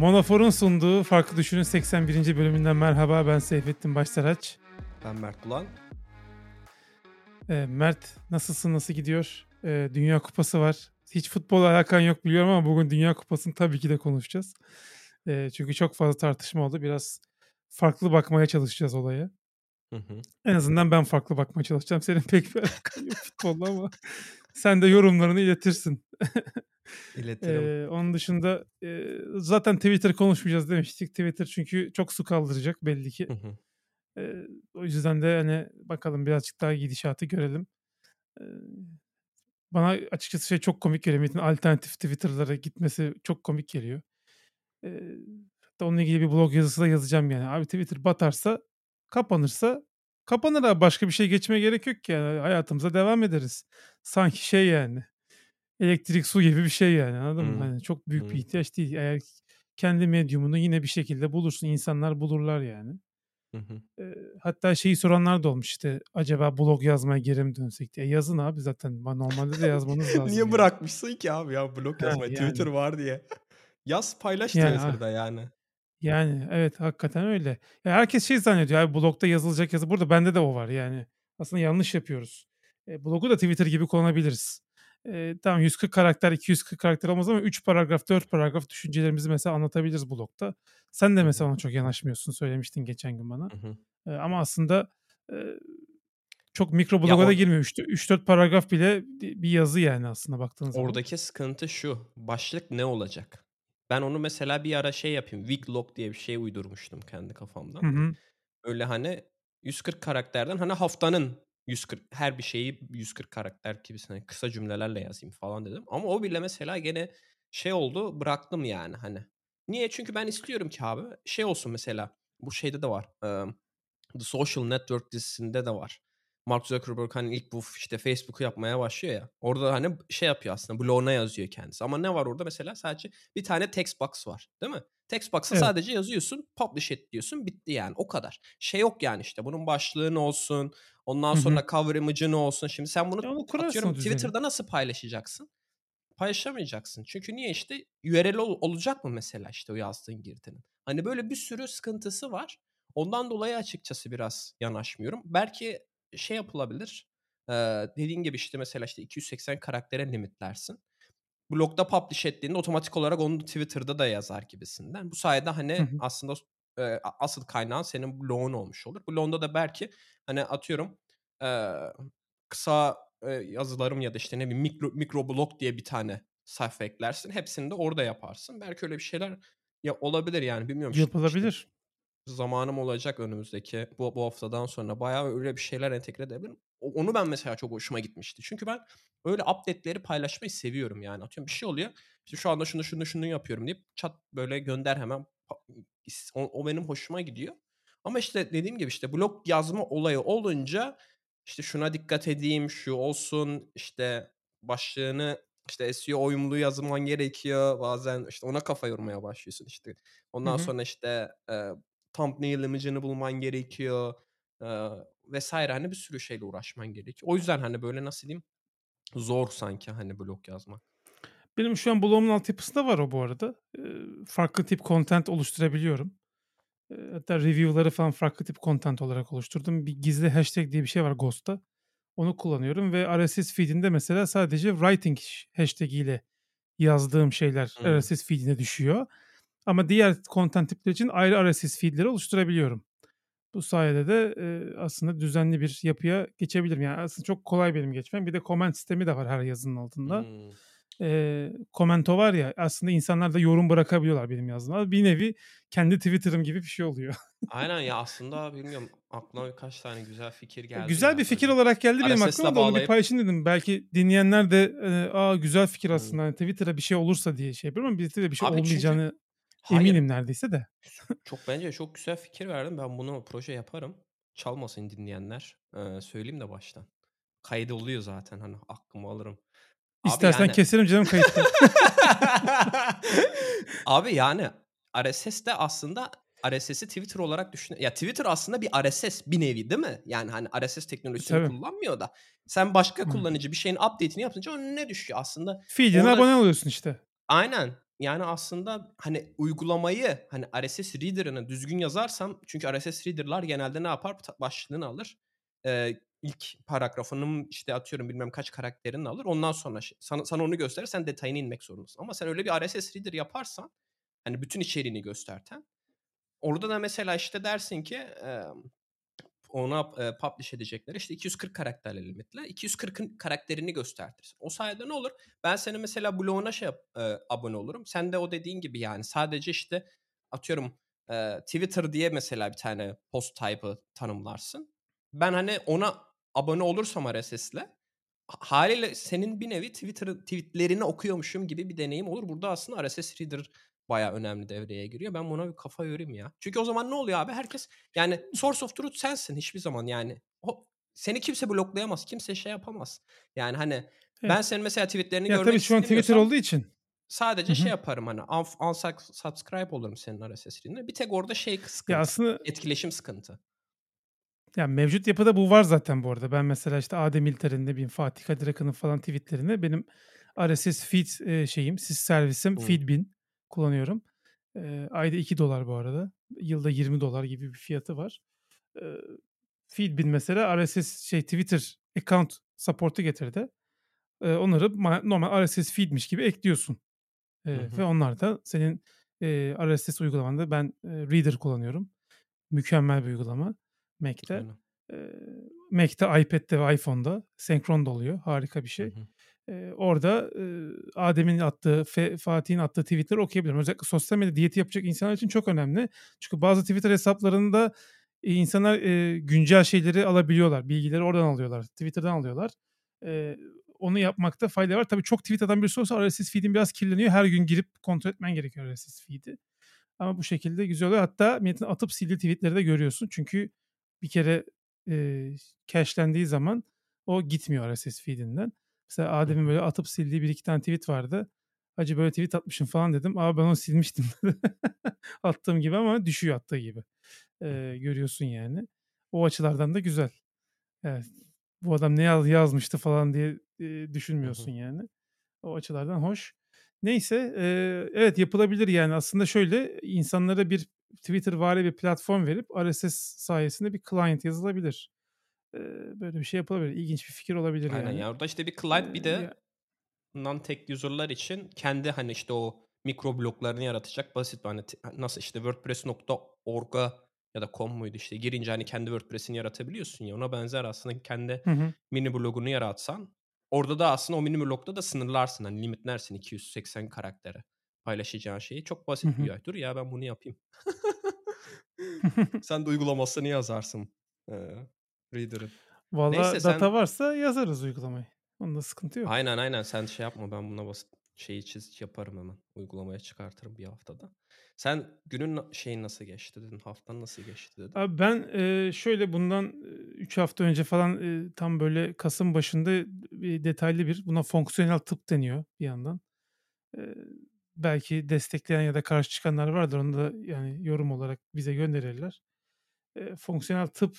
Monofor'un sunduğu Farklı Düşünün 81. bölümünden merhaba. Ben Seyfettin Başsaraç. Ben Mert Bulan. Ee, Mert nasılsın, nasıl gidiyor? Ee, Dünya Kupası var. Hiç futbol alakan yok biliyorum ama bugün Dünya Kupası'nı tabii ki de konuşacağız. Ee, çünkü çok fazla tartışma oldu. Biraz farklı bakmaya çalışacağız olaya. Hı hı. En azından ben farklı bakmaya çalışacağım. Senin pek bir alakan yok futbolla ama sen de yorumlarını iletirsin. İletirim. Ee, onun dışında e, zaten Twitter konuşmayacağız demiştik. Twitter çünkü çok su kaldıracak belli ki. Hı hı. O yüzden de hani bakalım birazcık daha gidişatı görelim. Ee, bana açıkçası şey çok komik geliyor. Metin alternatif Twitter'lara gitmesi çok komik geliyor. Ee, hatta onunla ilgili bir blog yazısı da yazacağım yani. Abi Twitter batarsa, kapanırsa kapanır abi. Başka bir şey geçmeye gerek yok ki. Yani hayatımıza devam ederiz. Sanki şey yani. Elektrik, su gibi bir şey yani anladın mı? Hmm. Hani çok büyük bir Hmm. ihtiyaç değil. Eğer kendi medyumunu yine bir şekilde bulursun. insanlar bulurlar yani. Hı hı. Eee, hatta şeyi soranlar da olmuş işte acaba blog yazmaya geri mi dönsek diye. Yazın abi zaten. Ma- Normalde de yazmanız lazım. Niye yani. bırakmışsın ki abi ya blog yazmayı? yani. Twitter var diye. Yaz paylaş Yani, Twitter'da yani. Yani evet hakikaten öyle. Ya herkes şey zannediyor abi blogda yazılacak yazı. Burada bende de o var yani. Aslında yanlış yapıyoruz. E, blogu da Twitter gibi kullanabiliriz. E, tamam 140 karakter 240 karakter olmaz ama 3 paragraf 4 paragraf düşüncelerimizi mesela anlatabiliriz blogda. Sen de Hı mesela hı. ona çok yanaşmıyorsun söylemiştin geçen gün bana. Hı hı. E, ama aslında e, çok mikro Ya bloga da or- girmiyor. 3-4 paragraf bile bir yazı yani aslında baktığın zaman. oradaki sıkıntı şu. Başlık ne olacak? Ben onu mesela bir ara şey yapayım. Weeklog diye bir şey uydurmuştum kendi Hı kafamdan. hı. Öyle hani 140 karakterden hani haftanın 140 her bir şeyi 140 karakter gibisine kısa cümlelerle yazayım falan dedim. Ama o bile mesela gene şey oldu bıraktım yani hani. Niye? Çünkü ben istiyorum ki abi şey olsun mesela bu şeyde de var. The Social Network dizisinde de var. Mark Zuckerberg hani ilk bu işte Facebook'u yapmaya başlıyor ya. Orada hani şey yapıyor aslında bloguna yazıyor kendisi. Ama ne var orada mesela sadece bir tane text box var değil mi? Text box'a Evet. sadece yazıyorsun, publish et diyorsun, bitti yani o kadar. Şey yok yani işte bunun başlığı ne olsun, ondan Hı hı. sonra cover image'ı ne olsun. Şimdi sen bunu Ya atıyorum. Twitter'da nasıl paylaşacaksın? Paylaşamayacaksın. Çünkü niye işte URL ol- olacak mı mesela işte o yazdığın girdinin? Hani böyle bir sürü sıkıntısı var. Ondan dolayı açıkçası biraz yanaşmıyorum. Belki şey yapılabilir. Ee, dediğin gibi işte mesela işte 280 karaktere limitlersin. Blogda publish ettiğinde otomatik olarak onu Twitter'da da yazar gibisinden. Bu sayede Hı hani hı. aslında e, asıl kaynağın senin blogun olmuş olur. Blogunda da belki hani atıyorum e, kısa e, yazılarım ya da işte ne bileyim mikro, mikroblog diye bir tane sayfa eklersin. Hepsini de orada yaparsın. Belki öyle bir şeyler ya olabilir yani bilmiyorum işte, işte Yapılabilir. zamanım olacak önümüzdeki bu, bu haftadan sonra bayağı öyle bir şeyler entegre edebilirim. Onu ben mesela çok hoşuma gitmişti. Çünkü ben öyle update'leri paylaşmayı seviyorum yani. Atıyorum bir şey oluyor. İşte şu anda şunu şunu şunu yapıyorum deyip çat böyle gönder hemen. O, o benim hoşuma gidiyor. Ama işte dediğim gibi işte blog yazma olayı olunca işte şuna dikkat edeyim, şu olsun, işte başlığını işte SEO uyumlu yazman gerekiyor. Bazen işte ona kafa yormaya başlıyorsun işte. Ondan hı. sonra işte e, thumbnail image'ını bulman gerekiyor. e, vesaire hani bir sürü şeyle uğraşman gerekiyor. O yüzden hani böyle nasıl diyeyim zor sanki hani blog yazmak. Benim şu an blogumun altyapısında var o bu arada. Farklı tip content oluşturabiliyorum. Hatta review'ları falan farklı tip content olarak oluşturdum. Bir gizli hashtag diye bir şey var Ghost'ta. Onu kullanıyorum ve RSS feed'inde mesela sadece writing hashtag ile yazdığım şeyler Hmm. RSS feed'ine düşüyor. Ama diğer content tipleri için ayrı RSS feed'leri oluşturabiliyorum. Bu sayede de eee, aslında düzenli bir yapıya geçebilirim. Yani aslında çok kolay benim geçmem. Bir de comment sistemi de var her yazının altında. Hmm. Eee komento var ya aslında insanlar da yorum bırakabiliyorlar benim yazdığıma. Bir nevi kendi Twitter'ım gibi bir şey oluyor. Aynen ya aslında bilmiyorum aklıma birkaç tane güzel fikir geldi güzel ya bir fikir olarak geldi benim aklıma da onu bir paylaşayım dedim. Belki dinleyenler de eee, aa güzel fikir Hmm. aslında hani Twitter'a bir şey olursa diye şey yapıyorum ama Twitter'da bir şey Abi olmayacağını Hayır, eminim neredeyse de. Çok bence çok güzel fikir verdin. Ben bunu proje yaparım. Çalmasın dinleyenler. Ee, söyleyeyim de baştan. Kaydı oluyor zaten hani aklımı alırım. Abi İstersen yani- keserim canım kayıtta. Abi yani RSS de aslında RSS'i Twitter olarak düşün. Ya Twitter aslında bir RSS bir nevi değil mi? Yani hani RSS teknolojisini Tabii. kullanmıyor da. Sen başka kullanıcı bir şeyin update'ini yapınca önüne düşüyor aslında. Feed'ine Orada- abone oluyorsun işte. Aynen. Yani, aslında, hani, uygulamayı, hani, RSS reader'ını düzgün yazarsam çünkü RSS reader'lar genelde ne yapar? Başlığını alır. Eee, ilk paragrafının, işte, atıyorum bilmem kaç karakterini alır. Ondan sonra şey sana sana onu gösterir. Sen detayına inmek zorundasın ama sen öyle bir RSS reader yaparsan, hani, bütün içeriğini gösterten, orada da mesela, işte, dersin ki, emm, ona, eee, publish edecekleri, işte, 240 karakterli limitle 240'ın karakterini göstertirsin. O sayede ne olur? Ben senin mesela bloguna şey eee, abone olurum. Sen de o dediğin gibi, yani, sadece, işte, atıyorum, eee, Twitter diye mesela bir tane post type'ı tanımlarsın. Ben, hani, ona abone olursam RSS'le ha hâliyle senin bir nevi Twitter'ı tweet'lerini okuyormuşum gibi bir deneyim olur. Burada aslında RSS reader bayağı önemli devreye giriyor. Ben buna bir kafa yorayım ya. Çünkü o zaman ne oluyor abi? Herkes yani source of truth sensin hiçbir zaman yani. O seni kimse bloklayamaz. Kimse şey yapamaz. Yani, hani, ben Evet. senin mesela tweet'lerini Ya, görmek tabii şu an Twitter olduğu için. Sadece şey hı. yaparım, hani, unf unsuc subscribe olurum senin RSS feed'ine. Bir tek orada şey Ya, sıkıntı, aslında etkileşim sıkıntı. Ya, mevcut yapıda bu var zaten bu arada. Ben mesela, işte, Adem İlter'in, ne bileyim, Fatih Kadir Akın'ın falan tweet'lerine benim RSS feed, şeyim, sys servisim Hıı. Feedbin kullanıyorum. Eee, ayda $2 bu arada. Yılda $20 gibi bir fiyatı var. Eee, Feedbin mesela RSS şey Twitter account support'u getirdi. Eee, onları ma normal RSS feed'miş gibi ekliyorsun. Hı Eee, ve hı. onlar da senin, eee, RSS uygulamanda ben, eee, Reader kullanıyorum. Mükemmel bir uygulama Mac'te. Aynen. Eee, Mac'te, iPad'de ve iPhone'da senkron da oluyor. Harika bir Hı şey. hı. Orada, Adem'in attığı, Fatih'in attığı tweet'leri okuyabilirim. Özellikle sosyal medya diyeti yapacak insanlar için çok önemli. Çünkü bazı Twitter hesaplarında, eee, insanlar, güncel şeyleri alabiliyorlar. Bilgileri oradan alıyorlar. Twitter'dan alıyorlar. Onu yapmakta fayda var. Tabii çok tweet atan birisi olursa RSS feed'in biraz kirleniyor. Her gün girip kontrol etmen gerekiyor RSS feed'i. Ama bu şekilde güzel oluyor. Hatta milletin atıp sildiği tweet'leri de görüyorsun. Çünkü bir kere, eee, cache'lendiği zaman o gitmiyor RSS feed'inden. Mesela Adem'in böyle atıp sildiği 1-2 tane tweet vardı. "Hacı böyle tweet atmışım." falan dedim. "Abi ben onu silmiştim." Attığım gibi ama düşüyor attığı gibi. Hı. görüyorsun yani. O açılardan da güzel. Evet. Bu adam ne yaz yazmıştı falan diye, hı. düşünmüyorsun yani. O açılardan hoş. Neyse, eee, evet yapılabilir yani. Aslında şöyle, insanlara bir Twittervari bir platform verip RSS sayesinde bir client yazılabilir. Böyle bir şey yapılabilir. İlginç bir fikir olabilir Aynen yani. ya. Orada, işte, bir client bir de non-tech user'lar için kendi, hani, işte, o mikro bloklarını yaratacak basit, hani, nasıl, işte, wordpress.org'a ya da com muydu, işte, girince, hani, kendi WordPress'ini yaratabiliyorsun ya, ona benzer aslında kendi Hı hı. mini blogunu yaratsan, orada da aslında o mini blogda da sınırlarsın, hani, limitlersin 280 karaktere paylaşacağın şeyi. Çok Hı basit bir hı. UI. Dur ya ben bunu yapayım. Sen de uygulamasını yazarsın, eee, Reader'ın. Valla sen data varsa yazarız uygulamayı. Onda sıkıntı yok. Aynen, aynen. Sen şey yapma, ben buna basit şeyi çiz yaparım hemen. Uygulamaya çıkartırım bir haftada. Sen günün şeyin nasıl geçti dedin, haftan nasıl geçti dedin? Abi ben, eee, şöyle bundan, eee, 3 hafta önce falan, eee, tam böyle kasım başında bir detaylı bir buna fonksiyonel tıp deniyor bir yandan. Eee, belki destekleyen ya da karşı çıkanlar vardır. Onu da yani yorum olarak bize gönderirler. Eee, fonksiyonel tıp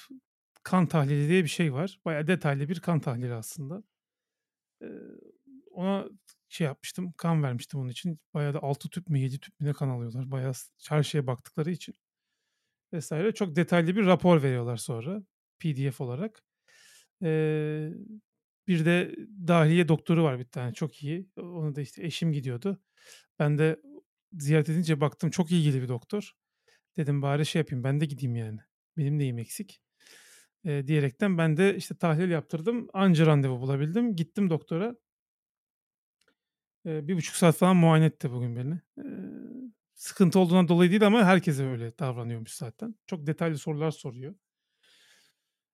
kan tahlili diye bir şey var. Bayağı detaylı bir kan tahlili aslında. Eee, ona şey yapmıştım, kan vermiştim onun için. Bayağı da 6 tüp mü 7 tüp mü ne kan alıyorlar. Bayağı her şeye baktıkları için vs. Çok detaylı bir rapor veriyorlar sonra PDF olarak. Eee, bir de dahiliye doktoru var bir tane çok iyi. Ona da işte eşim gidiyordu. Ben de ziyaret edince baktım çok ilgili bir doktor. Dedim bari şey yapayım ben de gideyim yani. Benim neyim eksik? Eee, diyerekten ben de işte tahlil yaptırdım. Anca randevu bulabildim. Gittim doktora. Eee, 1,5 saat falan muayene etti bugün beni. Eee, sıkıntı olduğundan dolayı değil ama herkese öyle davranıyormuş zaten. Çok detaylı sorular soruyor.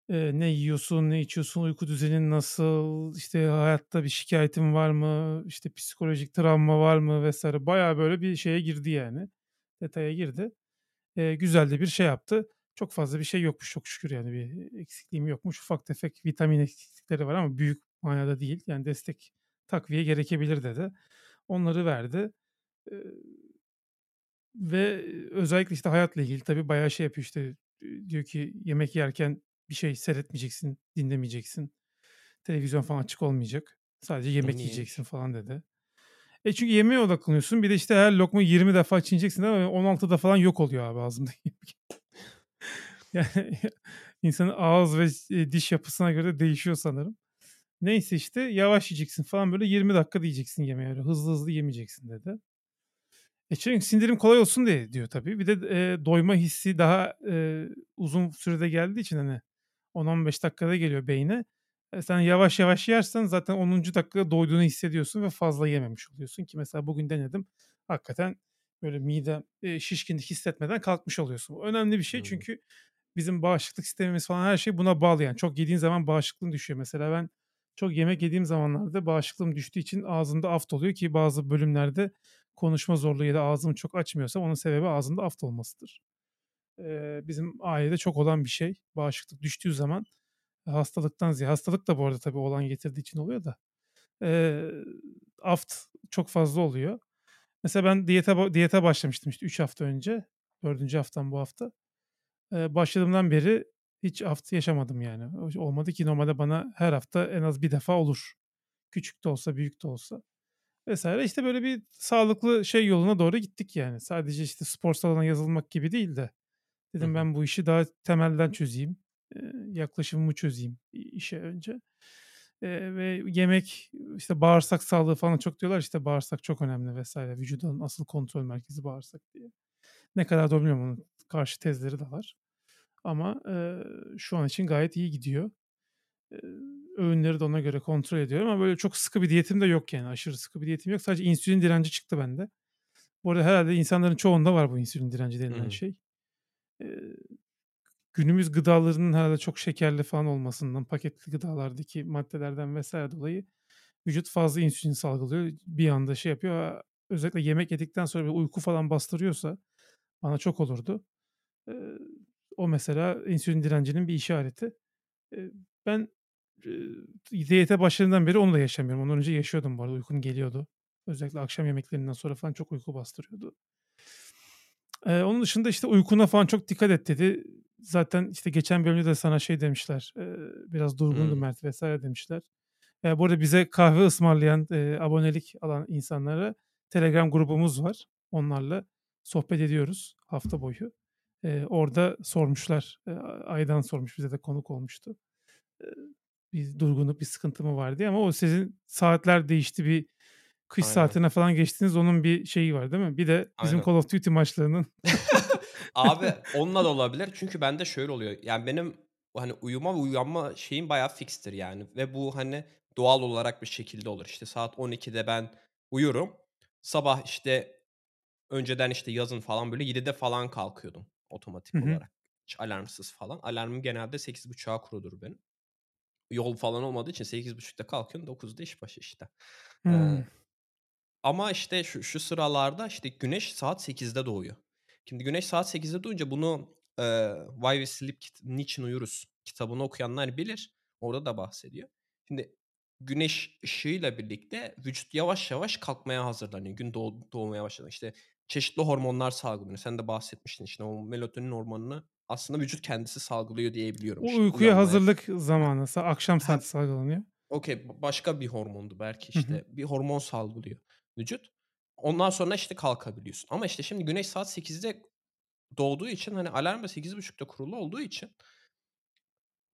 Eee, ne yiyorsun, ne içiyorsun, uyku düzenin nasıl, işte hayatta bir şikâyetin var mı, işte psikolojik travma var mı vs. Bayağı böyle bir şeye girdi yani. Detaya girdi. Eee, güzel de bir şey yaptı. Çok fazla bir şey yokmuş çok şükür yani bir eksikliğim yokmuş. Ufak tefek vitamin eksiklikleri var ama büyük manada değil. Yani destek, takviye gerekebilir dedi. Onları verdi. Eee ve özellikle işte hayatla ilgili tabii bayağı şey yapıyor işte, diyor ki yemek yerken bir şey seyretmeyeceksin, dinlemeyeceksin. Televizyon falan açık olmayacak. Sadece yemek yiyeceksin falan dedi. E, çünkü yemeğe odaklanıyorsun. Bir de, işte, her lokma 20 defa çiğneyeceksin ama 16'da falan yok oluyor abi ağzında Yani insanın ağız ve eee, diş yapısına göre değişiyor sanırım. Neyse, işte, yavaş yiyeceksin falan böyle 20 dakikada yiyeceksin yemeği öyle hızlı hızlı yemeyeceksin dedi. E, çünkü sindirim kolay olsun diye diyor tabii. Bir de, eee, doyma hissi daha, eee, uzun sürede geldiği için, hani, 10-15 dakikada geliyor beyne. E, sen yavaş yavaş yersen zaten 10'uncu dakikada doyduğunu hissediyorsun ve fazla yememiş oluyorsun ki mesela bugün denedim. Hakikaten böyle midem, eee, şişkinlik hissetmeden kalkmış oluyorsun. Bu önemli bir şey çünkü bizim bağışıklık sistemimiz falan her şey buna bağlı yani. Çok yediğin zaman bağışıklığın düşüyor. Mesela ben çok yemek yediğim zamanlarda bağışıklığım düştüğü için ağzımda aft oluyor ki bazı bölümlerde konuşma zorluğu ya da ağzımı çok açmıyorsam onun sebebi ağzımda aft olmasıdır. Eee, bizim ailede çok olan bir şey. Bağışıklık düştüğü zaman hastalıktan ziyade hastalık da bu arada tabii oğlan getirdiği için oluyor da, eee, aft çok fazla oluyor. Mesela ben diyete diyete başlamıştım işte 3 hafta önce. 4'üncü haftam bu hafta. Eee, başladığımdan beri hiç aft yaşamadım yani. Olmadı ki normalde bana her hafta en az bir defa olur. Küçük de olsa büyük de olsa vs. İşte böyle bir sağlıklı şey yoluna doğru gittik yani. Sadece işte spor salonuna yazılmak gibi değil de Hı dedim hı. ben bu işi daha temelden çözeyim. Eee, yaklaşımımı çözeyim i işe önce. Eee, ve yemek, işte bağırsak sağlığı falan çok diyorlar. İşte bağırsak çok önemli vs. Vücudun asıl kontrol merkezi bağırsak diye. Ne kadar doğru bilmiyorum onun karşı tezleri de var. Ama, eee, şu an için gayet iyi gidiyor. Eee, öğünleri de ona göre kontrol ediyorum ama böyle çok sıkı bir diyetim de yok yani. Aşırı sıkı bir diyetim yok. Sadece insülin direnci çıktı bende. Bu arada herhâlde insanların çoğunda var bu insülin direnci denilen Hımm. şey. Eee, günümüz gıdalarının herhâlde çok şekerli falan olmasından, paketli gıdalardaki maddelerden vs. dolayı vücut fazla insülin salgılıyor. Bir anda şey yapıyor. Özellikle yemek yedikten sonra bir uyku falan bastırıyorsa bana çok olurdu. O mesela insülin direncinin bir işareti. Ben, diyete başladığımdan beri onu da yaşamıyorum. Ondan önce yaşıyordum bu arada. Uykum geliyordu. Özellikle akşam yemeklerinden sonra falan çok uyku bastırıyordu. Eee, onun dışında işte uykuna falan çok dikkat et dedi. Zaten işte geçen bölümde de sana şey demişler, eee, biraz durgundu Hımm. Mert vs. demişler. Eee, bu arada bize kahve ısmarlayan, eee, abonelik alan insanlara Telegram grubumuz var. Onlarla sohbet ediyoruz hafta boyu. Eee, orada sormuşlar. Eee, Aydan sormuş bize de konuk olmuştu. Eee, bir durgunluk, bir sıkıntı mı var diye ama o sizin saatler değişti. Bir kış Aynen. saatine falan geçtiniz. Onun bir şeyi var değil mi? Bir de bizim Aynen. Call of Duty maçlarının Abi onunla da olabilir. Çünkü bende şöyle oluyor. Yani benim hani uyuma ve uyanma şeyim bayağı fikstir yani ve bu hani doğal olarak bir şekilde olur. İşte saat 12'de ben uyurum. Sabah işte önceden işte yazın falan böyle 7'de falan kalkıyordum otomatik hı. olarak. Hiç alarmsız falan. Alarmım genelde 8.30'a kuruludur benim. Yol falan olmadığı için 8.30'da kalkıyorum 9'da iş başı işte. Hımm. ama işte şu şu sıralarda işte güneş saat 8'de doğuyor. Şimdi güneş saat 8'de doğunca bunu, eee, Why We Sleep kit Niçin Uyuruz kitabını okuyanlar bilir. Orada da bahsediyor. Şimdi güneş ışığıyla birlikte vücut yavaş yavaş kalkmaya hazırlanıyor. Gün doğ doğmaya başladığında. İşte çeşitli hormonlar salgılanıyor. Sen de bahsetmiştin işte o melatonin hormonunu aslında vücut kendisi salgılıyor diyebiliyorum O işte uykuya uyanmaya hazırlık zamanı. Akşam saati salgılanıyor. Okay, b başka bir hormondu belki işte. Bir hormon salgılıyor vücut. Ondan sonra işte kalkabiliyorsun. Ama işte şimdi güneş saat 8'de doğduğu için hani alarm da 8.30'da kurulu olduğu için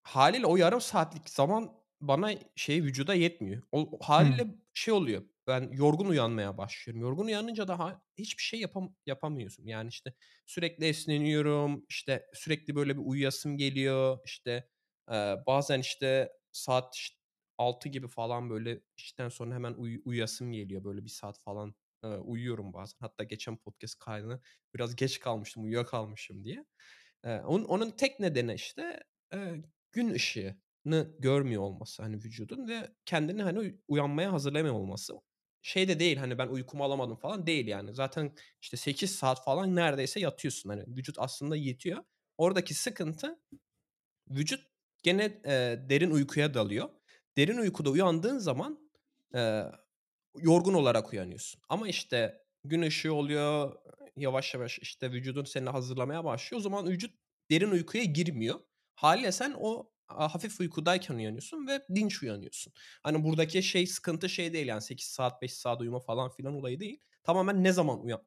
hâliyle o yarım saatlik zaman bana şey vücuda yetmiyor. O Hımm. hâliyle şey oluyor. Ben yorgun uyanmaya başlıyorum. Yorgun uyanınca da ha hiçbir şey yapam yapamıyorsun. Yani işte sürekli esneniyorum. İşte sürekli böyle bir uyuyasım geliyor. İşte, eee, bazen işte saat iş 6 gibi falan böyle işten sonra hemen uyu uyuyasım geliyor. Böyle 1 saat falan, eee, uyuyorum bazen. Hatta geçen podcast kaydına biraz geç kalmıştım, uyuyakalmışım diye. Eee, onun onun tek nedeni işte, eee, gün ışığını görmüyor olması hani vücudun ve kendini hani uy uyanmaya hazırlamıyor olması. Şey de değil hani ben uykumu alamadım falan değil yani. Zaten işte 8 saat falan neredeyse yatıyorsun. Hani vücut aslında yetiyor. Oradaki sıkıntı vücut gene, eee, derin uykuya dalıyor. Derin uykuda uyandığın zaman, eee, yorgun olarak uyanıyorsun. Ama işte gün ışığı oluyor, yavaş yavaş işte vücudun seni hazırlamaya başlıyor. O zaman vücut derin uykuya girmiyor. Hâliyle sen o hafif uykudayken uyanıyorsun ve dinç uyanıyorsun. Hani buradaki şey sıkıntı şey değil yani 8 saat 5 saat uyuma falan filan olayı değil. Tamamen ne zaman uyan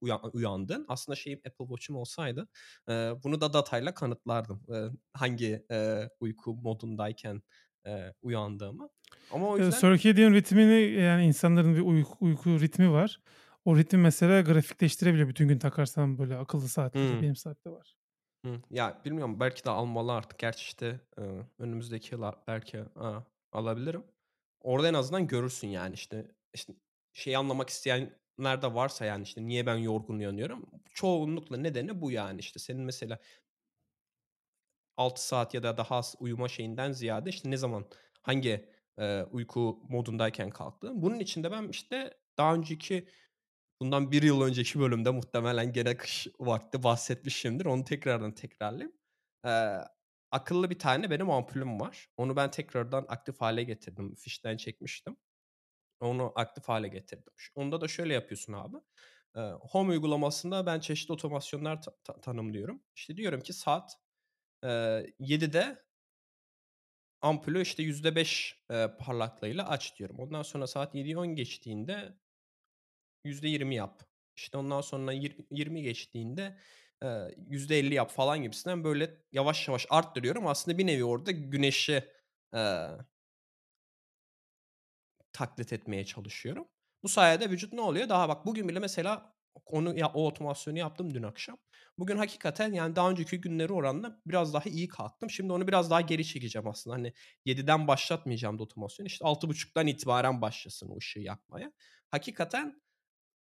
uya uyandın. Aslında şeyim Apple Watch'um olsaydı, eee, bunu da datayla kanıtlardım. Eee, hangi, eee, uyku modundayken, eee, uyandığımı. Ama o yüzden circadian ritmini yani insanların bir uyku uyku ritmi var. O ritmi mesela grafikleştirebiliyor bütün gün takarsan böyle akıllı saatleri. Hımm. Benim saatte var. Hımm. Ya, bilmiyorum belki de almalı artık. Gerçi, işte, eee, önümüzdeki yıl belki, aaa, alabilirim. Orada en azından görürsün, yani, işte işte, şeyi anlamak isteyenler de varsa, yani, işte, niye ben yorgun uyanıyorum? Çoğunlukla nedeni bu, yani. İşte, senin mesela 6 saat ya da daha az uyuma şeyinden ziyade, işte, ne zaman, hangi, eee, uyku modundayken kalktığın. Bunun için de ben, işte, daha önceki Bundan bir yıl önceki bölümde muhtemelen gene kış vakti bahsetmişimdir. Onu tekrardan tekrarlayayım. Eee, akıllı bir tane benim ampulüm var. Onu ben tekrardan aktif hale getirdim. Fişten çekmiştim. Onu aktif hale getirdim. Onda da şöyle yapıyorsun abi. Eee, Home uygulamasında ben çeşitli otomasyonlar ta ta tanımlıyorum. İşte diyorum ki saat, eee, 7'de ampulü, işte, %5, eee, parlaklığıyla aç diyorum. Ondan sonra saat 7'yi 10 geçtiğinde %20 yap. İşte ondan sonra yir 20 geçtiğinde, eee, %50 yap falan gibisinden böyle yavaş yavaş arttırıyorum. Aslında bir nevi orada güneşi, eee, taklit etmeye çalışıyorum. Bu sayede vücut ne oluyor? Daha bak bugün bile mesela onu ya o otomasyonu yaptım dün akşam. Bugün hakikaten yani daha önceki günleri oranla biraz daha iyi kalktım. Şimdi onu biraz daha geri çekeceğim aslında. Hani 7'den başlatmayacağım da otomasyonu. İşte 6.30'dan itibaren başlasın o ışığı yakmaya. Hakikaten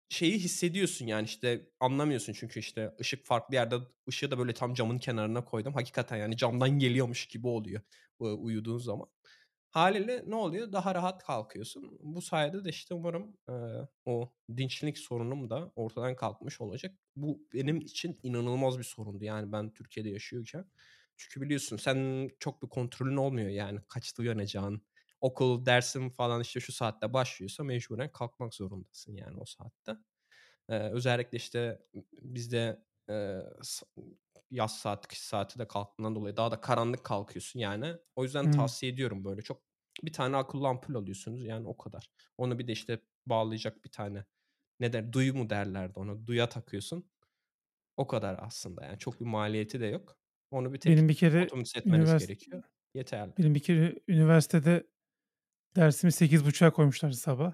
şeyi hissediyorsun yani, işte, anlamıyorsun çünkü, işte, ışık farklı yerde ışığı da böyle tam camın kenarına koydum. Hakikaten, yani, camdan geliyormuş gibi oluyor, uyuduğun zaman. Hâliyle ne oluyor? Daha rahat kalkıyorsun. Bu sayede de, işte, umarım, eee, o dinçlik sorunum da ortadan kalkmış olacak. Bu benim için inanılmaz bir sorundu, yani, ben Türkiye'de yaşıyorken. Çünkü biliyorsun sen çok bir kontrolün olmuyor, yani, kaçta uyanacağın. Okul, dersin falan, işte, şu saatte başlıyorsa mecburen kalkmak zorundasın, yani, o saatte. Eee, özellikle, işte, bizde, s yaz saati, kış saati de kalktığından dolayı daha da karanlık kalkıyorsun, yani. O yüzden Hımm. tavsiye ediyorum böyle çok. Bir tane akıllı ampul alıyorsunuz, yani, o kadar. Onu bir de, işte, bağlayacak bir tane ne der duyu mu derlerdi ona? Duya takıyorsun. O kadar aslında, yani, çok bir maliyeti de yok. Onu bir tek Benim bir kere otomatize etmeniz ünivers gerekiyor. Yeterli. benim bir kere üniversitede dersimi 8.30'a koymuşlardı sabah.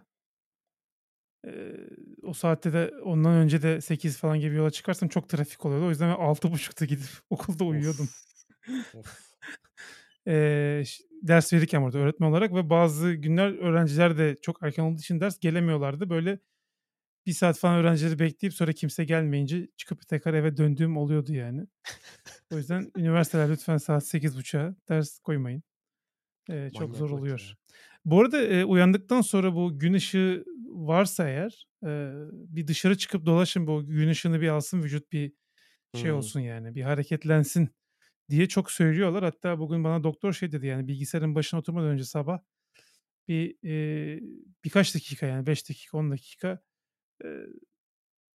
Eee, o saatte de ondan önce de 8 falan gibi yola çıkarsam çok trafik oluyordu. O yüzden ben 6.30'da gidip okulda uyuyordum. Of! Of! Eee, ş ders verirken orada öğretmen olarak ve bazı günler öğrenciler de çok erken olduğu için ders gelemiyorlardı. Böyle 1 saat falan öğrencileri bekleyip sonra kimse gelmeyince çıkıp tekrar eve döndüğüm oluyordu yani. O yüzden üniversiteler lütfen saat 8.30'a ders koymayın. Eee, çok zor oluyor. ya. Bu arada, eee, uyandıktan sonra bu gün ışığı varsa eğer, eee, bir dışarı çıkıp dolaşın. Bu gün ışığını bir alsın vücut bir şey Hımm. olsun yani, bir hareketlensin diye çok söylüyorlar. Hatta bugün bana doktor şey dedi yani bilgisayarın başına oturmadan önce sabah bir, eee, birkaç dakika yani 5 dakika, 10 dakika, eee,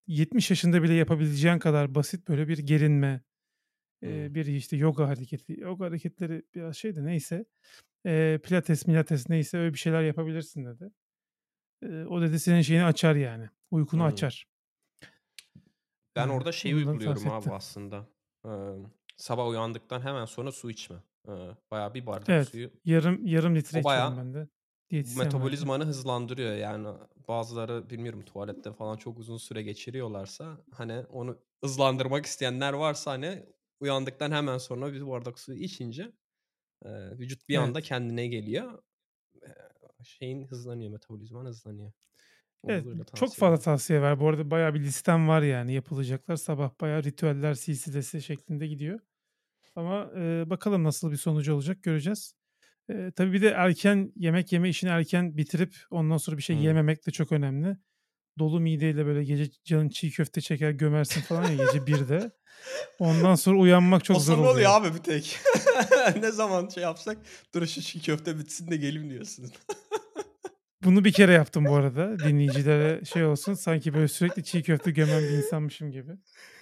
70 yaşında bile yapabileceğin kadar basit böyle bir gerinme, eee, Hımm. bir, işte, yoga hareketi. Yoga hareketleri biraz şey de neyse. Eee, pilates, milates neyse öyle bir şeyler yapabilirsin dedi. Eee, o dedi senin şeyini açar yani, uykunu Hımm. açar. Ben orada şeyi onu da uyguluyorum abi etti. aslında. Emm, sabah uyandıktan hemen sonra su içme. Eee, bayağı bir bardak Evet, suyu yarım yarım litre O içiyorum bayağı ben de. Metabolizmanı hızlandırıyor. Yani bazıları bilmiyorum tuvalette falan çok uzun süre geçiriyorlarsa, hani, onu hızlandırmak isteyenler varsa, hani, uyandıktan hemen sonra bir bardak suyu içince, eee, vücut bir anda Evet. kendine geliyor. Eee, şeyin hızlanıyor, metabolizman hızlanıyor. Onu Evet, çok fazla ederim. tavsiye var. Bu arada bayağı bir listem var yani yapılacaklar. Sabah bayağı ritüeller silsilesi şeklinde gidiyor. Ama, eee, bakalım nasıl bir sonucu olacak göreceğiz. Eee, tabii bir de erken yemek yeme işini erken bitirip ondan sonra bir şey Hımm. yememek de çok önemli. Dolu mideyle böyle gece canın çiğ köfte çeker gömersin falan ya gece 1'de. Ondan sonra uyanmak çok O zor oluyor oluyor. abi bir tek. Ne zaman şey yapsak, "Dur şu çiğ köfte bitsin de geleyim." diyorsun. Bunu bir kere yaptım bu arada. Dinleyicilere şey olsun sanki böyle sürekli çiğ köfte gömen bir insanmışım gibi.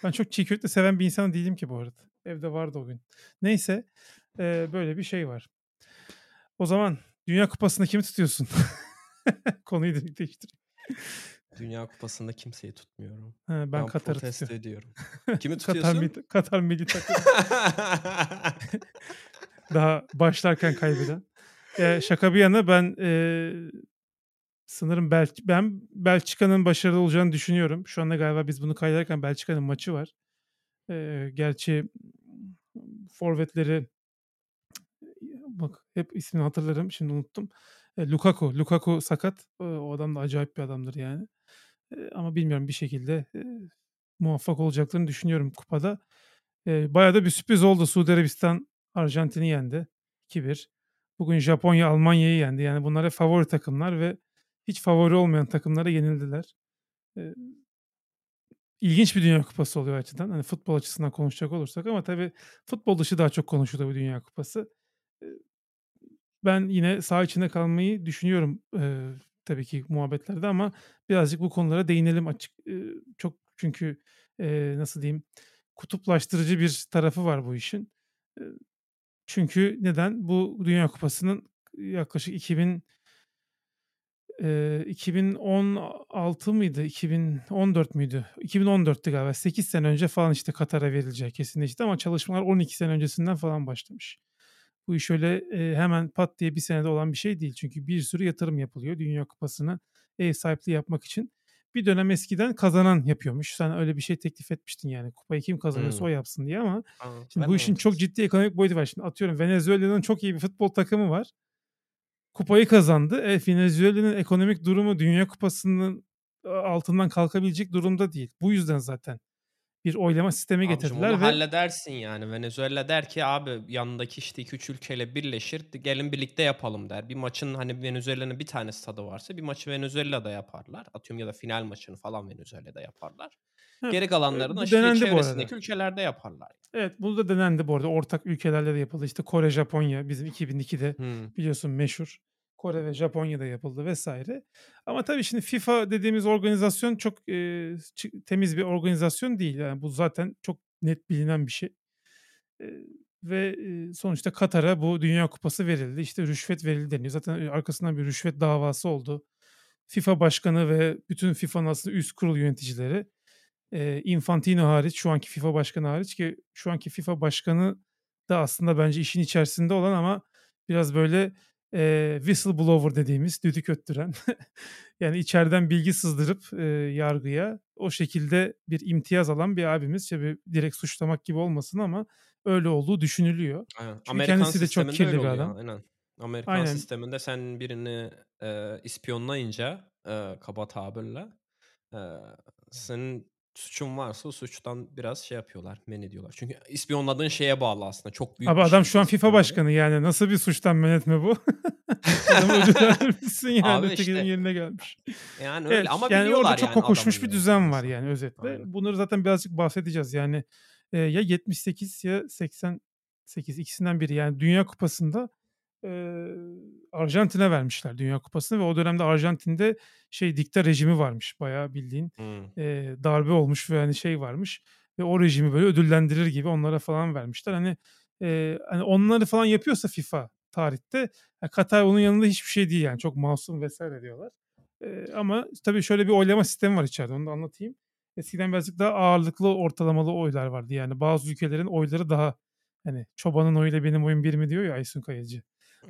Ben çok çiğ köfte seven bir insan değilim ki bu arada. Evde vardı o gün. Neyse eee, böyle bir şey var. O zaman Dünya Kupası'nda kimi tutuyorsun? Konuyu da değiştir. Dünya Kupası'nda kimseyi tutmuyorum. Ha, ben Ben Katar'ı tutuyorum. ediyorum. Kimi Katar, tutuyorsun? Katar milli takımı. Daha başlarken kaybeden. Eee, şaka bir yana ben eee, sanırım Bel ben Belçika'nın başarılı olacağını düşünüyorum. Şu anda galiba biz bunu kaydederken Belçika'nın maçı var. Eee, gerçi forvetleri bak hep ismini hatırlarım şimdi unuttum. E, Lukaku. Lukaku sakat. E, o adam da acayip bir adamdır yani. E, ama bilmiyorum bir şekilde muvaffak olacaklarını düşünüyorum kupada. Bayağı da bir sürpriz oldu. Suudi Arabistan Arjantin'i yendi. 2-1. Bugün Japonya Almanya'yı yendi. Yani bunlar hep favori takımlar ve hiç favori olmayan takımlara yenildiler. İlginç bir Dünya Kupası oluyor açıdan. Hani futbol açısından konuşacak olursak ama tabii futbol dışı daha çok konuşuluyor bu Dünya Kupası. Ben yine saha içinde kalmayı düşünüyorum e, tabii ki muhabbetlerde ama birazcık bu konulara değinelim açık. E, çok çünkü e, nasıl diyeyim kutuplaştırıcı bir tarafı var bu işin. E, çünkü neden? Bu Dünya Kupası'nın yaklaşık 2000 e, 2016 mıydı? 2014 müydü? 2014'tü galiba. 8 sene önce falan işte Katar'a verileceği kesinleşti ama çalışmalar 12 sene öncesinden falan başlamış. Bu iş öyle e, hemen pat diye bir senede olan bir şey değil. Çünkü bir sürü yatırım yapılıyor Dünya Kupası'na ev sahipliği yapmak için. Bir dönem eskiden kazanan yapıyormuş. Sen öyle bir şey teklif etmiştin yani. Kupayı kim kazanırsa Hmm. o yapsın diye ama Aa, şimdi ben bu işin çok ciddi ekonomik boyutu var. Şimdi atıyorum Venezuela'nın çok iyi bir futbol takımı var. Kupayı kazandı. E, Venezuela'nın ekonomik durumu Dünya Kupası'nın e, altından kalkabilecek durumda değil. Bu yüzden zaten bir oylama sistemi Abicim getirdiler onu ve halledersin yani. Venezuela der ki abi yanındaki işte 2-3 ülkeyle birleşir. Gelin birlikte yapalım der. Bir maçın hani Venezuela'nın bir tane stadı varsa bir maçı Venezuela'da yaparlar. Atıyorum ya da final maçını falan Venezuela'da yaparlar. Ha, Geri e, kalanlarını bu işte denendi bu arada. çevresindeki ülkelerde yaparlar. Evet bu da denendi bu arada. Ortak ülkelerle de yapıldı. İşte Kore, Japonya bizim 2002'de Hmm. biliyorsun meşhur. Kore ve Japonya'da yapıldı vesaire. Ama tabii şimdi FIFA dediğimiz organizasyon çok e, temiz bir organizasyon değil. Yani bu zaten çok net bilinen bir şey. E, ve sonuçta Katar'a bu Dünya Kupası verildi. İşte rüşvet verildi deniyor. Zaten arkasından bir rüşvet davası oldu. FIFA başkanı ve bütün FIFA'nın aslında üst kurul yöneticileri Infantino hariç, şu anki FIFA başkanı hariç ki şu anki FIFA başkanı da aslında bence işin içerisinde olan ama biraz böyle e, whistleblower dediğimiz düdük öttüren yani içeriden bilgi sızdırıp e, yargıya o şekilde bir imtiyaz alan bir abimiz. Tabii direkt suçlamak gibi olmasın ama öyle olduğu düşünülüyor. Aynen. Çünkü Amerikan kendisi de çok kirli bir adam. Aynen. Amerikan Aynen. sisteminde sen birini e, ispiyonlayınca e, kaba tabirle e, senin suçun varsa suçtan biraz şey yapıyorlar, men ediyorlar. Çünkü ispiyonladığın şeye bağlı aslında. Çok büyük Abi adam şeyse şu an FIFA başkanı yani nasıl bir suçtan men etme bu? Adamı ödül vermişsin yani Abi ötekinin işte yerine gelmiş. yani öyle Evet ama yani biliyorlar orada çok yani kokuşmuş bir düzen var yani özetle. Aynen. Bunları zaten birazcık bahsedeceğiz yani e, ya 78 ya 88 ikisinden biri yani Dünya Kupası'nda e, Arjantin'e vermişler Dünya Kupası'nı ve o dönemde Arjantin'de şey dikta rejimi varmış bayağı bildiğin Hmm. e, darbe olmuş ve hani şey varmış ve o rejimi böyle ödüllendirir gibi onlara falan vermişler. Hani e, hani onları falan yapıyorsa FIFA tarihte ya Katar onun yanında hiçbir şey değil yani çok masum vesaire diyorlar. E, ama tabii şöyle bir oylama sistemi var içeride onu da anlatayım. Eskiden birazcık daha ağırlıklı ortalamalı oylar vardı. Yani bazı ülkelerin oyları daha hani çobanın oyuyla benim oyum bir mi diyor ya Aysun Kayacı.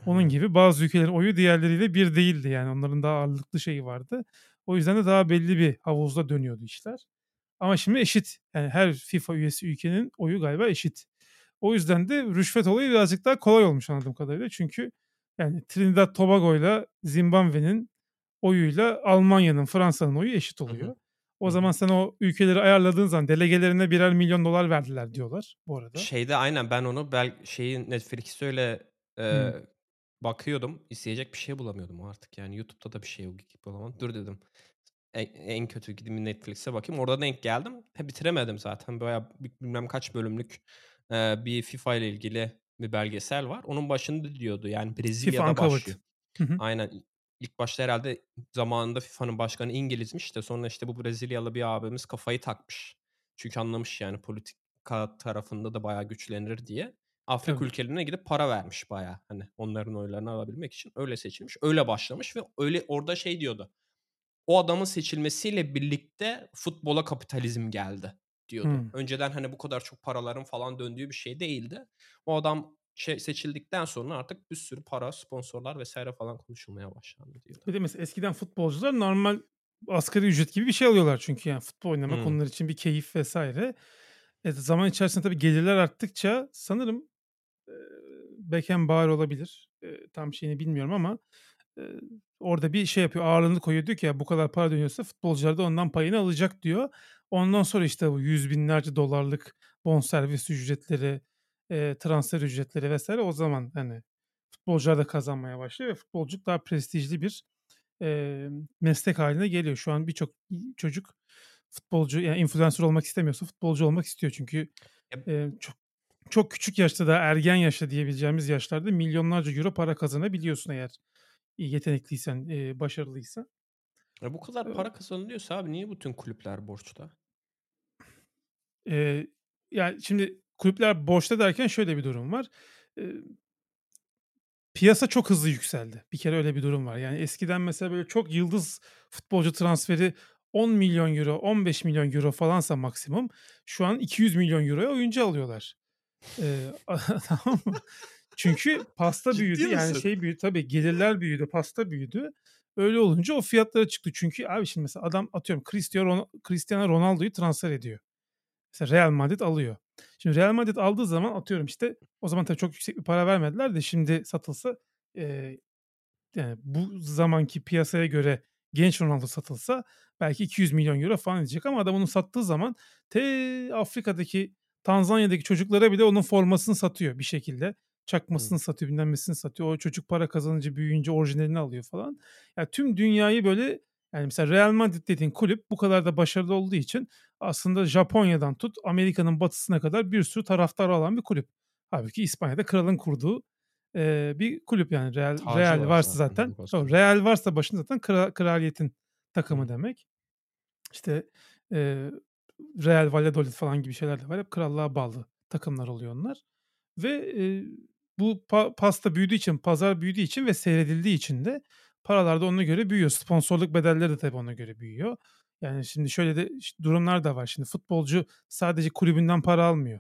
Onun gibi bazı ülkelerin oyu diğerleriyle bir değildi yani onların daha ağırlıklı şeyi vardı. O yüzden de daha belli bir havuzda dönüyordu işler. Ama şimdi eşit. Yani her FIFA üyesi ülkenin oyu galiba eşit. O yüzden de rüşvet olayı birazcık daha kolay olmuş anladığım kadarıyla. Çünkü yani Trinidad Tobago ile Zimbabwe'nin oyuyla Almanya'nın, Fransa'nın oyu eşit hı. oluyor. Hı O zaman sen o ülkeleri ayarladığın zaman delegelerine birer milyon dolar verdiler diyorlar bu arada. Şeyde aynen ben onu bel şeyin Netflix'te öyle Hmm. Bakıyordum. İzleyecek bir şey bulamıyordum artık. Yani YouTube'da da bir şey yok bulamadım. Dur dedim. En, en kötü gideyim Netflix'e bakayım. Orada denk geldim. He, bitiremedim zaten. Bi- bilmem kaç bölümlük e, bir FIFA ile ilgili bir belgesel var. Onun başında diyordu yani FIFA Brezilya'da Uncovered. başlıyor. Hı hı. Aynen ilk başta herhâlde zamanında FIFA'nın başkanı İngiliz'miş de sonra, işte, bu Brezilyalı bir abimiz kafayı takmış. Çünkü anlamış yani politika tarafında da bayağı güçlenir diye. Afrika Tabii. ülkelerine gidip para vermiş bayağı, hani, onların oylarını alabilmek için. Öyle seçilmiş. Öyle başlamış ve öyle orada şey diyordu, "O adamın seçilmesiyle birlikte futbola kapitalizm geldi." diyordu. Hımm. Önceden, hani, bu kadar çok paraların falan döndüğü bir şey değildi. O adam şey seçildikten sonra artık bir sürü para, sponsorlar vs. falan konuşulmaya başlandı diyordu. Bir de mesela eskiden futbolcular normal asgari ücret gibi bir şey alıyorlar çünkü yani futbol oynamak Hımm. onlar için bir keyif vs. E, zaman içerisinde tabii gelirler arttıkça sanırım, eee, Beckenbauer olabilir. Tam şeyini bilmiyorum ama, orada bir şey yapıyor, ağırlığını koyuyor. Diyor ki ya bu kadar para dönüyorsa futbolcular da ondan payını alacak diyor. Ondan sonra işte bu yüz binlerce dolarlık bonservis ücretleri, eee, transfer ücretleri vs. o zaman, hani, futbolcular da kazanmaya başlıyor ve futbolculuk daha prestijli bir, meslek hâline geliyor. Şu an birçok çocuk futbolcu yani influencer olmak istemiyorsa futbolcu olmak istiyor. Çünkü, eee, çok çok küçük yaşta daha ergen yaşta diyebileceğimiz yaşlarda milyonlarca euro para kazanabiliyorsun eğer yetenekliysen, başarılıysan. E, bu kadar para kazanılıyorsa abi niye bütün kulüpler borçta? Eee, ya, şimdi kulüpler borçta derken şöyle bir durum var. Eee piyasa çok hızlı yükseldi. Bir kere öyle bir durum var. Yani eskiden mesela böyle çok yıldız futbolcu transferi €10.000.000, €15.000.000 falansa maksimum şu an €200.000.000'ya oyuncu alıyorlar. Tamam mı? Çünkü pasta büyüdü, Ciddi yani misin? şey büyüdü tabii gelirler büyüdü, pasta büyüdü. Öyle olunca o fiyatlara çıktı. Çünkü abi şimdi mesela adam atıyorum Cristio Ro Cristiano Ronaldo'yu transfer ediyor. Mesela Real Madrid alıyor. Şimdi Real Madrid aldığı zaman atıyorum işte o zaman tabii çok yüksek bir para vermediler de şimdi satılsa, eee, yani bu zamanki piyasaya göre genç Ronaldo satılsa belki €200.000.000 falan edecek ama adam onu sattığı zaman te Afrika'daki, Tanzanya'daki çocuklara bile onun formasını satıyor bir şekilde. Çakmasını satıyor, bilmem nesini satıyor. O çocuk para kazanınca, büyüyünce orijinalini alıyor falan. Ya, tüm dünyayı böyle yani mesela Real Madrid dediğin kulüp bu kadar da başarılı olduğu için aslında Japonya'dan tut Amerika'nın batısına kadar bir sürü taraftarı olan bir kulüp. Hâlbuki İspanya'da kralın kurduğu, eee, bir kulüp yani Real Tacı Real var varsa zaten babasının. Real varsa başında zaten kra kraliyetin takımı demek. İşte, eee, Real Valladolid falan gibi şeyler de var. Hep krallığa bağlı takımlar oluyor onlar ve, eee, bu pa pasta büyüdüğü için, pazar büyüdüğü için ve seyredildiği için de paralar da ona göre büyüyor. Sponsorluk bedelleri de tabii ona göre büyüyor. Yani şimdi şöyle de durumlar da var. Şimdi futbolcu sadece kulübünden para almıyor.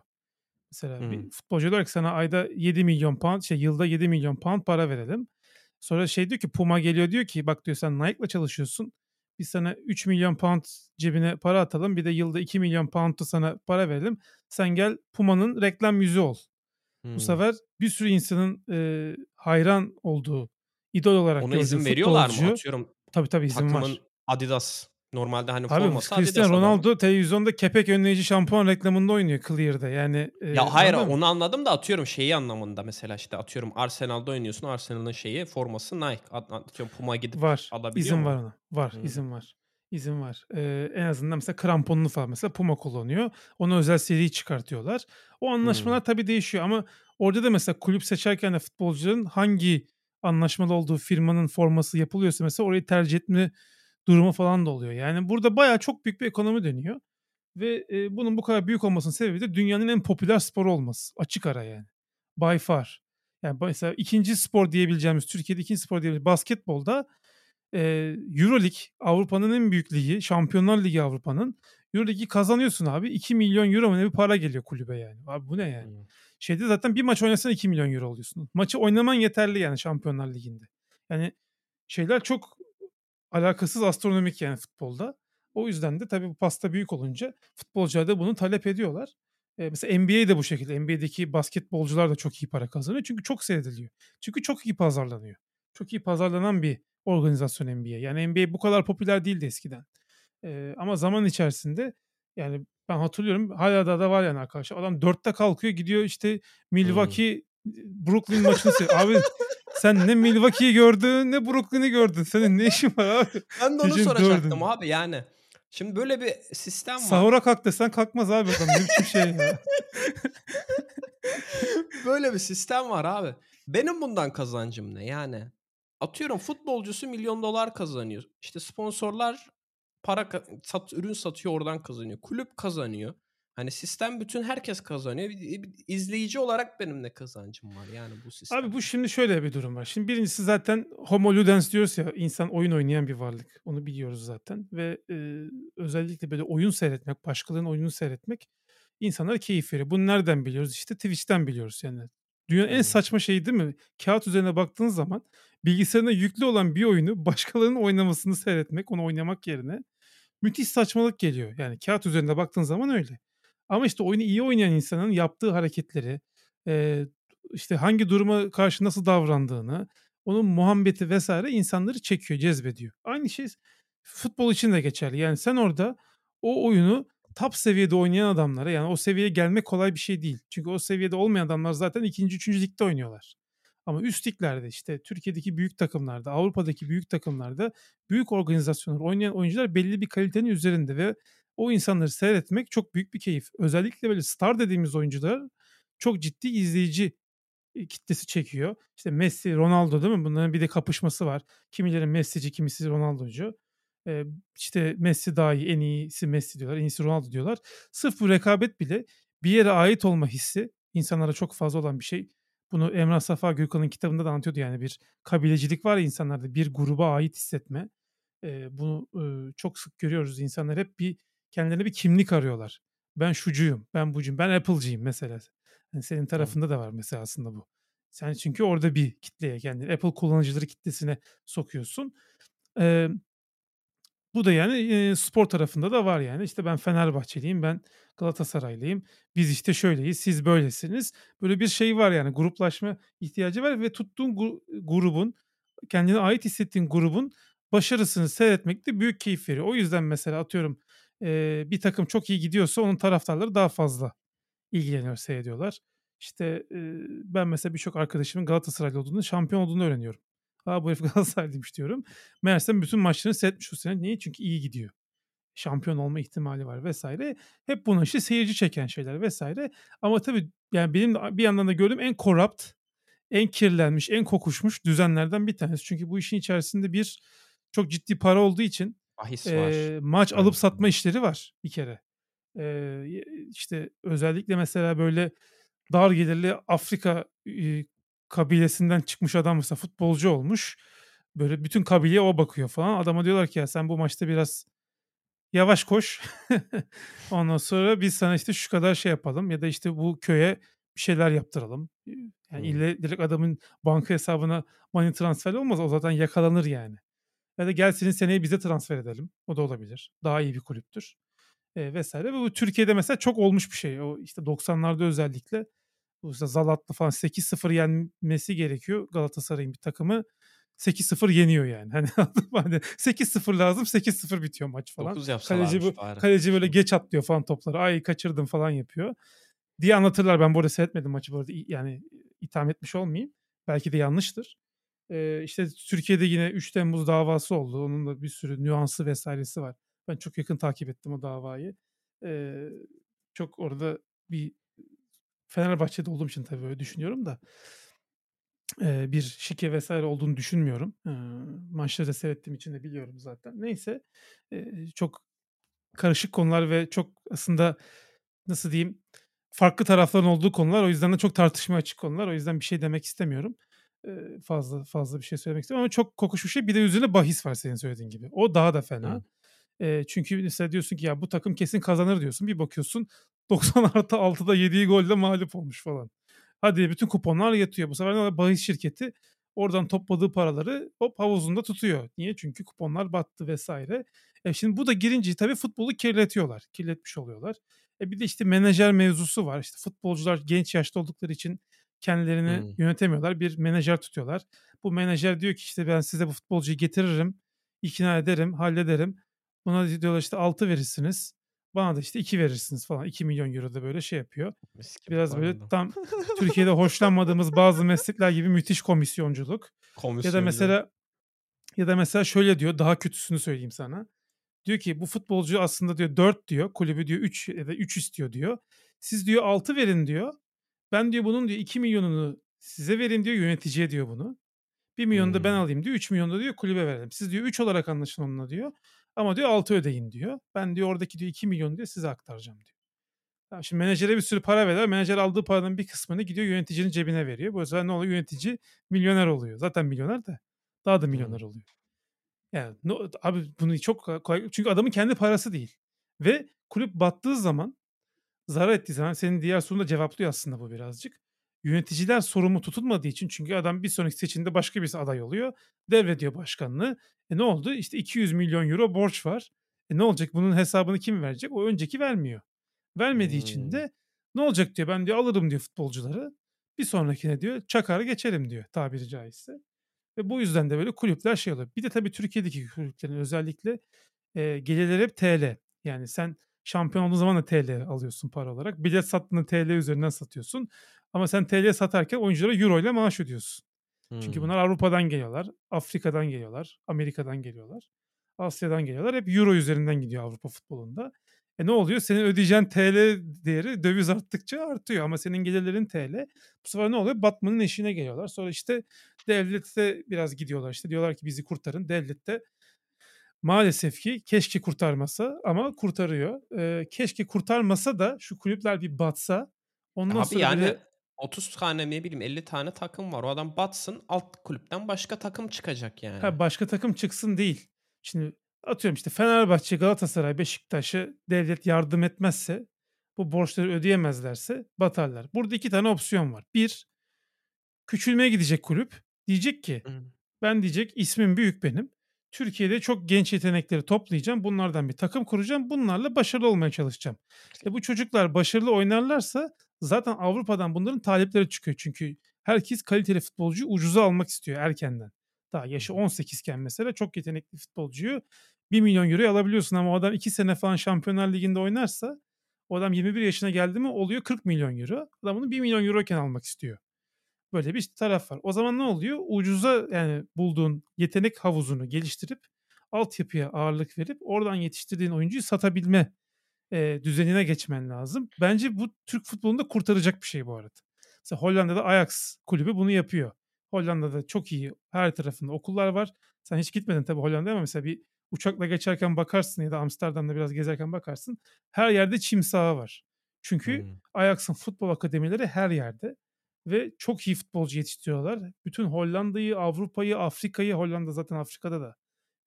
Mesela bir Hımm. futbolcuya diyorlar ki sana ayda £7.000.000 şey yılda £7.000.000 para verelim. Sonra şey diyor ki Puma geliyor diyor ki bak diyor sen Nike'la çalışıyorsun. Biz sana £3.000.000 cebine para atalım. Bir de yılda £2.000.000 da sana para verelim. Sen gel Puma'nın reklam yüzü ol. Bu Hımm. sefer bir sürü insanın, eee, hayran olduğu, idol olarak Ona izin veriyorlar mı? Atıyorum Tabii, tabii izin var. Adidas normalde, hani, Abi Adidas Cristiano. Ronaldo televizyonda kepek önleyici şampuan reklamında oynuyor Clear'da yani, eee, Ya, hayır, anladın onu anladım da atıyorum şeyi anlamında mesela, işte, atıyorum Arsenal'da oynuyorsun, Arsenal'ın şeyi, forması Nike. At atıyorum Puma gidip Var. alabiliyor İzin var mu? ona. Var, Hımm. izin var. İzin var. Eee, en azından mesela kramponunu falan mesela Puma kullanıyor. Ona özel seri çıkartıyorlar. O anlaşmalar tabii değişiyor ama orada da mesela kulüp seçerken de futbolcuların hangi anlaşmalı olduğu firmanın forması yapılıyorsa mesela orayı tercih etme durumu falan da oluyor. Yani burada bayağı çok büyük bir ekonomi dönüyor ve, eee, bunun bu kadar büyük olmasının sebebi de dünyanın en popüler sporu olması. Açık ara yani. By far. Yani mesela 2'nci spor diyebileceğimiz, Türkiye'de 2'nci spor diyebileceğimiz basketbolda, eee, Euroleague Avrupa'nın en büyük ligi, Şampiyonlar Ligi Avrupa'nın. Euroleague'i kazanıyorsun abi €2.000.000 mu ne bir para geliyor kulübe yani. Abi bu ne yani? Hımm. Şeyde zaten bir maç oynasan €2.000.000 alıyorsun. Maçı oynaman yeterli yani Şampiyonlar Ligi'nde. Yani şeyler çok alakasız astronomik yani futbolda. O yüzden de tabii bu pasta büyük olunca futbolcular da bunu talep ediyorlar. Eee, mesela NBA de bu şekilde. NBA'deki basketbolcular da çok iyi para kazanıyor. Çünkü çok seyrediliyor. Çünkü çok iyi pazarlanıyor. Çok iyi pazarlanan bir organizasyon NBA. Yani NBA bu kadar popüler değildi eskiden. Eee, ama zaman içerisinde yani ben hatırlıyorum hâlâ daha da var yani arkadaşlar. Adam 4'te kalkıyor gidiyor işte. Milwaukee, Brooklyn maçını seyrediyor. Abi sen ne Milwaukee'yi gördün ne Brooklyn'i gördün. Senin ne işin var abi Ben de onu gecenin soracaktım 4'ünde? abi, yani. Şimdi böyle bir sistem var. Sahura kalk desen kalkmaz abi adam. Ne biçim şey ya? Böyle bir sistem var abi. Benim bundan kazancım ne? Yani atıyorum futbolcusu milyon dolar kazanıyor. İşte sponsorlar para sat, ürün satıyor oradan kazanıyor. Kulüp kazanıyor. Hani sistem bütün herkes kazanıyor. Bir, bir izleyici olarak benim ne kazancım var yani bu sistem. Abi bu şimdi şöyle bir durum var. Şimdi birincisi zaten homo ludens diyoruz ya insan oyun oynayan bir varlık. Onu biliyoruz zaten ve e, özellikle böyle oyun seyretmek, başkalarının oyununu seyretmek insanlara keyif veriyor. Bunu nereden biliyoruz? İşte Twitch'ten biliyoruz yani. Dünyanın en saçma şeyi değil mi? Kağıt üzerine baktığın zaman bilgisayarına yüklü olan bir oyunu başkalarının oynamasını seyretmek, onu oynamak yerine müthiş saçmalık geliyor. Yani kağıt üzerinde baktığın zaman öyle. Ama işte oyunu iyi oynayan insanın yaptığı hareketleri, eee, işte hangi duruma karşı nasıl davrandığını, onun muhabbeti vesaire insanları çekiyor, cezbediyor. Aynı şey futbol için de geçerli. Yani sen orada o oyunu top seviyede oynayan adamlara yani o seviyeye gelmek kolay bir şey değil. Çünkü o seviyede olmayan adamlar zaten ikinci, üçüncü ligde oynuyorlar. Ama üst liglerde işte Türkiye'deki büyük takımlarda, Avrupa'daki büyük takımlarda büyük organizasyonlar oynayan oyuncular belli bir kalitenin üzerinde ve o insanları seyretmek çok büyük bir keyif. Özellikle böyle star dediğimiz oyuncular çok ciddi izleyici kitlesi çekiyor. İşte Messi, Ronaldo değil mi? Bunların bir de kapışması var. Kimileri Messi'ci, kimisi Ronaldo'cu. Ee, işte Messi daha iyi, en iyisi Messi diyorlar, en iyisi Ronaldo diyorlar. Sırf bu rekabet bile bir yere ait olma hissi insanlara çok fazla olan bir şey. Bunu Emrah Safa Gürkan'ın kitabında da anlatıyordu yani bir kabilecilik var insanlarda bir gruba ait hissetme. Ee, bunu e, çok sık görüyoruz. İnsanlar hep bir kendilerine bir kimlik arıyorlar. Ben şucuyum, ben bucuyum, ben Apple'cıyım mesela. Yani senin tarafında da var mesela aslında bu. Sen çünkü orada bir kitleye kendini Apple kullanıcıları kitlesine sokuyorsun. Ee, bu da yani e, spor tarafında da var yani. İşte ben Fenerbahçeliyim, ben Galatasaraylıyım. Biz işte şöyleyiz, siz böylesiniz. Böyle bir şey var yani gruplaşma ihtiyacı var ve tuttuğun grubun, kendine ait hissettiğin grubun başarısını seyretmek de büyük keyif veriyor. O yüzden mesela atıyorum e, bir takım çok iyi gidiyorsa onun taraftarları daha fazla ilgileniyor, seyrediyorlar. İşte e, ben mesela birçok arkadaşımın Galatasaraylı olduğunu, şampiyon olduğunu öğreniyorum. Aa bu herif Galatasaraylıymış diyorum. Meğersem bütün maçlarını seyretmiş o sene. Niye? Çünkü iyi gidiyor. Şampiyon olma ihtimali var vesaire. Hep bunun işte seyirci çeken şeyler vesaire. Ama tabii yani benim bir yandan da gördüğüm en korrupt, en kirlenmiş, en kokuşmuş düzenlerden bir tanesi. Çünkü bu işin içerisinde bir çok ciddi para olduğu için Bahis var. e, maç Evet. alıp satma işleri var bir kere. E, işte özellikle mesela böyle dar gelirli Afrika e, kabilesinden çıkmış adam mesela futbolcu olmuş. Böyle bütün kabileye o bakıyor falan. Adama diyorlar ki ya sen bu maçta biraz yavaş koş. Ondan sonra biz sana işte şu kadar şey yapalım ya da işte bu köye bir şeyler yaptıralım. Yani Hmm. ille direkt adamın banka hesabına money transfer olmaz. O zaten yakalanır yani. Ya da gel senin seneye bize transfer edelim. O da olabilir. Daha iyi bir kulüptür. E, vesaire. Ve bu Türkiye'de mesela çok olmuş bir şey. O işte 90'larda özellikle bu işte Zalatlı falan 8-0 yenmesi gerekiyor Galatasaray'ın bir takımı. 8-0 yeniyor yani. Hani, hani 8-0 lazım 8-0 bitiyor maç falan. 9 Kaleci, bu, bari. kaleci böyle geç atlıyor falan topları. Ay kaçırdım falan yapıyor. Diye anlatırlar. Ben bu arada seyretmedim maçı bu arada. Yani itham etmiş olmayayım. Belki de yanlıştır. Ee, işte Türkiye'de yine 3 Temmuz davası oldu. Onun da bir sürü nüansı vesairesi var. Ben çok yakın takip ettim o davayı. Çok orada bir Fenerbahçe'de olduğum için tabii öyle düşünüyorum da bir şike vesaire olduğunu düşünmüyorum. Maçları da seyrettiğim için de biliyorum zaten. Neyse çok karışık konular ve çok aslında nasıl diyeyim farklı tarafların olduğu konular. O yüzden de çok tartışmaya açık konular. O yüzden bir şey demek istemiyorum. Fazla fazla bir şey söylemek istemiyorum ama çok kokuşmuş bir şey. Bir de üzerine bahis var senin söylediğin gibi. O daha da fena. Hı. Eee, çünkü mesela diyorsun ki ya bu takım kesin kazanır diyorsun. Bir bakıyorsun 90 artı 6'da yediği golle mağlup olmuş falan. Hadi bütün kuponlar yatıyor. Bu sefer ne bahis şirketi oradan topladığı paraları hop havuzunda tutuyor. Niye? Çünkü kuponlar battı vesaire. E şimdi bu da girince tabii futbolu kirletiyorlar. Kirletmiş oluyorlar. E bir de işte menajer mevzusu var. İşte futbolcular genç yaşta oldukları için kendilerini Hmm. yönetemiyorlar. Bir menajer tutuyorlar. Bu menajer diyor ki işte ben size bu futbolcuyu getiririm, ikna ederim, hallederim. Buna diyorlar işte 6 verirsiniz. Bana da işte 2 verirsiniz falan. 2 milyon euro da böyle şey yapıyor. Mis gibi Biraz böyle paradan. tam Türkiye'de hoşlanmadığımız bazı meslekler gibi müthiş komisyonculuk. Ya da mesela ya da mesela şöyle diyor daha kötüsünü söyleyeyim sana. Diyor ki bu futbolcu aslında diyor 4 diyor. Kulübü diyor 3 ya da 3 istiyor diyor. Siz diyor 6 verin diyor. Ben diyor bunun diyor 2 milyonunu size verin diyor yöneticiye diyor bunu. 1.000.000'unu da ben Hımm. alayım diyor. 3.000.000 da diyor kulübe verelim. Siz diyor 3 olarak anlaşın onunla diyor. Ama diyor 6 ödeyin diyor. Ben diyor oradaki diyor 2.000.000 diyor size aktaracağım diyor. Tamam, şimdi menajere bir sürü para veriyor. Menajer aldığı paranın bir kısmını gidiyor yöneticinin cebine veriyor. Bu sefer ne oluyor? Yönetici milyoner oluyor. Zaten milyoner de daha da milyoner oluyor. Yani no, abi bunu çok kolay çünkü adamın kendi parası değil. Ve kulüp battığı zaman zarar ettiği zaman senin diğer sorunu da cevaplıyor aslında bu birazcık. Yöneticiler sorumlu tutulmadığı için çünkü adam bir sonraki seçimde başka birisi aday oluyor. Devrediyor başkanlığı. E ne oldu? İşte 200 milyon euro borç var. E ne olacak? Bunun hesabını kim verecek? O önceki vermiyor. Vermediği için Hımm. de ne olacak diyor. Ben diyor alırım diyor futbolcuları. Bir sonrakine diyor çakar geçerim diyor tabiri caizse. Ve bu yüzden de böyle kulüpler şey oluyor. Bir de tabii Türkiye'deki kulüplerin özellikle e, gelirleri hep TL. Yani sen şampiyon olduğun zaman da TL alıyorsun para olarak. Bilet sattığında TL üzerinden satıyorsun. Ama sen TL satarken oyunculara euro ile maaş ödüyorsun. Çünkü Hımm. bunlar Avrupa'dan geliyorlar, Afrika'dan geliyorlar, Amerika'dan geliyorlar, Asya'dan geliyorlar. Hep euro üzerinden gidiyor Avrupa futbolunda. E ne oluyor? Senin ödeyeceğin TL değeri döviz arttıkça artıyor ama senin gelirlerin TL. Bu sefer ne oluyor? Batmanın eşiğine geliyorlar. Sonra işte devlete biraz gidiyorlar. İşte diyorlar ki bizi kurtarın. Devlet de maalesef ki keşke kurtarmasa ama kurtarıyor. Eee, keşke kurtarmasa da şu kulüpler bir batsa ondan Abi, sonra yani böyle 30 tane, ne bileyim, 50 tane takım var. O adam batsın, alt kulüpten başka takım çıkacak yani. Ha, başka takım çıksın değil. Şimdi atıyorum işte Fenerbahçe, Galatasaray, Beşiktaş'ı devlet yardım etmezse, bu borçları ödeyemezlerse batarlar. Burada 2 tane opsiyon var. 1, küçülmeye gidecek kulüp. Diyecek ki ben diyecek ismim büyük benim. Türkiye'de çok genç yetenekleri toplayacağım. Bunlardan bir takım kuracağım. Bunlarla başarılı olmaya çalışacağım. E bu çocuklar başarılı oynarlarsa zaten Avrupa'dan bunların talepleri çıkıyor. Çünkü herkes kaliteli futbolcuyu ucuza almak istiyor erkenden. Daha yaşı hı. 18 iken mesela çok yetenekli futbolcuyu 1 milyon euroya alabiliyorsun ama o adam 2 sene falan Şampiyonlar Ligi'nde oynarsa o adam 21 yaşına geldi mi oluyor 40 milyon euro. Adam bunu 1 milyon euroyken almak istiyor. Böyle bir taraf var. O zaman ne oluyor? Ucuza yani bulduğun yetenek havuzunu geliştirip altyapıya ağırlık verip oradan yetiştirdiğin oyuncuyu satabilme eee, düzenine geçmen lazım. Bence bu Türk futbolunu da kurtaracak bir şey bu arada. Mesela Hollanda'da Ajax kulübü bunu yapıyor. Hollanda'da çok iyi her tarafında okullar var. Sen hiç gitmedin tabii Hollanda'ya ama mesela bir uçakla geçerken bakarsın ya da Amsterdam'da biraz gezerken bakarsın. Her yerde çim saha var. Çünkü Hımm. Ajax'ın futbol akademileri her yerde ve çok iyi futbolcu yetiştiriyorlar. Bütün Hollanda'yı, Avrupa'yı, Afrika'yı, Hollanda zaten Afrika'da da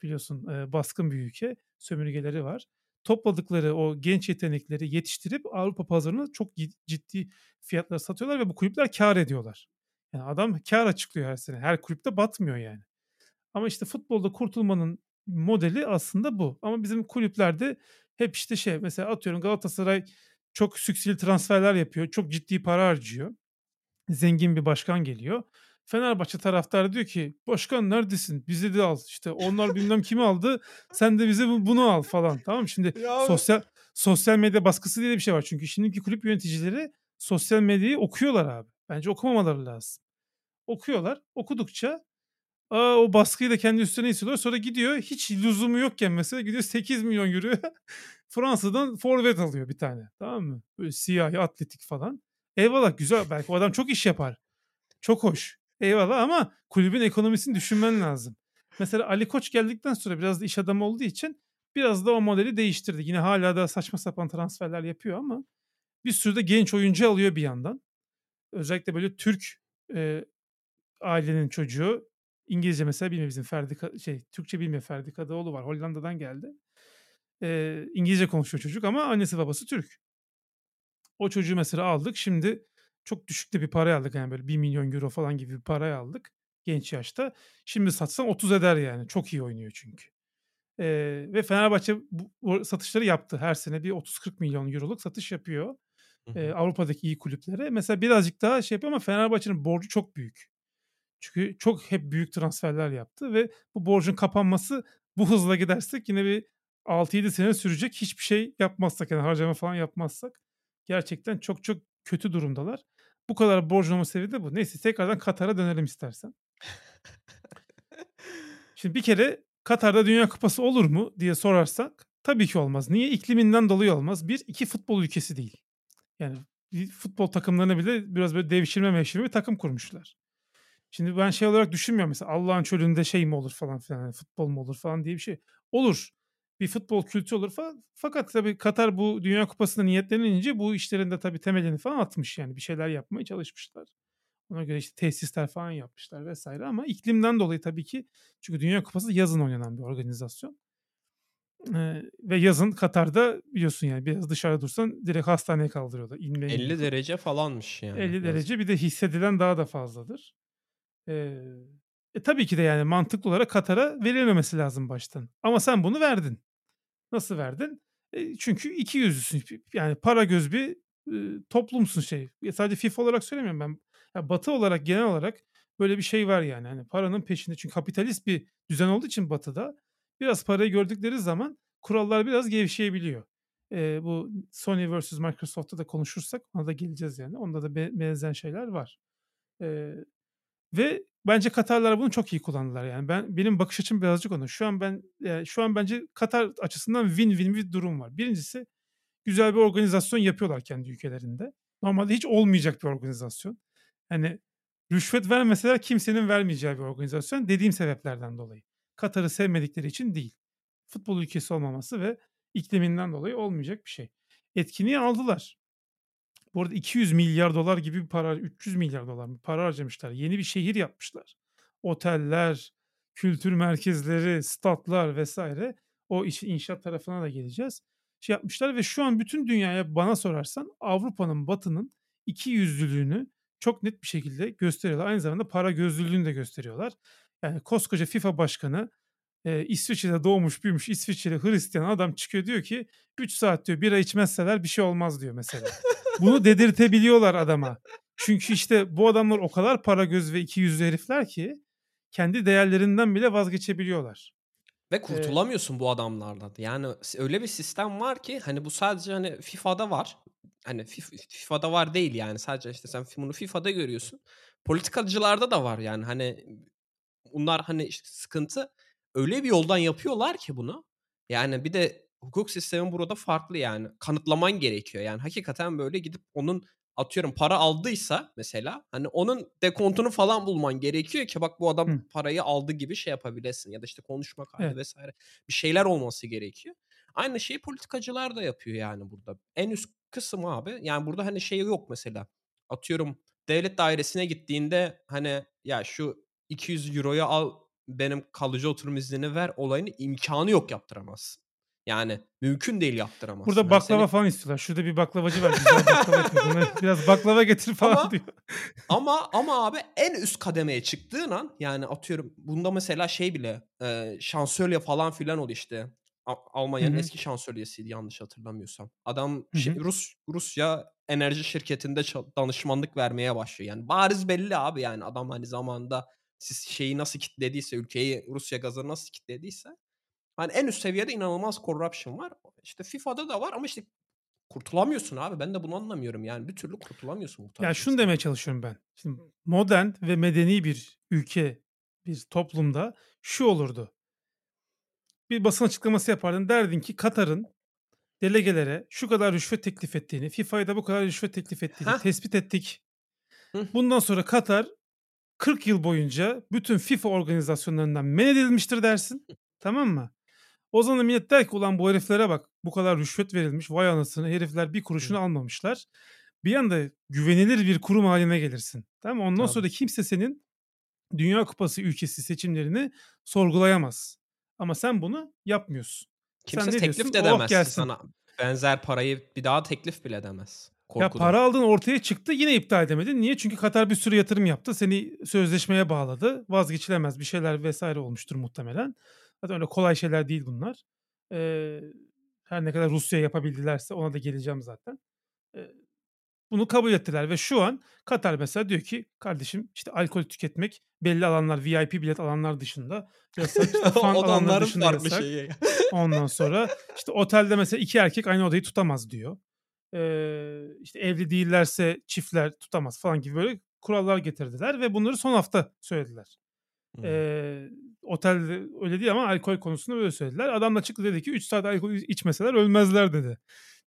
biliyorsun e, baskın bir ülke, sömürgeleri var. Topladıkları o genç yetenekleri yetiştirip Avrupa pazarına çok ciddi fiyatlara satıyorlar ve bu kulüpler kar ediyorlar. Yani adam kar açıklıyor her sene. Her kulüpte batmıyor yani. Ama işte futbolda kurtulmanın modeli aslında bu. Ama bizim kulüplerde hep işte şey mesela atıyorum Galatasaray çok sükseli transferler yapıyor. Çok ciddi para harcıyor zengin bir başkan geliyor. Fenerbahçe taraftarı diyor ki başkan neredesin? Bizi de al. İşte onlar bilmem kimi aldı. Sen de bize bu- bunu al falan. Tamam mı? Şimdi Ya abi sosyal sosyal medya baskısı diye bir şey var. Çünkü şimdiki kulüp yöneticileri sosyal medyayı okuyorlar abi. Bence okumamaları lazım. Okuyorlar. Okudukça aa, o baskıyı da kendi üstüne hissediyor. Sonra gidiyor hiç lüzumu yokken mesela gidiyor 8 milyon euro Fransa'dan forvet alıyor bir tane. Tamam mı? Böyle siyahi atletik falan. Eyvallah güzel. Belki o adam çok iş yapar. Çok hoş. Eyvallah ama kulübün ekonomisini düşünmen lazım. Mesela Ali Koç geldikten sonra biraz da iş adamı olduğu için biraz da o modeli değiştirdi. Yine hala da saçma sapan transferler yapıyor ama bir sürü de genç oyuncu alıyor bir yandan. Özellikle böyle Türk e, ailenin çocuğu İngilizce mesela bilmiyor bizim Ferdi şey Türkçe bilmiyor Ferdi Kadıoğlu var Hollanda'dan geldi. E, İngilizce konuşuyor çocuk ama annesi babası Türk. O çocuğu mesela aldık. Şimdi çok düşük de bir paraya aldık. Yani böyle 1 milyon euro falan gibi bir paraya aldık genç yaşta. Şimdi satsan 30 eder yani. Çok iyi oynuyor çünkü. Eee, ve Fenerbahçe bu, satışları yaptı. Her sene bir 30-40 milyon euroluk satış yapıyor. Hı. Avrupa'daki iyi kulüplere. Mesela birazcık daha şey yapıyor ama Fenerbahçe'nin borcu çok büyük. Çünkü çok hep büyük transferler yaptı ve bu borcun kapanması bu hızla gidersek yine bir 6-7 sene sürecek. Hiçbir şey yapmazsak yani harcama falan yapmazsak gerçekten çok çok kötü durumdalar. Bu kadar borcun olma sebebi de bu. Neyse tekrardan Katar'a dönelim istersen. Şimdi bir kere Katar'da Dünya Kupası olur mu diye sorarsak tabii ki olmaz. Niye? İkliminden dolayı olmaz. Bir, iki futbol ülkesi değil. Yani futbol takımlarına bile biraz böyle devşirme mevşirme bir takım kurmuşlar. Şimdi ben şey olarak düşünmüyorum mesela Allah'ın çölünde şey mi olur falan filan hani futbol mu olur falan diye bir şey. Olur. Bir futbol kültürü olur falan. Fakat tabii Katar bu Dünya Kupası'na niyetlenince bu işlerin de tabii temelini falan atmış yani bir şeyler yapmaya çalışmışlar. Ona göre işte tesisler falan yapmışlar vesaire ama iklimden dolayı tabii ki çünkü Dünya Kupası yazın oynanan bir organizasyon. Ee, ve yazın Katar'da biliyorsun yani biraz dışarıda dursan direkt hastaneye kaldırıyorlar. İnme 50 derece falanmış yani. 50 yazın. derece bir de hissedilen daha da fazladır. Ee, e, tabii ki de yani mantıklı olarak Katar'a verilmemesi lazım baştan. Ama sen bunu verdin. Nasıl verdin? E, çünkü iki yüzlüsün. Yani para göz bir toplumsun şey. E, sadece FIFA olarak söylemiyorum ben. Ya Batı olarak genel olarak böyle bir şey var yani. Hani paranın peşinde. Çünkü kapitalist bir düzen olduğu için Batı'da biraz parayı gördükleri zaman kurallar biraz gevşeyebiliyor. E, bu Sony vs Microsoft'ta da konuşursak ona da geleceğiz yani. Onda da be- benzer şeyler var. E, ve bence Katarlar bunu çok iyi kullandılar yani. Ben benim bakış açım birazcık ona. Şu an ben yani şu an bence Katar açısından win-win bir durum var. Birincisi güzel bir organizasyon yapıyorlar kendi ülkelerinde. Normalde hiç olmayacak bir organizasyon. Hani rüşvet vermeseler kimsenin vermeyeceği bir organizasyon dediğim sebeplerden dolayı. Katar'ı sevmedikleri için değil. Futbol ülkesi olmaması ve ikliminden dolayı olmayacak bir şey. Etkinliği aldılar. Bu arada 200 milyar dolar gibi bir para, 300 milyar dolar mı para harcamışlar. Yeni bir şehir yapmışlar. Oteller, kültür merkezleri, statlar vesaire. O iş, inşaat tarafına da geleceğiz. Şey yapmışlar ve şu an bütün dünyaya bana sorarsan Avrupa'nın, Batı'nın iki yüzlülüğünü çok net bir şekilde gösteriyorlar. Aynı zamanda para gözlülüğünü de gösteriyorlar. Yani koskoca FIFA başkanı e, İsviçre'de doğmuş büyümüş İsviçreli Hristiyan adam çıkıyor diyor ki 3 saat diyor bira içmezseler bir şey olmaz diyor mesela. Bunu dedirtebiliyorlar adama. Çünkü işte bu adamlar o kadar para göz ve iki yüzlü herifler ki kendi değerlerinden bile vazgeçebiliyorlar. Ve kurtulamıyorsun bu adamlardan. Yani öyle bir sistem var ki hani bu sadece hani FIFA'da var. Hani FIFA'da var değil yani sadece işte sen bunu FIFA'da görüyorsun. Politikacılarda da var yani hani bunlar hani işte sıkıntı öyle bir yoldan yapıyorlar ki bunu. Yani bir de hukuk sistemi burada farklı yani. Kanıtlaman gerekiyor. Yani hakikaten böyle gidip onun atıyorum para aldıysa mesela hani onun dekontunu falan bulman gerekiyor ki bak bu adam Hı. parayı aldı gibi şey yapabilesin ya da işte konuşma kaydı Evet. vesaire bir şeyler olması gerekiyor. Aynı şeyi politikacılar da yapıyor yani burada. En üst kısım abi yani burada hani şey yok mesela. Atıyorum devlet dairesine gittiğinde hani ya şu 200 euroyu al benim kalıcı oturum iznini ver olayını imkanı yok yaptıramazsın. Yani mümkün değil yaptıramazsın. Burada baklava seni falan istiyorlar. Şurada bir baklavacı var. Güzel baklava yapıyor. Biraz baklava getir falan Ama diyor. ama ama abi en üst kademeye çıktığın an yani atıyorum bunda mesela şey bile e, şansölye falan filan ol işte. Almanya'nın eski şansölyesiydi yanlış hatırlamıyorsam. Adam şey. Rus Rusya enerji şirketinde danışmanlık vermeye başlıyor. Yani bariz belli abi yani adam hani zamanında siz şeyi nasıl kitlediyse ülkeyi Rusya gazı nasıl kitlediyse hani en üst seviyede inanılmaz corruption var. İşte FIFA'da da var ama işte kurtulamıyorsun abi. Ben de bunu anlamıyorum. Yani bir türlü kurtulamıyorsun bu tarz Ya şunu demeye çalışıyorum ben. Şimdi modern ve medeni bir ülke, bir toplumda şu olurdu. Bir basın açıklaması yapardın. Derdin ki Katar'ın delegelere şu kadar rüşvet teklif ettiğini, FIFA'ya da bu kadar rüşvet teklif ettiğini Heh. tespit ettik. Hı. Bundan sonra Katar 40 yıl boyunca bütün FIFA organizasyonlarından men edilmiştir dersin. Tamam mı? O zaman millet der ki ulan bu heriflere bak bu kadar rüşvet verilmiş vay anasını herifler bir kuruşunu Hı. almamışlar. Bir anda güvenilir bir kurum haline gelirsin. Tamam mı? Ondan Tabii. sonra kimse senin Dünya Kupası ülkesi seçimlerini sorgulayamaz. Ama sen bunu yapmıyorsun. Kimse sen teklif diyorsun? de Oh edemez gelsin. sana. Benzer parayı bir daha teklif bile edemez. Ya Korkudan. para aldın ortaya çıktı yine iptal edemedin. Niye? Çünkü Katar bir sürü yatırım yaptı. Seni sözleşmeye bağladı. Vazgeçilemez bir şeyler vesaire olmuştur muhtemelen. Zaten öyle kolay şeyler değil bunlar. Ee, her ne kadar Rusya yapabildilerse ona da geleceğim zaten. Ee, bunu kabul ettiler ve şu an Katar mesela diyor ki kardeşim işte alkol tüketmek belli alanlar VIP bilet alanlar dışında yasak işte fan alanlar dışında yasak. şeyi. Ondan sonra işte otelde mesela iki erkek aynı odayı tutamaz diyor. Ee, işte evli değillerse çiftler tutamaz falan gibi böyle kurallar getirdiler ve bunları son hafta söylediler. Hmm. Ee, otelde öyle değil ama alkol konusunda böyle söylediler. Adam da çıktı dedi ki 3 saat alkol içmeseler ölmezler dedi.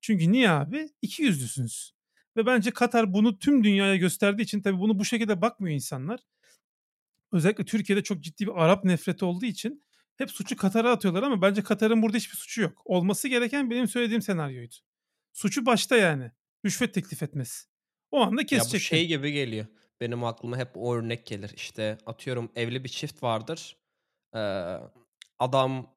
Çünkü niye abi? İki yüzlüsünüz. Ve bence Katar bunu tüm dünyaya gösterdiği için tabii bunu bu şekilde bakmıyor insanlar. özellikle Türkiye'de çok ciddi bir Arap nefreti olduğu için hep suçu Katar'a atıyorlar ama bence Katar'ın burada hiçbir suçu yok. Olması gereken benim söylediğim senaryoydu. Suçu başta yani. Rüşvet teklif etmesi. O anda Ya bu şey gibi geliyor. Benim aklıma hep o örnek gelir. İşte atıyorum evli bir çift vardır. Adam,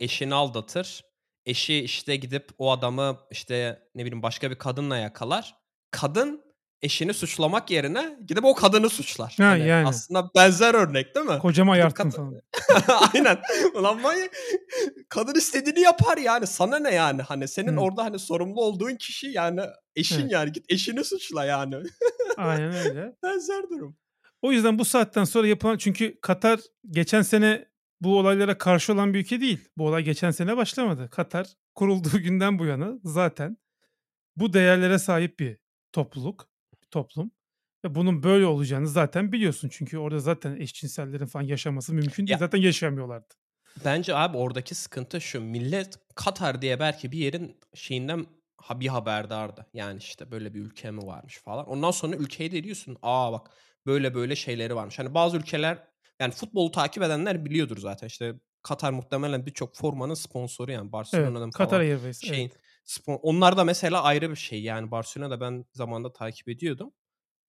eşini aldatır. Eşi işte gidip o adamı işte ne bileyim başka bir kadınla yakalar. Kadın eşini suçlamak yerine gidip o kadını suçlar. Ha, Hani yani. aslında benzer örnek değil mi? Kocama ayarttın kad- falan. Aynen. Ulan manyak. Kadın istediğini yapar yani. Sana ne yani? Hani senin Hı. orada hani sorumlu olduğun kişi yani eşin Evet. yani. Git eşini suçla yani. Aynen öyle. Benzer durum. O yüzden bu saatten sonra yapılan çünkü Katar geçen sene bu olaylara karşı olan bir ülke değil. Bu olay geçen sene başlamadı. Katar kurulduğu günden bu yana zaten bu değerlere sahip bir topluluk, bir toplum. Ve bunun böyle olacağını zaten biliyorsun. Çünkü orada zaten eşcinsellerin falan yaşaması mümkün değil. Ya Zaten yaşayamıyorlardı. bence abi oradaki sıkıntı şu. Millet Katar diye belki bir yerin şeyinden bir haberdardı. Yani işte böyle bir ülke mi varmış falan. Ondan sonra ülkeyi de diyorsun. Aa bak böyle böyle şeyleri varmış. Hani bazı ülkeler yani futbolu takip edenler biliyordur zaten. İşte Katar muhtemelen birçok formanın sponsoru yani Evet. Barcelona'nın Katar Airways. şeyin Evet. spon- onlar da mesela ayrı bir şey. Yani Barcelona'da ben zamanda takip ediyordum.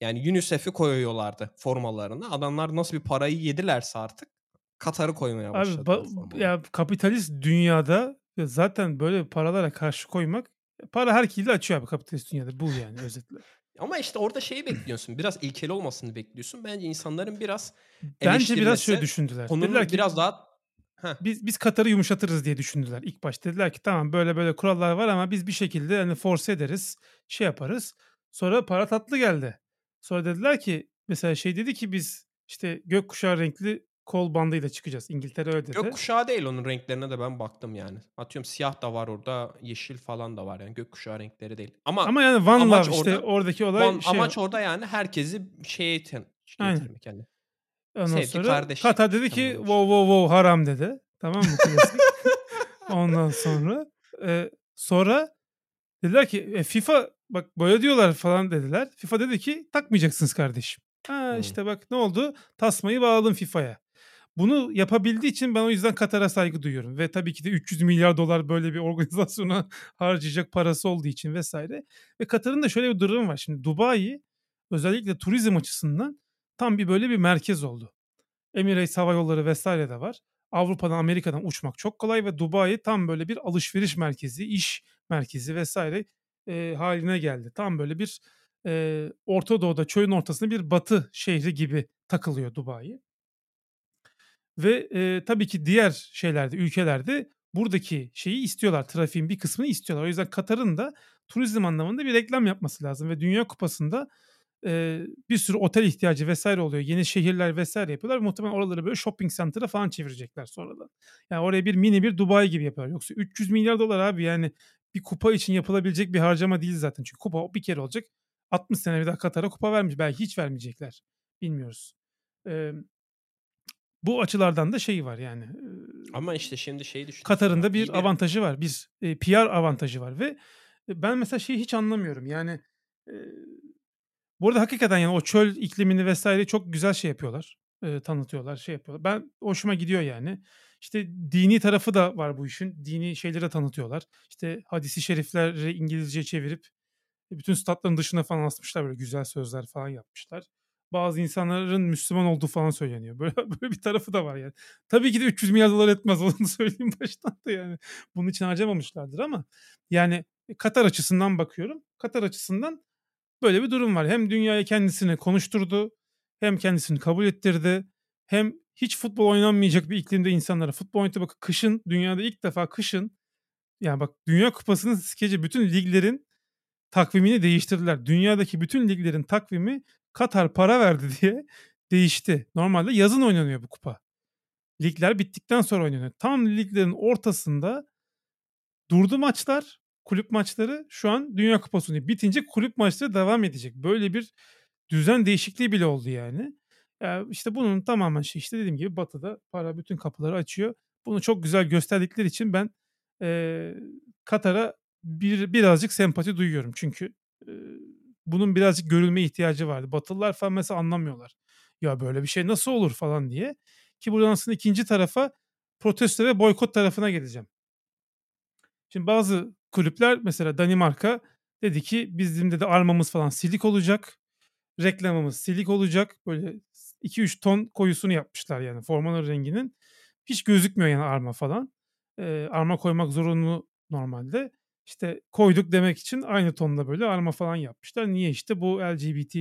Yani UNICEF'i koyuyorlardı formalarına. Adamlar nasıl bir parayı yedilerse artık Katar'ı koymaya Abi başladılar ba- ya kapitalist dünyada ya zaten böyle paralara karşı koymak para her kilidi açıyor abi kapitalist dünyada. Bu yani özetle. Ama işte orada şeyi bekliyorsun. Biraz ilkeli olmasını bekliyorsun. Bence insanların biraz Bence biraz şöyle düşündüler. konunun Dediler ki biraz daha Heh, biz biz Katar'ı yumuşatırız diye düşündüler. İlk başta dediler ki tamam böyle böyle kurallar var ama biz bir şekilde hani force ederiz, şey yaparız. Sonra para tatlı geldi. Sonra dediler ki mesela şey dedi ki biz işte gökkuşağı renkli kol bandıyla çıkacağız. İngiltere öyle dedi. gökkuşağı değil onun renklerine de ben baktım yani. Atıyorum siyah da var orada, yeşil falan da var yani gökkuşağı renkleri değil. Ama, Ama yani amaç Love işte orada oradaki olay Van- şey amaç orada yani herkesi şeye ten- Aynen. getirmek yani. Ondan Sevgi, sonra kardeşlik Katar dedi ki tanımlamış. wow wow wow haram dedi. Tamam mı? Ondan sonra e, sonra dediler ki e, FIFA bak böyle diyorlar falan dediler. FIFA dedi ki takmayacaksınız kardeşim. Ha Hmm. işte bak ne oldu? Tasmayı bağladım FIFA'ya. Bunu yapabildiği için ben o yüzden Katar'a saygı duyuyorum. Ve tabii ki de 300 milyar dolar böyle bir organizasyona harcayacak parası olduğu için vesaire. Ve Katar'ın da şöyle bir durum var. Şimdi Dubai özellikle turizm açısından tam bir böyle bir merkez oldu. Emirates Hava Yolları vesaire de var. Avrupa'dan Amerika'dan uçmak çok kolay ve Dubai tam böyle bir alışveriş merkezi, iş merkezi vesaire e, haline geldi. Tam böyle bir e, Orta Doğu'da çölün ortasında bir batı şehri gibi takılıyor Dubai. Ve e, tabii ki diğer şeylerde, ülkelerde buradaki şeyi istiyorlar. Trafiğin bir kısmını istiyorlar. O yüzden Katar'ın da turizm anlamında bir reklam yapması lazım. Ve Dünya Kupası'nda e, bir sürü otel ihtiyacı vesaire oluyor. Yeni şehirler vesaire yapıyorlar. Muhtemelen oraları böyle shopping center'a falan çevirecekler sonradan. Yani oraya bir mini bir Dubai gibi yapıyorlar. Yoksa 300 milyar dolar abi yani bir kupa için yapılabilecek bir harcama değil zaten. Çünkü kupa bir kere olacak. 60 sene bir daha Katar'a kupa vermiş. Belki hiç vermeyecekler. Bilmiyoruz. Eee bu açılardan da şey var yani. Ama işte şimdi şeyi düşünüyorsun. Katar'ın da bir avantajı var. Bir e, PR avantajı var ve e, ben mesela şeyi hiç anlamıyorum. Yani e, bu arada hakikaten yani o çöl iklimini vesaire çok güzel şey yapıyorlar. e, tanıtıyorlar, şey yapıyorlar. Ben hoşuma gidiyor yani. İşte dini tarafı da var bu işin. Dini şeyleri de tanıtıyorlar. İşte hadisi şerifleri İngilizce çevirip bütün statların dışına falan asmışlar böyle güzel sözler falan yapmışlar. Bazı insanların Müslüman olduğu falan söyleniyor. Böyle, böyle bir tarafı da var yani. Tabii ki de 300 milyar dolar etmez onu söyleyeyim baştan da yani. Bunun için harcamamışlardır ama yani Katar açısından bakıyorum. Katar açısından böyle bir durum var. Hem dünyaya kendisini konuşturdu, hem kendisini kabul ettirdi, hem hiç futbol oynanmayacak bir iklimde insanlara futbol oynattı. Bak kışın, dünyada ilk defa kışın yani bak Dünya Kupası'nın skeci bütün liglerin takvimini değiştirdiler. Dünyadaki bütün liglerin takvimi Katar para verdi diye değişti. Normalde yazın oynanıyor bu kupa. Ligler bittikten sonra oynanıyor. Tam liglerin ortasında durdu maçlar, kulüp maçları. Şu an Dünya Kupası oynuyor. Bitince kulüp maçları devam edecek. Böyle bir düzen değişikliği bile oldu yani. Ya işte bunun tamamen şey işte dediğim gibi Batı'da para bütün kapıları açıyor. Bunu çok güzel gösterdikleri için ben eee, Katar'a bir birazcık sempati duyuyorum. Çünkü bunun birazcık görülme ihtiyacı vardı. Batılılar falan mesela anlamıyorlar. "Ya, böyle bir şey nasıl olur?" falan diye. Ki buradan aslında ikinci tarafa, protesto ve boykot tarafına geleceğim. Şimdi bazı kulüpler mesela Danimarka dedi ki bizim dedi armamız falan silik olacak. Reklamımız silik olacak. Böyle 2-3 ton koyusunu yapmışlar yani formanın renginin. Hiç gözükmüyor yani arma falan. Eee, arma koymak zorunlu normalde. İşte koyduk demek için aynı tonda böyle arma falan yapmışlar. Niye? İşte bu LGBT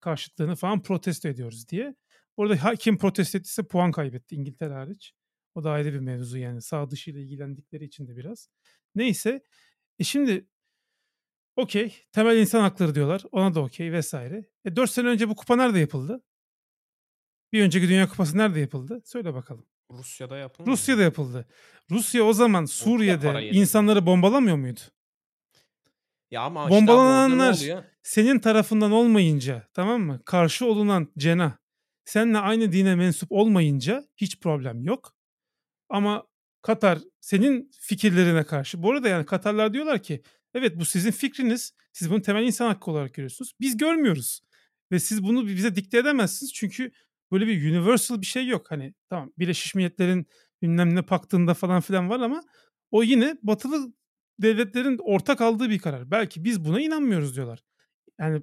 karşıtlığını falan protesto ediyoruz diye. Orada kim protesto ettiyse puan kaybetti İngiltere hariç. O da ayrı bir mevzu yani sağ dışıyla ilgilendikleri için de biraz. Neyse. E şimdi okay, temel insan hakları diyorlar. Ona da okay vesaire. E 4 sene önce bu kupa nerede yapıldı? Bir önceki Dünya Kupası nerede yapıldı? Söyle bakalım. Rusya'da yapılmadı. Rusya'da yapıldı. Rusya o zaman Suriye'de insanları bombalamıyor muydu? Ya ama Bombalananlar işte senin tarafından olmayınca tamam mı? Karşı olunan cenah seninle aynı dine mensup olmayınca hiç problem yok. Ama Katar senin fikirlerine karşı. Bu arada yani Katarlar diyorlar ki evet bu sizin fikriniz. Siz bunu temel insan hakkı olarak görüyorsunuz. Biz görmüyoruz. Ve siz bunu bize dikte edemezsiniz. Çünkü böyle bir universal bir şey yok. Hani tamam Birleşmiş Milletler'in bilmem ne paktında falan filan var ama o yine batılı devletlerin ortak aldığı bir karar. Belki biz buna inanmıyoruz diyorlar. Yani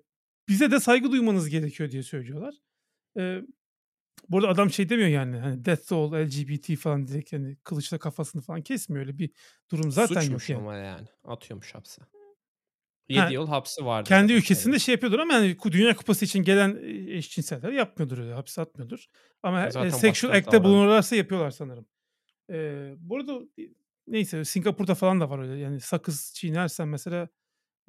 bize de saygı duymanız gerekiyor diye söylüyorlar. Ee, burada adam şey demiyor yani hani death to all LGBT falan direkt yani kılıçla kafasını falan kesmiyor öyle bir durum zaten Suçmuş yok yani. ama yani. Atıyormuş hapse. 7 Ha, yıl hapsi vardı. Kendi zaten ülkesinde şey yapıyordur ama yani Dünya Kupası için gelen e, eşcinseller yapmıyordur öyle hapse atmıyordur. Ama E e, sexual act'te bulunurlarsa yapıyorlar sanırım. Ee, burada e, neyse Singapur'da falan da var öyle yani sakız çiğnersen mesela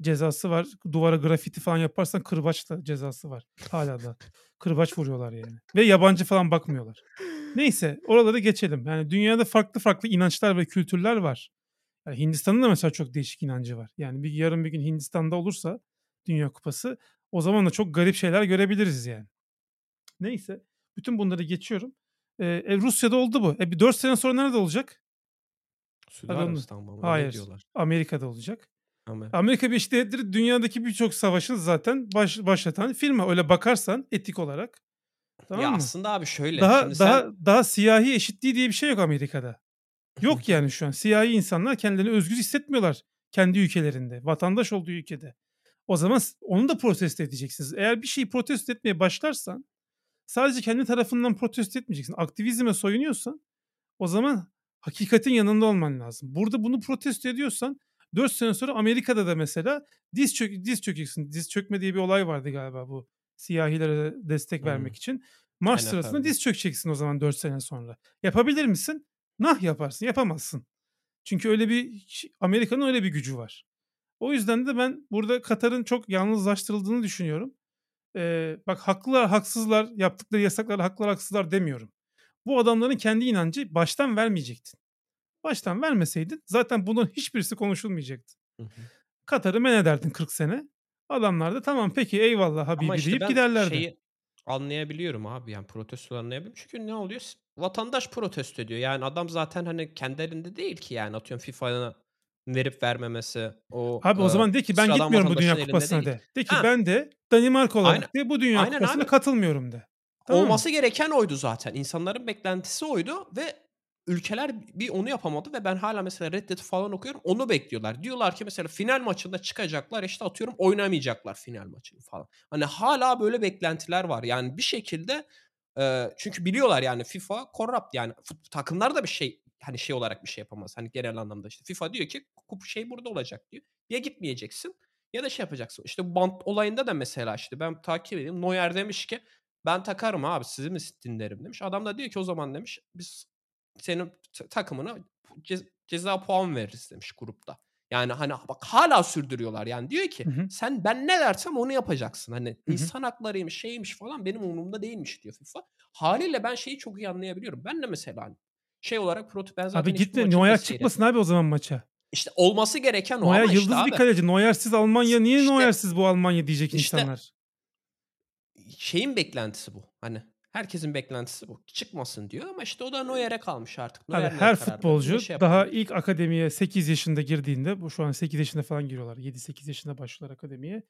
cezası var. Duvara grafiti falan yaparsan kırbaçla cezası var. Hala da. Kırbaç vuruyorlar yani. Ve yabancı falan bakmıyorlar. Neyse oraları geçelim. Yani dünyada farklı farklı inançlar ve kültürler var. Yani Hindistan'ın da mesela çok değişik inancı var. Yani bir yarın bir gün Hindistan'da olursa Dünya Kupası o zaman da çok garip şeyler görebiliriz yani. Neyse bütün bunları geçiyorum. Ee, e, Rusya'da oldu bu. E bir 4 sene sonra nerede olacak? Suudi Arabistan'da mı? Hayır. diyorlar? Amerika'da olacak. Ama Amerika Birleşik Devletleri dünyadaki birçok savaşın zaten baş, başlatan firma. Öyle bakarsan etik olarak. Tamam ya mı? aslında abi şöyle. Daha daha sen daha siyahi eşitliği diye bir şey yok Amerika'da. Yok yani şu an. Siyahi insanlar kendilerini özgür hissetmiyorlar kendi ülkelerinde, vatandaş olduğu ülkede. O zaman onu da protesto edeceksiniz. Eğer bir şeyi protesto etmeye başlarsan sadece kendi tarafından protesto etmeyeceksin. Aktivizme soyunuyorsan o zaman hakikatin yanında olman lazım. Burada bunu protesto ediyorsan 4 sene sonra Amerika'da da mesela diz, çök, diz çökeceksin. Diz çökme diye bir olay vardı galiba bu siyahilere destek Hmm. vermek için. Marş Aynen, sırasında tabii. diz çökeceksin o zaman 4 sene sonra. Yapabilir misin? Nah yaparsın. Yapamazsın. Çünkü öyle bir Amerika'nın öyle bir gücü var. O yüzden de ben burada Katar'ın çok yalnızlaştırıldığını düşünüyorum. Ee, bak haklılar haksızlar yaptıkları yasaklar haklılar haksızlar demiyorum. Bu adamların kendi inancı baştan vermeyecektin. Baştan vermeseydin zaten bunun hiçbirisi konuşulmayacaktı. Hı hı. Katar'ı men ederdin 40 sene. Adamlar da tamam peki eyvallah Habibi Ama işte deyip giderlerdi. şeyi anlayabiliyorum abi yani protestoları anlayabiliyorum. Çünkü ne oluyor? Vatandaş protesto ediyor. Yani adam zaten hani kendi elinde değil ki yani atıyorum FIFA'ya verip vermemesi o Abi o zaman de ki ben gitmiyorum bu Dünya Kupası'na de. De ki Ha. ben de Danimarka olarak Aynen. de bu Dünya Aynen Kupası'na abi. katılmıyorum de. Tamam mı? Olması gereken oydu zaten. İnsanların beklentisi oydu ve ülkeler bir onu yapamadı ve ben hala mesela Reddit'i falan okuyorum. Onu bekliyorlar. Diyorlar ki mesela final maçında çıkacaklar işte atıyorum oynamayacaklar final maçını falan. Hani hala böyle beklentiler var. Yani bir şekilde e, çünkü biliyorlar yani FIFA corrupt yani takımlar da bir şey hani şey olarak bir şey yapamaz. Hani genel anlamda işte FIFA diyor ki kup şey burada olacak diyor. Ya gitmeyeceksin ya da şey yapacaksın. İşte bant olayında da mesela işte ben takip edeyim. Neuer demiş ki ben takarım abi sizi mi dinlerim demiş. Adam da diyor ki o zaman demiş biz senin takımına ce- ceza puan veririz demiş grupta. Yani hani bak hala sürdürüyorlar. Yani diyor ki Hı hı. sen ben ne dersem onu yapacaksın. Hani hı. insan haklarıymış şeymiş falan benim umurumda değilmiş diyor FIFA. Haliyle ben şeyi çok iyi anlayabiliyorum. Ben de mesela hani şey olarak proto ben zaten Abi maçını da Neuer çıkmasın abi o zaman maça. İşte olması gereken o Neuer ama yıldız işte bir abi. kaleci. Neuer'siz Almanya niye İşte- Neuer'siz bu Almanya diyecek İşte- insanlar. şeyin beklentisi bu. Hani herkesin beklentisi bu. Çıkmasın diyor ama işte o da Neuer'e kalmış artık. Neuer ne her futbolcu şey daha ilk akademiye 8 yaşında girdiğinde bu şu an 8 yaşında falan giriyorlar. 7-8 yaşında başlıyorlar akademiye.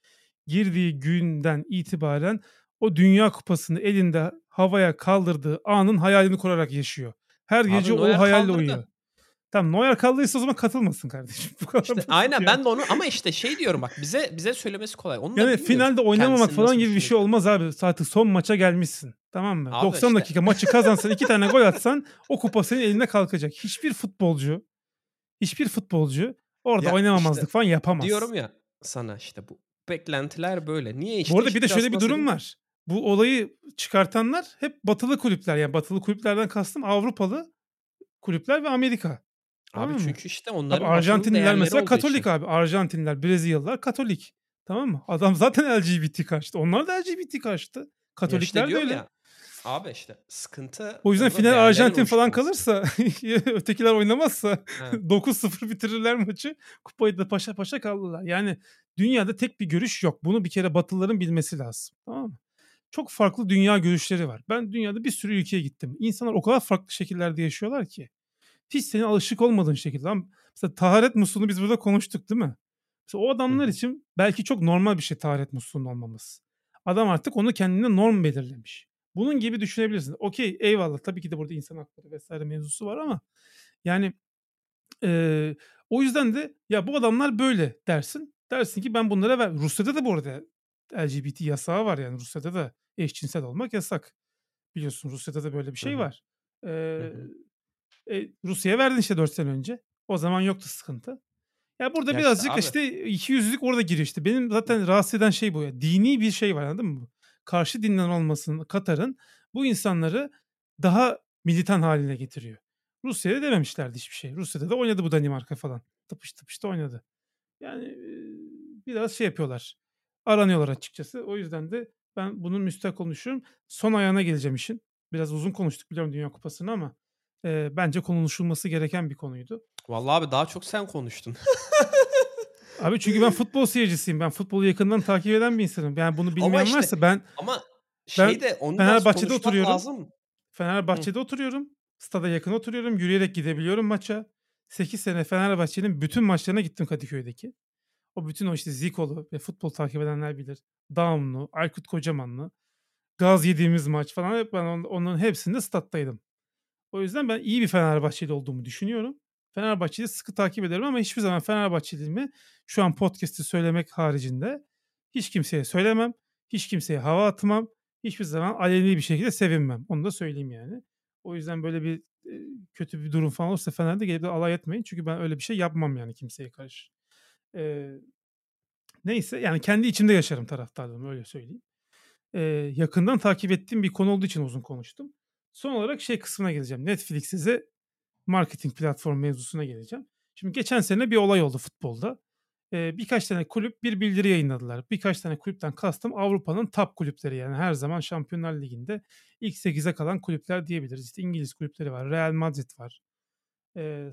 Girdiği günden itibaren o Dünya Kupası'nı elinde havaya kaldırdığı anın hayalini kurarak yaşıyor. Her gece Abi o Neuer hayalle kaldırdı. uyuyor. Tamam Neuer kaldıysa o zaman katılmasın kardeşim. Bu kadar İşte aynen ben de onu ama işte şey diyorum bak bize bize söylemesi kolay. Onu Yani finalde oynamamak falan gibi bir şey olmaz abi. Artık son maça gelmişsin. Tamam mı? Abi 90 işte. dakika maçı kazansan iki tane gol atsan o kupa senin eline kalkacak. Hiçbir futbolcu hiçbir futbolcu orada Ya oynamamazlık işte falan yapamaz. diyorum ya sana işte bu beklentiler böyle. Niye işte Bu arada bir de işte şöyle bir durum diyeyim? var. Bu olayı çıkartanlar hep batılı kulüpler. Yani batılı kulüplerden kastım Avrupalı kulüpler ve Amerika. Abi mı? çünkü işte Abi onların batının Arjantinliler mesela Katolik için. abi. Arjantinliler, Brezilyalılar Katolik. Tamam mı? Adam zaten LGBT karşıtı. Onlar da LGBT karşıtı. Ya işte Katolikler de öyle. ya abi işte sıkıntı O yüzden final Arjantin falan kalırsa ötekiler oynamazsa Ha. 9-0 bitirirler maçı. Kupayı da paşa paşa kaldılar. Yani dünyada tek bir görüş yok. Bunu bir kere Batılıların bilmesi lazım. Tamam mı? Çok farklı dünya görüşleri var. Ben dünyada bir sürü ülkeye gittim. İnsanlar o kadar farklı şekillerde yaşıyorlar ki. Hiç senin alışık olmadığın şekilde. Lan Mesela taharet musluğunu biz burada konuştuk değil mi? Mesela o adamlar hı. için belki çok normal bir şey taharet musluğunun olmaması. Adam artık onu kendine norm belirlemiş. Bunun gibi düşünebilirsin. Okey eyvallah tabii ki de burada insan hakları vesaire mevzusu var ama yani eee, o yüzden de ya bu adamlar böyle dersin. Dersin ki ben bunlara ver. Rusya'da da bu arada LGBT yasağı var yani Rusya'da da eşcinsel olmak yasak. Biliyorsun Rusya'da da böyle bir şey hı. var. Hı. E, Rusya'ya verdin işte 4 sene önce. O zaman yoktu sıkıntı. Ya burada Ya birazcık abi işte ikiyüzlülük orada giriyor işte. Benim zaten rahatsız eden şey bu ya. Dini bir şey var anladın mı? Karşı dinden olmasının Katar'ın bu insanları daha militan haline getiriyor. Rusya'da dememişlerdi hiçbir şey. Rusya'da da oynadı bu Danimarka falan. Tıpış tıpış da oynadı. Yani biraz şey yapıyorlar. Aranıyorlar açıkçası. O yüzden de ben bunun müstak konuşuyorum. Son ayağına geleceğim işin. Biraz uzun konuştuk biliyorum Dünya Kupası'nı ama e, bence konuşulması gereken bir konuydu. Vallahi abi daha çok sen konuştun. Abi çünkü ben futbol seyircisiyim. Ben futbolu yakından takip eden bir insanım. Yani bunu Ama bilmeyen işte varsa ben ama şey de onu Fenerbahçe'de oturuyorum. lazım. Hı. Fenerbahçe'de oturuyorum. Stada yakın oturuyorum. Yürüyerek gidebiliyorum maça. 8 sene Fenerbahçe'nin bütün maçlarına gittim Kadıköy'deki. O bütün o işte Zikolu ve futbol takip edenler bilir. Daumlu, Aykut Kocamanlı, gaz yediğimiz maç falan hep ben on- onların hepsinde stat'taydım. O yüzden ben iyi bir Fenerbahçeli olduğumu düşünüyorum. Fenerbahçe'yi sıkı takip ederim ama hiçbir zaman Fenerbahçeliğimi şu an podcast'te söylemek haricinde hiç kimseye söylemem. Hiç kimseye hava atmam. Hiçbir zaman aleni bir şekilde sevinmem. Onu da söyleyeyim yani. O yüzden böyle bir e, kötü bir durum falan olursa Fener'de gelip de alay etmeyin. Çünkü ben öyle bir şey yapmam yani kimseye karşı. Ee, neyse yani kendi içimde yaşarım taraftarlığımı öyle söyleyeyim. Ee, yakından takip ettiğim bir konu olduğu için uzun konuştum. Son olarak şey kısmına geleceğim. Netflix size marketing platform mevzusuna geleceğim. Şimdi geçen sene bir olay oldu futbolda. Ee, birkaç tane kulüp bir bildiri yayınladılar. Birkaç tane kulüpten kastım Avrupa'nın top kulüpleri yani her zaman Şampiyonlar Ligi'nde ilk 8'e kalan kulüpler diyebiliriz. İşte İngiliz kulüpleri var, Real Madrid var. Ee,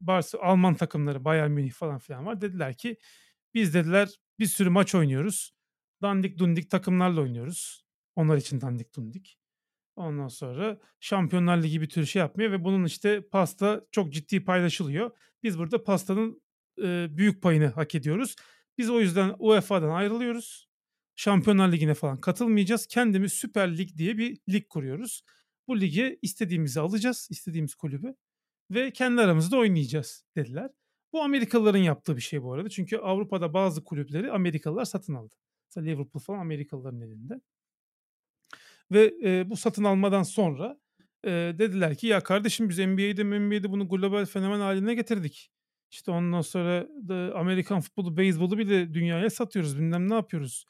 Barça, Alman takımları, Bayern Münih falan filan var. Dediler ki biz dediler bir sürü maç oynuyoruz. Dandik dundik takımlarla oynuyoruz. Onlar için dandik dundik. Ondan sonra Şampiyonlar Ligi bir tür şey yapmıyor ve bunun işte pasta çok ciddi paylaşılıyor. Biz burada pastanın e, büyük payını hak ediyoruz. Biz o yüzden UEFA'dan ayrılıyoruz. Şampiyonlar Ligi'ne falan katılmayacağız. Kendimiz Süper Lig diye bir lig kuruyoruz. Bu lige istediğimizi alacağız, istediğimiz kulübü ve kendi aramızda oynayacağız dediler. Bu Amerikalıların yaptığı bir şey bu arada. Çünkü Avrupa'da bazı kulüpleri Amerikalılar satın aldı. Mesela Liverpool falan Amerikalıların elinde. Ve e, bu satın almadan sonra e, dediler ki ya kardeşim biz NBA'de NBA'de bunu global fenomen haline getirdik. İşte ondan sonra da Amerikan futbolu, beyzbolu bile dünyaya satıyoruz. Bilmem ne yapıyoruz.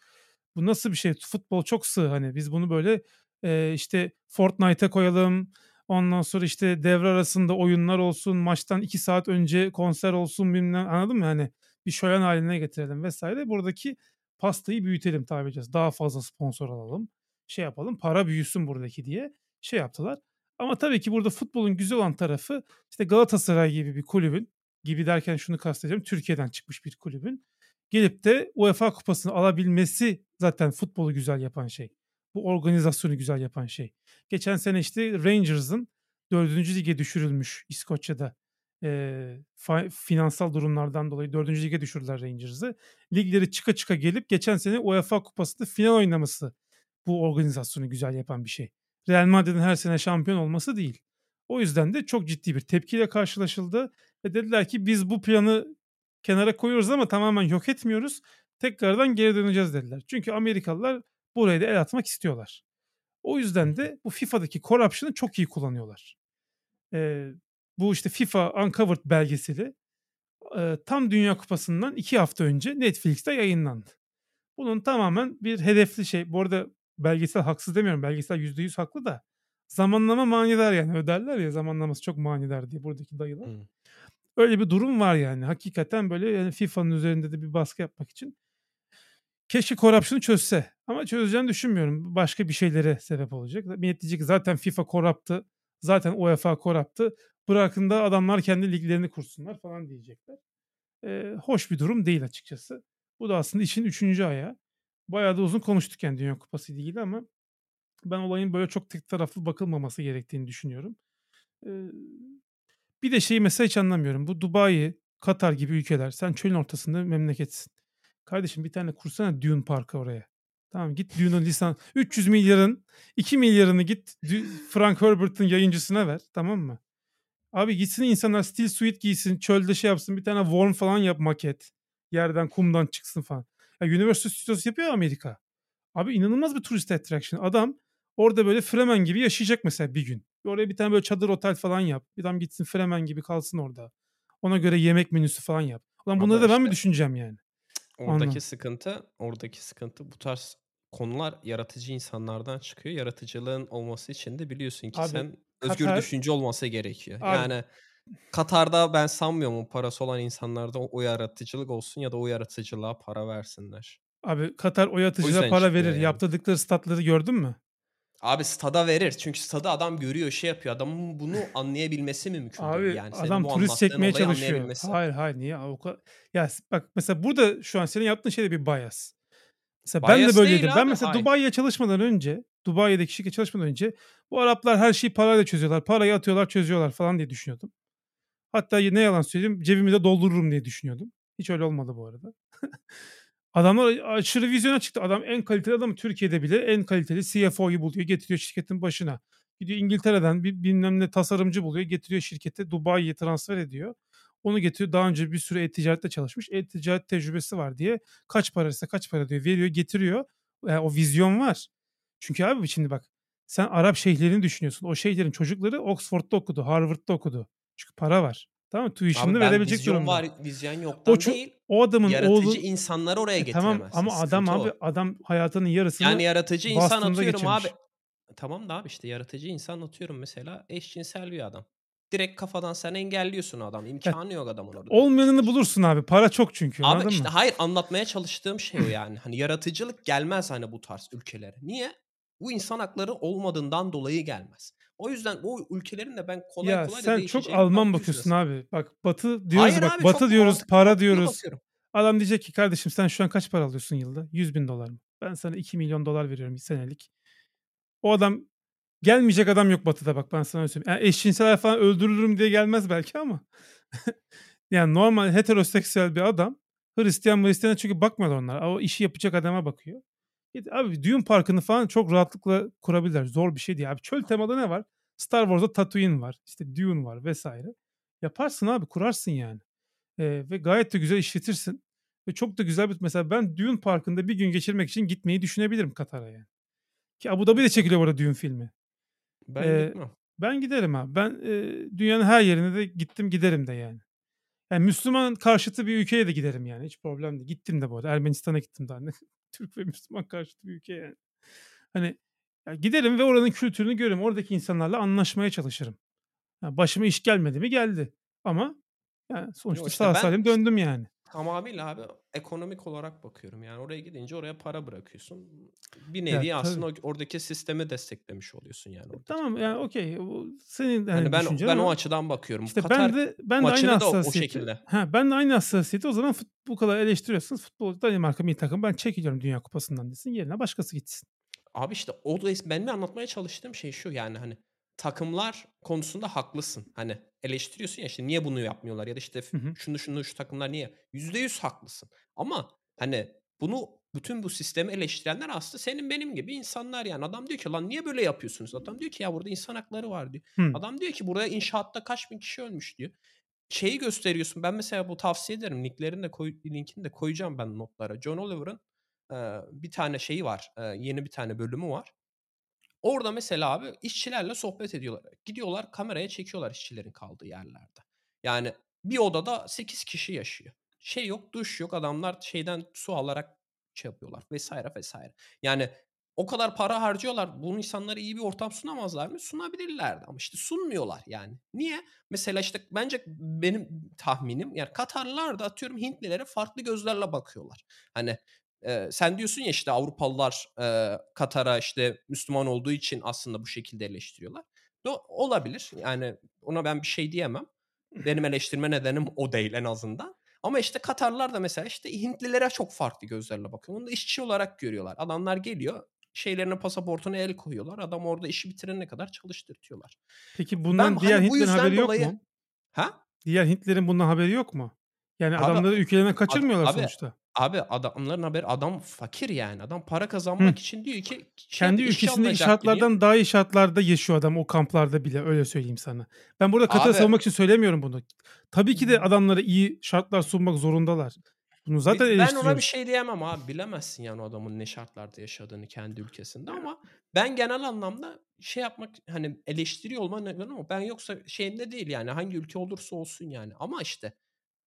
Bu nasıl bir şey? Futbol çok sığ hani. Biz bunu böyle e, işte Fortnite'a koyalım. Ondan sonra işte devre arasında oyunlar olsun. Maçtan iki saat önce konser olsun bilmem anladın mı? Hani bir şölen haline getirelim vesaire. Buradaki pastayı büyütelim tabi edeceğiz. Daha fazla sponsor alalım. Şey yapalım para büyüsün buradaki diye şey yaptılar. Ama tabii ki burada futbolun güzel olan tarafı işte Galatasaray gibi bir kulübün gibi derken şunu kastediyorum. Türkiye'den çıkmış bir kulübün gelip de UEFA kupasını alabilmesi zaten futbolu güzel yapan şey. Bu organizasyonu güzel yapan şey. Geçen sene işte Rangers'ın 4. lige düşürülmüş İskoçya'da e, fa- finansal durumlardan dolayı 4. lige düşürdüler Rangers'ı. Ligleri çıka çıka gelip geçen sene UEFA kupasında final oynaması bu organizasyonu güzel yapan bir şey. Real Madrid'in her sene şampiyon olması değil. O yüzden de çok ciddi bir tepkiyle karşılaşıldı ve dediler ki biz bu planı kenara koyuyoruz ama tamamen yok etmiyoruz. Tekrardan geri döneceğiz dediler. Çünkü Amerikalılar buraya da el atmak istiyorlar. O yüzden de bu FIFA'daki corruption'ı çok iyi kullanıyorlar. Ee, bu işte FIFA Uncovered belgeseli e, tam Dünya Kupası'ndan iki hafta önce Netflix'te yayınlandı. Bunun tamamen bir hedefli şey. Bu arada belgesel haksız demiyorum. Belgesel %100 haklı da zamanlama manidar yani. Öderler ya zamanlaması çok manidar diye buradaki dayılar. Hıı. Öyle bir durum var yani. Hakikaten böyle yani FIFA'nın üzerinde de bir baskı yapmak için. Keşke corruption'ı çözse. Ama çözeceğini düşünmüyorum. Başka bir şeylere sebep olacak. Millet diyecek zaten FIFA corrupt'tı. Zaten UEFA corrupt'tı. Bırakın da adamlar kendi liglerini kursunlar falan diyecekler. Ee, hoş bir durum değil açıkçası. Bu da aslında işin üçüncü ayağı. Bayağı da uzun konuştuk yani Dünya Kupası ile ilgili ama ben olayın böyle çok tek taraflı bakılmaması gerektiğini düşünüyorum. Ee, bir de şeyi mesela hiç anlamıyorum. Bu Dubai, Katar gibi ülkeler. Sen çölün ortasında memleketsin. Kardeşim bir tane kursana Dune Parkı oraya. Tamam git Dune'un lisan 300 milyarın 2 milyarını git Frank Herbert'ın yayıncısına ver tamam mı? Abi gitsin insanlar steel suit giysin, çölde şey yapsın, bir tane worm falan yap maket. Yerden kumdan çıksın falan. Ya Universal Studios yapıyor ya Amerika. Abi inanılmaz bir turist attraction. Adam orada böyle Fremen gibi yaşayacak mesela bir gün. Oraya bir tane böyle çadır otel falan yap. Bir adam gitsin Fremen gibi kalsın orada. Ona göre yemek menüsü falan yap. Ulan bunları da ben mi işte düşüneceğim yani? oradaki Anladım. sıkıntı oradaki sıkıntı bu tarz konular yaratıcı insanlardan çıkıyor. Yaratıcılığın olması için de biliyorsun ki Abi sen özgür Katar düşünce olması gerekiyor. abi Yani Katar'da ben sanmıyorum o parası olan insanlarda o, yaratıcılık olsun ya da o yaratıcılığa para versinler. abi Katar o yüzden para verir. yani. Yaptırdıkları statları gördün mü? Abi stada verir. Çünkü stada adam görüyor, şey yapıyor. Adamın bunu anlayabilmesi mi mümkün? Abi Yani adam turist çekmeye çalışıyor. Hayır hayır niye? O kadar... Ya bak mesela burada şu an senin yaptığın şey de bir bias. Mesela ben de Bias böyleydim. Ben mesela Hayır. Dubai'ye çalışmadan önce, Dubai'deki şirket çalışmadan önce bu Araplar her şeyi parayla çözüyorlar. Parayı atıyorlar, çözüyorlar falan diye düşünüyordum. Hatta ne yalan söyleyeyim cebimi de doldururum diye düşünüyordum. Hiç öyle olmadı bu arada. Adamlar aşırı vizyona çıktı. Adam en kaliteli adamı Türkiye'de bile en kaliteli CFO'yu buluyor, getiriyor şirketin başına. Gidiyor İngiltere'den bir bilmem ne tasarımcı buluyor, getiriyor şirkete Dubai'ye transfer ediyor. Onu getiriyor. Daha önce bir süre e-ticarette çalışmış. E-ticaret tecrübesi var diye kaç paraysa kaç para diyor veriyor, getiriyor. Yani o vizyon var. Çünkü abi şimdi bak sen Arap şeyhlerini düşünüyorsun. O şeyhlerin çocukları Oxford'da okudu, Harvard'da okudu. Çünkü para var. Tamam mı? Abi Tuition'ını verebilecek vizyon durumda. var, vizyon O, yoktan ço- değil. o adamın Yaratıcı oğlu insanları oraya e tamam ama adam abi o. adam hayatının yarısını Yani yaratıcı insan atıyorum abi. geçirmiş. Tamam da abi işte yaratıcı insan atıyorum mesela eşcinsel bir adam. Direkt kafadan sen engelliyorsun o adam. İmkanı yok adamın orada olmayanını bulursun abi. Para çok çünkü Abi işte mı? hayır anlatmaya çalıştığım şey o yani. Hani yaratıcılık gelmez hani bu tarz ülkelere. Niye? Bu insan hakları olmadığından dolayı gelmez. O yüzden o ülkelerin de ben kolay Ya kolay da sen çok Alman bu bakıyorsun abi. Bak Batı diyoruz Hayır bak abi Batı diyoruz, para diyoruz. bakıyorum. Adam diyecek ki kardeşim sen şu an kaç para alıyorsun yılda? 100 bin dolar mı? Ben sana 2 milyon dolar veriyorum senelik. O adam gelmeyecek adam yok Batı'da bak ben sana öyle söyleyeyim. Yani eşcinseler falan öldürürüm diye gelmez belki ama. yani normal heteroseksüel bir adam Hristiyan Hristiyan'a çünkü bakmıyorlar onlar. O işi yapacak adama bakıyor. Abi düğün parkını falan çok rahatlıkla kurabilirler. Zor bir şey değil. Abi çöl temalı ne var? Star Wars'da Tatooine var. İşte Dune var vesaire. Yaparsın abi kurarsın yani. Ee, ve gayet de güzel işletirsin. Ve çok da güzel bir mesela ben Dune Parkı'nda bir gün geçirmek için gitmeyi düşünebilirim Katar'a yani. Ki Abu Dhabi'de çekiliyor arada Dune filmi. Ben Ee, gitmem. ben giderim abi. Ben e, dünyanın her yerine de gittim giderim de yani. Yani Müslüman karşıtı bir ülkeye de giderim yani. Hiç problem değil. Gittim de bu arada. Ermenistan'a gittim daha. Türk ve Müslüman karşıtı bir ülke yani. Hani ya giderim ve oranın kültürünü görürüm. Oradaki insanlarla anlaşmaya çalışırım. Ya başıma iş gelmedi mi geldi. Ama yani Yo sonuçta işte sağ salim döndüm yani. Tamamıyla abi ekonomik olarak bakıyorum. Yani oraya gidince oraya para bırakıyorsun. Bir nevi aslında tabii. oradaki sistemi desteklemiş oluyorsun yani E, oradaki. tamam yani okey. O senin Hani hani ben ben o açıdan bakıyorum. işte ben Katar de ben de aynı hassasiyeti ha ben de aynı hassasiyeti o zaman fut, bu kadar eleştiriyorsunuz. Futbol Danimarka milli takım ben çekiliyorum Dünya Kupası'ndan desin. Yerine başkası gitsin. Abi işte o da benim anlatmaya çalıştığım şey şu yani hani takımlar konusunda haklısın. Hani eleştiriyorsun ya işte niye bunu yapmıyorlar ya da işte Hı hı. şunu şunu şu takımlar niye? Yüzde yüz haklısın. Ama hani bunu bütün bu sistemi eleştirenler aslında senin benim gibi insanlar yani. Adam diyor ki lan niye böyle yapıyorsunuz? Adam diyor ki ya burada insan hakları var diyor. Hımm. Adam diyor ki burada inşaatta kaç bin kişi ölmüş diyor. Şeyi gösteriyorsun. Ben mesela bu tavsiye ederim. Linklerini de koy, linkini de koyacağım ben notlara. John Oliver'ın eee, bir tane şeyi var. eee, yeni bir tane bölümü var. Orada mesela abi işçilerle sohbet ediyorlar. Gidiyorlar kameraya çekiyorlar işçilerin kaldığı yerlerde. Yani bir odada 8 kişi yaşıyor. Şey yok, duş yok. Adamlar şeyden su alarak şey yapıyorlar vesaire vesaire. Yani o kadar para harcıyorlar. Bu insanlara iyi bir ortam sunamazlar mı? Sunabilirlerdi ama işte sunmuyorlar yani. Niye? Mesela işte bence benim tahminim yani Katarlılar da atıyorum Hintlilere farklı gözlerle bakıyorlar. Hani Eee, sen diyorsun ya işte Avrupalılar, eee, Katar'a işte Müslüman olduğu için aslında bu şekilde eleştiriyorlar. Do olabilir. Yani ona ben bir şey diyemem. Benim eleştirme nedenim o değil en azından. Ama işte Katarlılar da mesela işte Hintlilere çok farklı gözlerle bakıyor. Onu da işçi olarak görüyorlar. Adamlar geliyor, şeylerine pasaportuna el koyuyorlar. Adam orada işi bitirene kadar çalıştırtıyorlar. Peki Ben bundan diğer hani yüzden haberi yok dolayı mu? Ha? Diğer Hintlilerin bundan haberi yok mu? Yani Abi adamları ülkelerinden ad kaçırmıyorlar abi sonuçta. Abi adamların haberi adam fakir yani. Adam para kazanmak için diyor ki şey Kendi alınacak diyor. şartlardan daha iyi şartlarda yaşıyor adam o kamplarda bile, öyle söyleyeyim sana. Ben burada Katar'ı savunmak için söylemiyorum bunu. Tabii ki de adamlara iyi şartlar sunmak zorundalar. Bunu zaten ben ona bir şey diyemem abi. Bilemezsin yani o adamın ne şartlarda yaşadığını kendi ülkesinde ama ben genel anlamda şey yapmak hani eleştiriyor olma neden ama ben yoksa şeyinde değil yani hangi ülke olursa olsun yani. Ama işte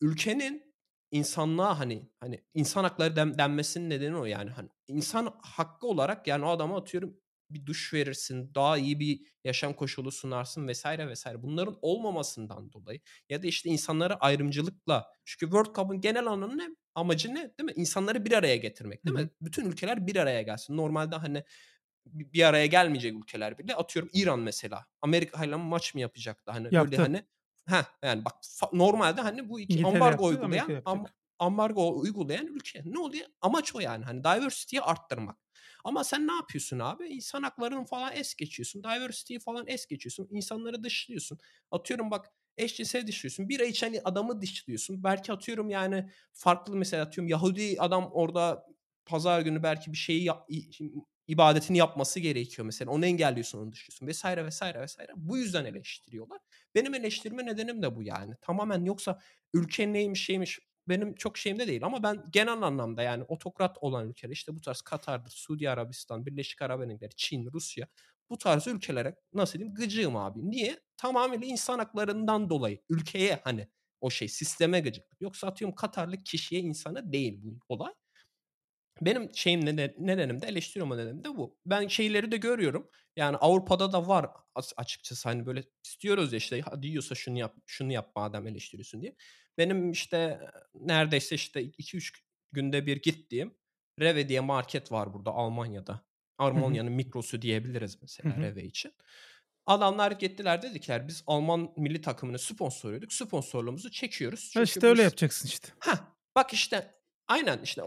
ülkenin insanlığa hani hani insan hakları den denmesinin nedeni o yani. Hani insan hakkı olarak yani o adama atıyorum bir duş verirsin, daha iyi bir yaşam koşulu sunarsın vesaire vesaire. Bunların olmamasından dolayı ya da işte insanları ayrımcılıkla çünkü World Cup'ın genel anlamı ne? Amacı ne? Değil mi? İnsanları bir araya getirmek, değil hı. mi? Bütün ülkeler bir araya gelsin. Normalde hani bi bir araya gelmeyecek ülkeler bile atıyorum İran mesela Amerika'yla maç mı yapacaktı? Hani öyle Yaptı. hani Heh, yani bak normalde hani bu iki İngiltere ambargo yaptı, uygulayan am yapacak. ambargo uygulayan ülke. Ne oluyor? Amaç o yani hani diversity'yi arttırmak. Ama sen ne yapıyorsun abi? İnsan haklarını falan es geçiyorsun. Diversity'yi falan es geçiyorsun. İnsanları dışlıyorsun. Atıyorum bak eşcinsel dışlıyorsun. Bira içen adamı dışlıyorsun. Belki atıyorum yani farklı mesela atıyorum Yahudi adam orada pazar günü belki bir şeyi yap ibadetini yapması gerekiyor mesela. Onu engelliyorsun, onu dışlıyorsun vesaire vesaire vesaire. Bu yüzden eleştiriyorlar. Benim eleştirme nedenim de bu yani. Tamamen yoksa ülke neymiş şeymiş benim çok şeyimde değil ama ben genel anlamda yani otokrat olan ülkeler işte bu tarz Katar'dır, Suudi Arabistan, Birleşik Arap Emirlikleri, Çin, Rusya bu tarz ülkelere nasıl diyeyim gıcığım abi. Niye? Tamamıyla insan haklarından dolayı ülkeye hani o şey sisteme gıcıklık. Yoksa atıyorum Katarlı kişiye insana değil bu olay. Benim şeyim nede nedenim de eleştiri olma nedenim de bu. Ben şeyleri de görüyorum. Yani Avrupa'da da var as açıkçası hani böyle istiyoruz ya işte hadi yiyorsa şunu yap, şunu yap madem eleştiriyorsun diye. Benim işte neredeyse işte 2-3 günde bir gittiğim Rewe diye market var burada Almanya'da. Almanya'nın Migros'u diyebiliriz mesela hı. Rewe için. Adamlar gittiler dediler biz Alman milli takımını sponsorluyduk. Sponsorluğumuzu çekiyoruz. Ha, Çünkü işte öyle biz yapacaksın işte. Hah, bak işte aynen işte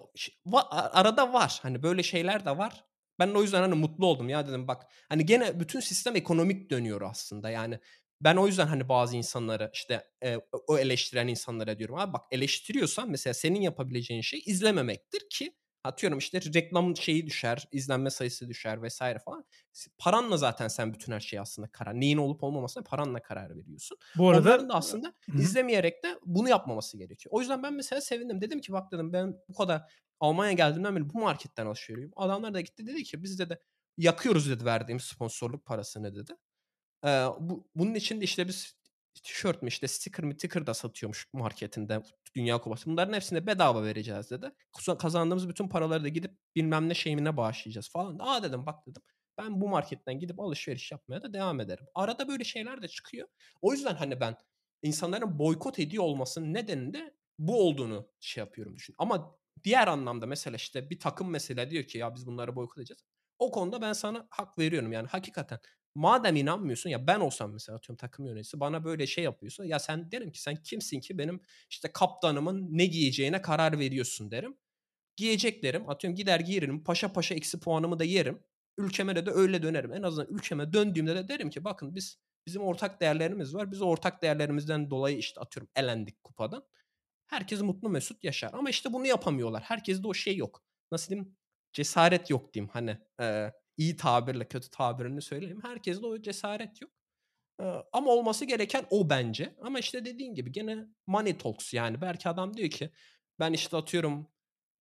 arada var. Hani böyle şeyler de var. Ben o yüzden hani mutlu oldum. Ya dedim bak hani gene bütün sistem ekonomik dönüyor aslında. Yani ben o yüzden hani bazı insanlara işte, o o eleştiren insanlara diyorum abi bak eleştiriyorsan mesela senin yapabileceğin şey izlememektir ki atıyorum işte reklamın şeyi düşer, izlenme sayısı düşer vesaire falan. Paranla zaten sen bütün her şeyi aslında karar neyin olup olmamasına paranla karar veriyorsun. Bu arada Onların da aslında Hı izlemeyerek de bunu yapmaması gerekiyor. O yüzden ben mesela sevindim. Dedim ki bak dedim ben bu kadar Almanya'ya geldiğimden beri bu marketten alışveriş yapıyorum. Adamlar da gitti dedi ki biz dedi yakıyoruz dedi verdiğimiz sponsorluk parasını dedi. Eee, bu bunun için de işte biz tişört mü işte sticker mi ticker da satıyormuş marketinde Dünya Kupası. Bunların hepsini bedava vereceğiz dedi. Kazandığımız bütün paraları da gidip bilmem ne şeyine bağışlayacağız falan. A dedim bak dedim ben bu marketten gidip alışveriş yapmaya da devam ederim. Arada böyle şeyler de çıkıyor. O yüzden hani ben insanların boykot ediyor olmasının nedeninin de bu olduğunu şey yapıyorum düşün. Ama diğer anlamda mesela işte bir takım mesela diyor ki ya biz bunları boykot edeceğiz. O konuda ben sana hak veriyorum yani hakikaten. Madem inanmıyorsun ya ben olsam mesela atıyorum takım yöneticisi bana böyle şey yapıyorsa ya sen derim ki sen kimsin ki benim işte kaptanımın ne giyeceğine karar veriyorsun derim. Giyecek derim. Atıyorum gider giyerim. Paşa paşa eksi puanımı da yerim. Ülkeme de de öyle dönerim. En azından ülkeme döndüğümde de derim ki bakın biz bizim ortak değerlerimiz var. Biz ortak değerlerimizden dolayı işte atıyorum elendik kupadan. Herkes mutlu mesut yaşar. Ama işte bunu yapamıyorlar. Herkeste o şey yok. nasıl diyeyim, cesaret yok diyeyim. Hani, eee, iyi tabirle, kötü tabirini söyleyeyim. Herkeste o cesaret yok. Ama olması gereken o bence. Ama işte dediğin gibi gene money talks yani. Belki adam diyor ki ben işte atıyorum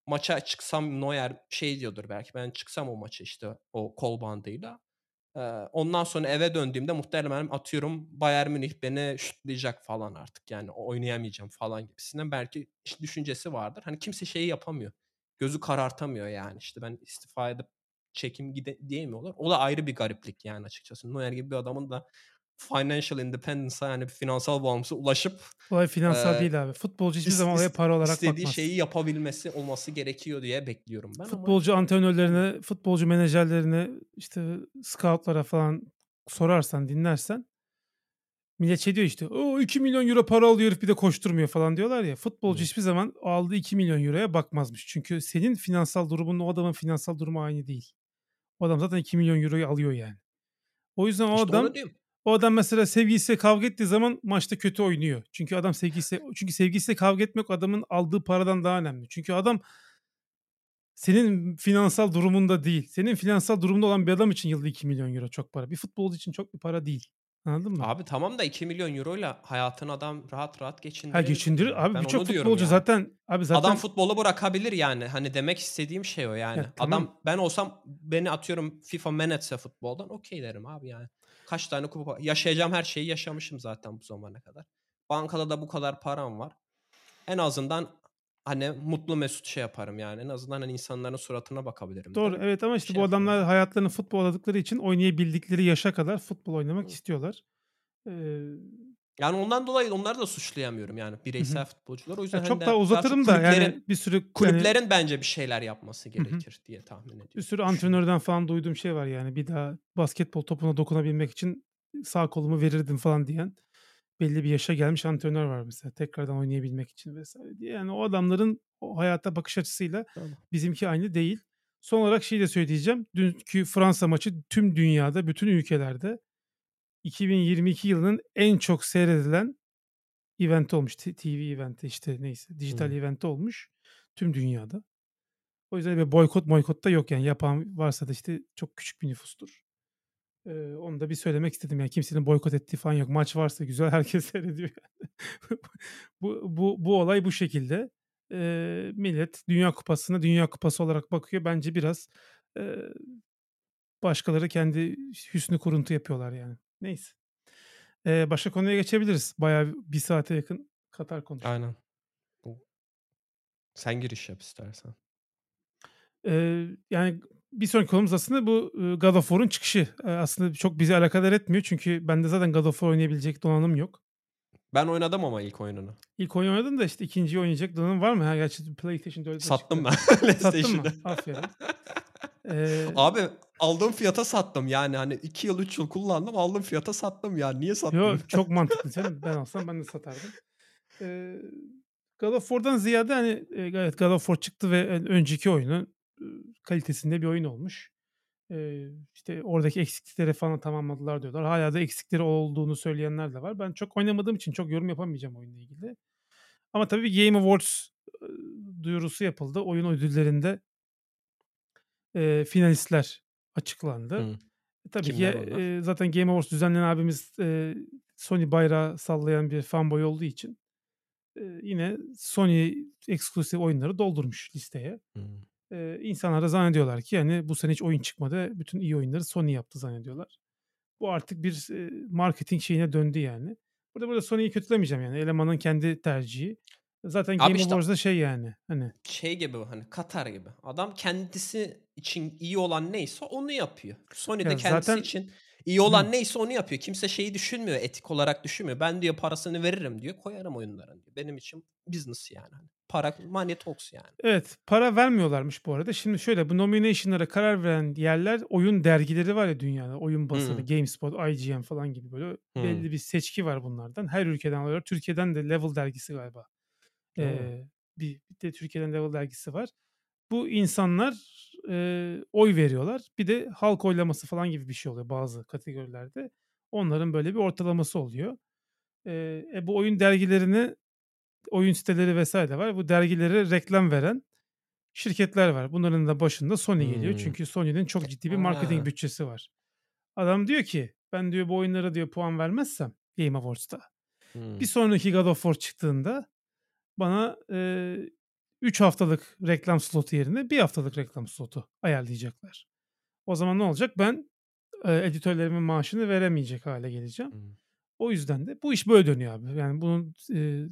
maça çıksam Neuer şey diyordur belki ben çıksam o maça işte o kol bandıyla ondan sonra eve döndüğümde muhtemelen atıyorum Bayern Münih beni şutlayacak falan artık yani oynayamayacağım falan gibisinden belki iş düşüncesi vardır. Hani kimse şeyi yapamıyor. Gözü karartamıyor yani. İşte ben istifa edip çekim gide diyemiyorlar. O da ayrı bir gariplik yani açıkçası. Neuer gibi bir adamın da financial independence'a yani finansal bağımsızlığa ulaşıp Olay finansal eee, değil abi. Futbolcu hiçbir is zaman olaya para olarak istediği bakmaz. şeyi yapabilmesi olması gerekiyor diye bekliyorum ben ama Futbolcu antrenörlerine, futbolcu menajerlerine, işte scout'lara falan sorarsan, dinlersen millet şey diyor işte, "O 2 milyon euro para alıyor herif bir de koşturmuyor." falan diyorlar ya. Futbolcu Hıı. hiçbir zaman aldığı 2 milyon euroya bakmazmış. Çünkü senin finansal durumunla o adamın finansal durumu aynı değil. O adam zaten 2 milyon euroyu alıyor yani. O yüzden o İşte adam o adam mesela sevgilisiyle kavga ettiği zaman maçta kötü oynuyor. Çünkü adam sevgilisiyle çünkü sevgilisiyle kavga etmek adamın aldığı paradan daha önemli. Çünkü adam senin finansal durumunda değil. Senin finansal durumunda olan bir adam için yılda 2 milyon euro çok para. Bir futbolcu için çok bir para değil. Anladın mı? Abi tamam da 2 milyon euroyla hayatını adam rahat rahat Ha geçindirebilir. geçindirir. Abi birçok futbolcu yani. zaten abi zaten Adam futbolu bırakabilir yani. Hani demek istediğim şey o yani. Ya tamam. Adam ben olsam beni atıyorum FIFA men etse futboldan okey derim abi yani. Kaç tane kupa yaşayacağım her şeyi yaşamışım zaten bu zamana kadar. Bankada da bu kadar param var. En azından hani mutlu mesut şey yaparım yani. En azından hani insanların suratına bakabilirim. doğru. Evet ama işte şey bu adamlar hayatlarını futbol adadıkları için oynayabildikleri yaşa kadar futbol oynamak Hı. istiyorlar. Ee, Yani ondan dolayı onları da suçlayamıyorum yani bireysel futbolcular. O yüzden ya hani çok de daha daha uzatırım da kulüplerin yani bir sürü yani kulüplerin bence bir şeyler yapması gerekir diye tahmin ediyorum. bir sürü antrenörden falan duyduğum şey var yani. Bir daha basketbol topuna dokunabilmek için sağ kolumu verirdim falan diyen belli bir yaşa gelmiş antrenör var mesela. Tekrardan oynayabilmek için vesaire diye. Yani o adamların o hayata bakış açısıyla Tamam. bizimki aynı değil. Son olarak şey de söyleyeceğim. Dünkü Fransa maçı tüm dünyada, bütün ülkelerde 2022 yılının en çok seyredilen event olmuş. TV eventi işte neyse. Dijital Hı. eventi olmuş. Tüm dünyada. O yüzden bir boykot boykot da yok yani. Yapan varsa da işte çok küçük bir nüfustur. Ee, onu da bir söylemek istedim. Yani kimsenin boykot ettiği falan yok. Maç varsa güzel herkes seyrediyor. bu, bu, bu olay bu şekilde. Ee, millet Dünya Kupası'na Dünya Kupası olarak bakıyor. Bence biraz e, başkaları kendi hüsnü kuruntu yapıyorlar yani. Neyse. Ee, başka konuya geçebiliriz. Bayağı bir saate yakın Katar konuştuk. Aynen. Sen giriş yap istersen. Eee, yani bir sonraki konumuz aslında bu e, God of War'un çıkışı. E, aslında çok bizi alakadar etmiyor çünkü bende zaten God of War oynayabilecek donanım yok. Ben oynadım ama ilk oyununu. İlk oyun oynadın da işte ikinciyi oynayacak donanım var mı? Ha, gerçi PlayStation 4'de Sattım çıktı. ben Sattın mı? Aferin. Eee, Abi aldığım fiyata sattım yani hani 2 yıl 3 yıl kullandım aldığım fiyata sattım ya niye sattım? çok mantıklı canım. Ben olsam ben de satardım. Eee God of War'dan ziyade hani e, evet God of War çıktı ve önceki oyunun e, kalitesinde bir oyun olmuş. Eee, işte oradaki eksiklikleri falan tamamladılar diyorlar. Hala da eksikleri olduğunu söyleyenler de var. Ben çok oynamadığım için çok yorum yapamayacağım oyunla ilgili. Ama tabii Game Awards e, duyurusu yapıldı. Oyun ödüllerinde e, finalistler açıklandı. Hı. E, tabii ki Kimler onlar? e, zaten Game Awards düzenleyen abimiz e, Sony bayrağı sallayan bir fanboy olduğu için e, yine Sony eksklusif oyunları doldurmuş listeye. Hı. Eee, insanlar da zannediyorlar ki yani bu sene hiç oyun çıkmadı. Bütün iyi oyunları Sony yaptı zannediyorlar. Bu artık bir eee, marketing şeyine döndü yani. Burada burada Sony'yi kötülemeyeceğim yani. Elemanın kendi tercihi. Zaten Abi Game işte Awards'da şey yani hani şey gibi hani Katar gibi. Adam kendisi için iyi olan neyse onu yapıyor. Sony de ya kendisi zaten için iyi Hı. olan neyse onu yapıyor. Kimse şeyi düşünmüyor, etik olarak düşünmüyor. Ben diyor parasını veririm diyor, koyarım oyunlara diyor. Benim için business yani. Hani para money talks yani. Evet, para vermiyorlarmış bu arada. Şimdi şöyle bu nomination'lara karar veren yerler oyun dergileri var ya dünyada. Oyun basını, Hı. GameSpot, IGN falan gibi böyle Hı. belli bir seçki var bunlardan. Her ülkeden alıyorlar. Türkiye'den de Level dergisi galiba. Eee, bir, bir de Türkiye'den Level dergisi var. Bu insanlar eee, oy veriyorlar. Bir de halk oylaması falan gibi bir şey oluyor bazı kategorilerde. Onların böyle bir ortalaması oluyor. Eee, e, bu oyun dergilerini oyun siteleri vesaire var. Bu dergilere reklam veren şirketler var. Bunların da başında Sony geliyor. Hımm. Çünkü Sony'nin çok ciddi bir marketing Ha. bütçesi var. Adam diyor ki ben diyor bu oyunlara diyor puan vermezsem Game Awards'ta bir Hımm. sonraki God of War çıktığında bana eee 3 haftalık reklam slotu yerine 1 haftalık reklam slotu ayarlayacaklar. O zaman ne olacak? Ben eee, editörlerimin maaşını veremeyecek hale geleceğim. Hımm. O yüzden de bu iş böyle dönüyor abi. Yani bunun eee,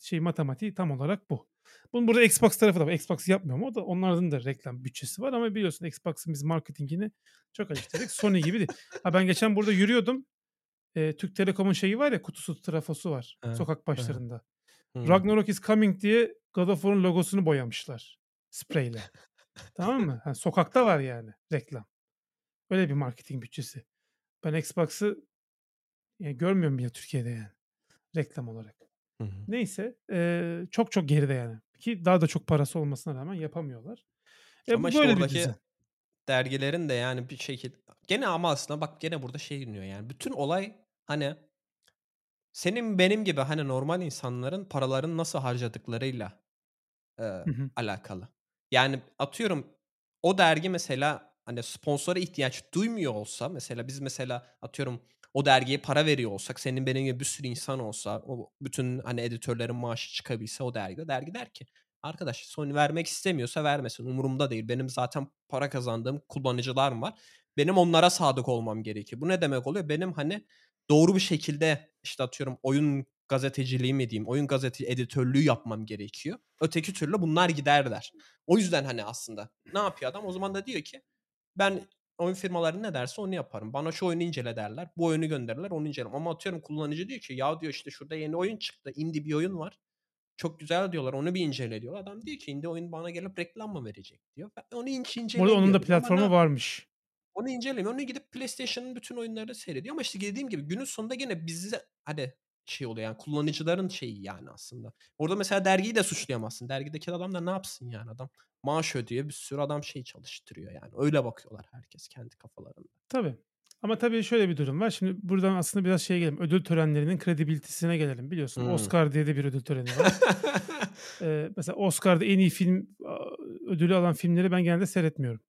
şey matematiği tam olarak bu. Bunun burada Xbox tarafı da var. Xbox yapmıyor ama o da onların da reklam bütçesi var ama biliyorsun Xbox'ın biz marketingini çok eleştirdik. Sony gibi değil. Ha ben geçen burada yürüyordum. Eee, Türk Telekom'un şeyi var ya kutusu trafosu var Evet, sokak evet. Hımm. Ragnarok is coming diye God of War'un logosunu boyamışlar spreyle. tamam mı? Ha, sokakta var yani reklam. Öyle bir marketing bütçesi. Ben Xbox'ı ya, görmüyorum bile Türkiye'de yani reklam olarak. Hı hı. Neyse eee, çok çok geride yani. Ki daha da çok parası olmasına rağmen yapamıyorlar. E, Ama bu işte böyle bir oradaki düzen. dergilerin de yani bir şekil gene ama aslında bak gene burada şey iniyor yani bütün olay hani senin benim gibi hani normal insanların paralarını nasıl harcadıklarıyla eee, Hı hı. alakalı. Yani atıyorum o dergi mesela hani sponsora ihtiyaç duymuyor olsa mesela biz mesela atıyorum o dergiye para veriyor olsak senin benim gibi bir sürü insan olsa o bütün hani editörlerin maaşı çıkabilse o dergide dergi der ki arkadaş Sony vermek istemiyorsa vermesin umurumda değil. Benim zaten para kazandığım kullanıcılar var. Benim onlara sadık olmam gerekiyor. Bu ne demek oluyor? Benim hani doğru bir şekilde işte atıyorum oyun gazeteciliği mi diyeyim, oyun gazete editörlüğü yapmam gerekiyor. Öteki türlü bunlar giderler. O yüzden hani aslında ne yapıyor adam? O zaman da diyor ki ben oyun firmaları ne derse onu yaparım. Bana şu oyunu incele derler. Bu oyunu gönderirler onu incelerim. Ama atıyorum kullanıcı diyor ki ya diyor işte şurada yeni oyun çıktı. Indie bir oyun var. Çok güzel diyorlar. Onu bir incele diyor. Adam diyor ki indie oyun bana gelip reklam mı verecek diyor. Ben onu arada incelemiyorum. onun da ne varmış. Onu incelemiyor. Onu gidip PlayStation'ın bütün oyunlarını seyrediyor. Ama işte dediğim gibi günün sonunda gene bize hani şey oluyor yani kullanıcıların şeyi yani aslında. Orada mesela dergiyi de suçlayamazsın. Dergideki adam da ne yapsın yani adam maaş ödüyor bir sürü adam şey çalıştırıyor yani. Öyle bakıyorlar herkes kendi kafalarında. Tabii. Ama tabii şöyle bir durum var. Şimdi buradan aslında biraz şeye gelelim. Ödül törenlerinin kredibilitesine gelelim. Biliyorsun Hımm. Oscar diye de bir ödül töreni var. Eee, mesela Oscar'da en iyi film ödülü alan filmleri ben genelde seyretmiyorum.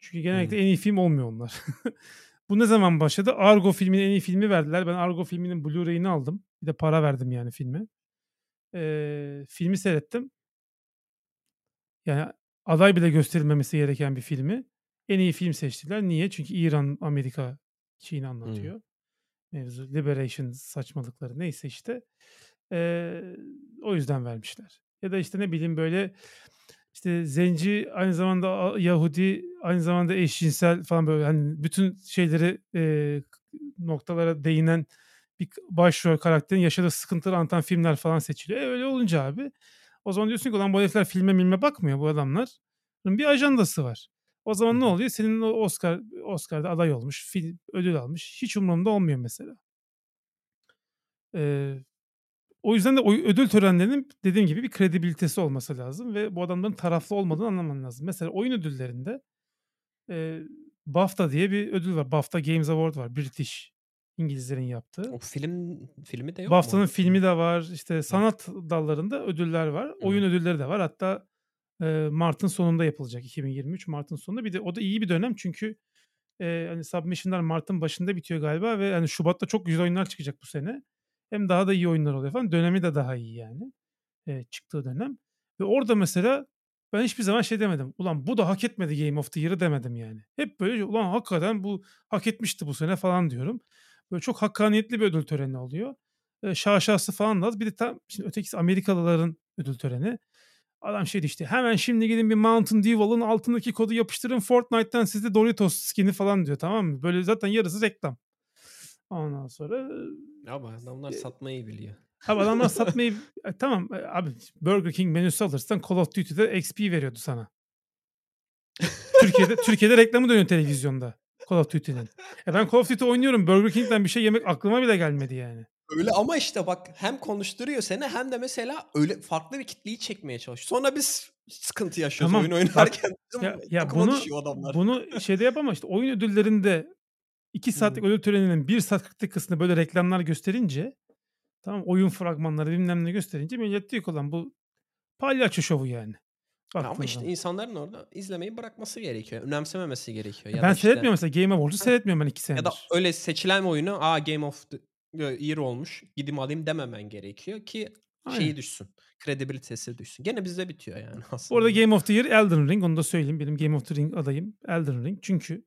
Çünkü genellikle Hımm. en iyi film olmuyor onlar. Bu ne zaman başladı? Argo filminin en iyi filmi verdiler. Ben Argo filminin Blu-ray'ini aldım. Bir de para verdim yani filme. Eee, filmi seyrettim. Yani aday bile gösterilmemesi gereken bir filmi en iyi film seçtiler. Niye? Çünkü İran, Amerika Hımm. anlatıyor. Mevzu Liberation saçmalıkları neyse işte. Eee, o yüzden vermişler. Ya da işte ne bileyim böyle işte zenci aynı zamanda Yahudi, aynı zamanda eşcinsel falan böyle hani bütün şeyleri eee, noktalara değinen bir başrol karakterin yaşadığı sıkıntıları anlatan filmler falan seçiliyor. E, öyle olunca abi o zaman diyorsun ki ulan bu herifler filme milme bakmıyor bu adamların bir ajandası var. O zaman ne oluyor? Senin o Oscar Oscar'da aday olmuş, film ödül almış. Hiç umurumda olmuyor mesela. Eee, o yüzden de ödül törenlerinin dediğim gibi bir kredibilitesi olması lazım ve bu adamların taraflı olmadığını anlaman lazım. Mesela oyun ödüllerinde eee, BAFTA diye bir ödül var. BAFTA Games Award var. British İngilizlerin yaptığı. O film filmi de yok BAFTA'nın mu? filmi de var. İşte Hı. sanat dallarında ödüller var. Hı Oyun hı. ödülleri de var. Hatta eee, mart'ın sonunda yapılacak. 2023 mart'ın sonunda. Bir de o da iyi bir dönem çünkü eee, hani submission'lar mart'ın başında bitiyor galiba ve hani şubatta çok güzel oyunlar çıkacak bu sene. Hem daha da iyi oyunlar oluyor falan. Dönemi de daha iyi yani. Eee, çıktığı dönem. Ve orada mesela ben hiçbir zaman şey demedim. Ulan bu da hak etmedi Game of the Year'ı demedim yani. Hep böyle ulan hakikaten bu hak etmişti bu sene falan diyorum. Böyle çok hakkaniyetli bir ödül töreni oluyor. Eee, şaşası falan da az. Bir de tam şimdi ötekisi Amerikalıların ödül töreni. Adam şey işte hemen şimdi gidin bir Mountain Dew altındaki kodu yapıştırın Fortnite'tan size Doritos skin'i falan diyor tamam mı? Böyle zaten yarısı reklam. Ondan sonra Abi adamlar satmayı biliyor. Abi adamlar satmayı e, tamam e, abi Burger King menüsü alırsan Call of Duty'de XP veriyordu sana. Türkiye'de Türkiye'de reklamı dönüyor televizyonda Call of Duty'nin. E ben Call of Duty oynuyorum. Burger King'den bir şey yemek aklıma bile gelmedi yani. Öyle ama işte bak hem konuşturuyor seni hem de mesela öyle farklı bir kitleyi çekmeye çalışıyor. Sonra biz sıkıntı yaşıyoruz Tamam. oyun Bak oynarken. Ya, ya takıma bunu düşüyor adamlar. bunu şeyde yapama işte oyun ödüllerinde 2 saatlik ödül töreninin 1 saat 40 dakikasında böyle reklamlar gösterince tamam oyun fragmanları bilmem ne gösterince millet diyor ki ulan bu palyaço şovu yani. Ya, ama işte zaman. insanların orada izlemeyi bırakması gerekiyor. Önemsememesi gerekiyor E, ya ben işte seyretmiyorum mesela Game Awards'u Heh. seyretmiyorum ben 2 Ya da senedir. öyle seçilen oyunu, "A, Game of the Year olmuş, gideyim alayım." dememen gerekiyor ki şeyi Aynen. düşsün, kredibilitesi düşsün. Gene bizde bitiyor yani Bu arada aslında. Game of the Year Elden Ring. Onu da söyleyeyim. Benim Game of the Ring adayım Elden Ring. Çünkü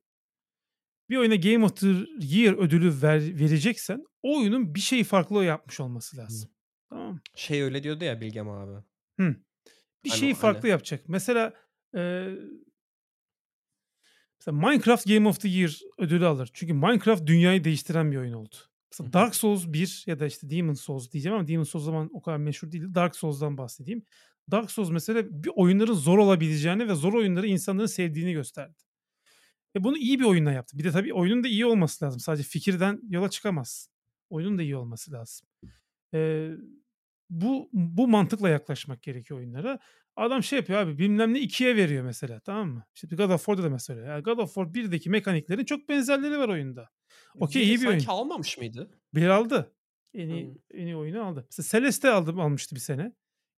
bir oyuna Game of the Year ödülü ver vereceksen o oyunun bir şeyi farklı yapmış olması lazım. Tamam mı? Şey öyle diyordu ya Bilgem abi. Hıh. Bir Hani şeyi hani farklı yapacak. Mesela, eee mesela Minecraft Game of the Year ödülü alır. Çünkü Minecraft dünyayı değiştiren bir oyun oldu. Hı Mesela hı. Dark Souls 1 ya da işte Demon's Souls diyeceğim ama Demon's Souls zaman o kadar meşhur değildi. Dark Souls'dan bahsedeyim. Dark Souls mesela bir oyunların zor olabileceğini ve zor oyunları insanların sevdiğini gösterdi. Ve bunu iyi bir oyunla yaptı. Bir de tabii oyunun da iyi olması lazım. Sadece fikirden yola çıkamazsın. Oyunun da iyi olması lazım. Eee, bu bu mantıkla yaklaşmak gerekiyor oyunlara. Adam şey yapıyor abi bilmem ne 2'ye veriyor mesela tamam mı? İşte God of War'da da mesela. Yani God of War 1'deki mekaniklerin çok benzerleri var oyunda. Okay, 1'i iyi bir sanki oyun. almamış mıydı? 1 aldı. En iyi Hıı. en iyi oyunu aldı. Mesela Celeste aldı almıştı bir sene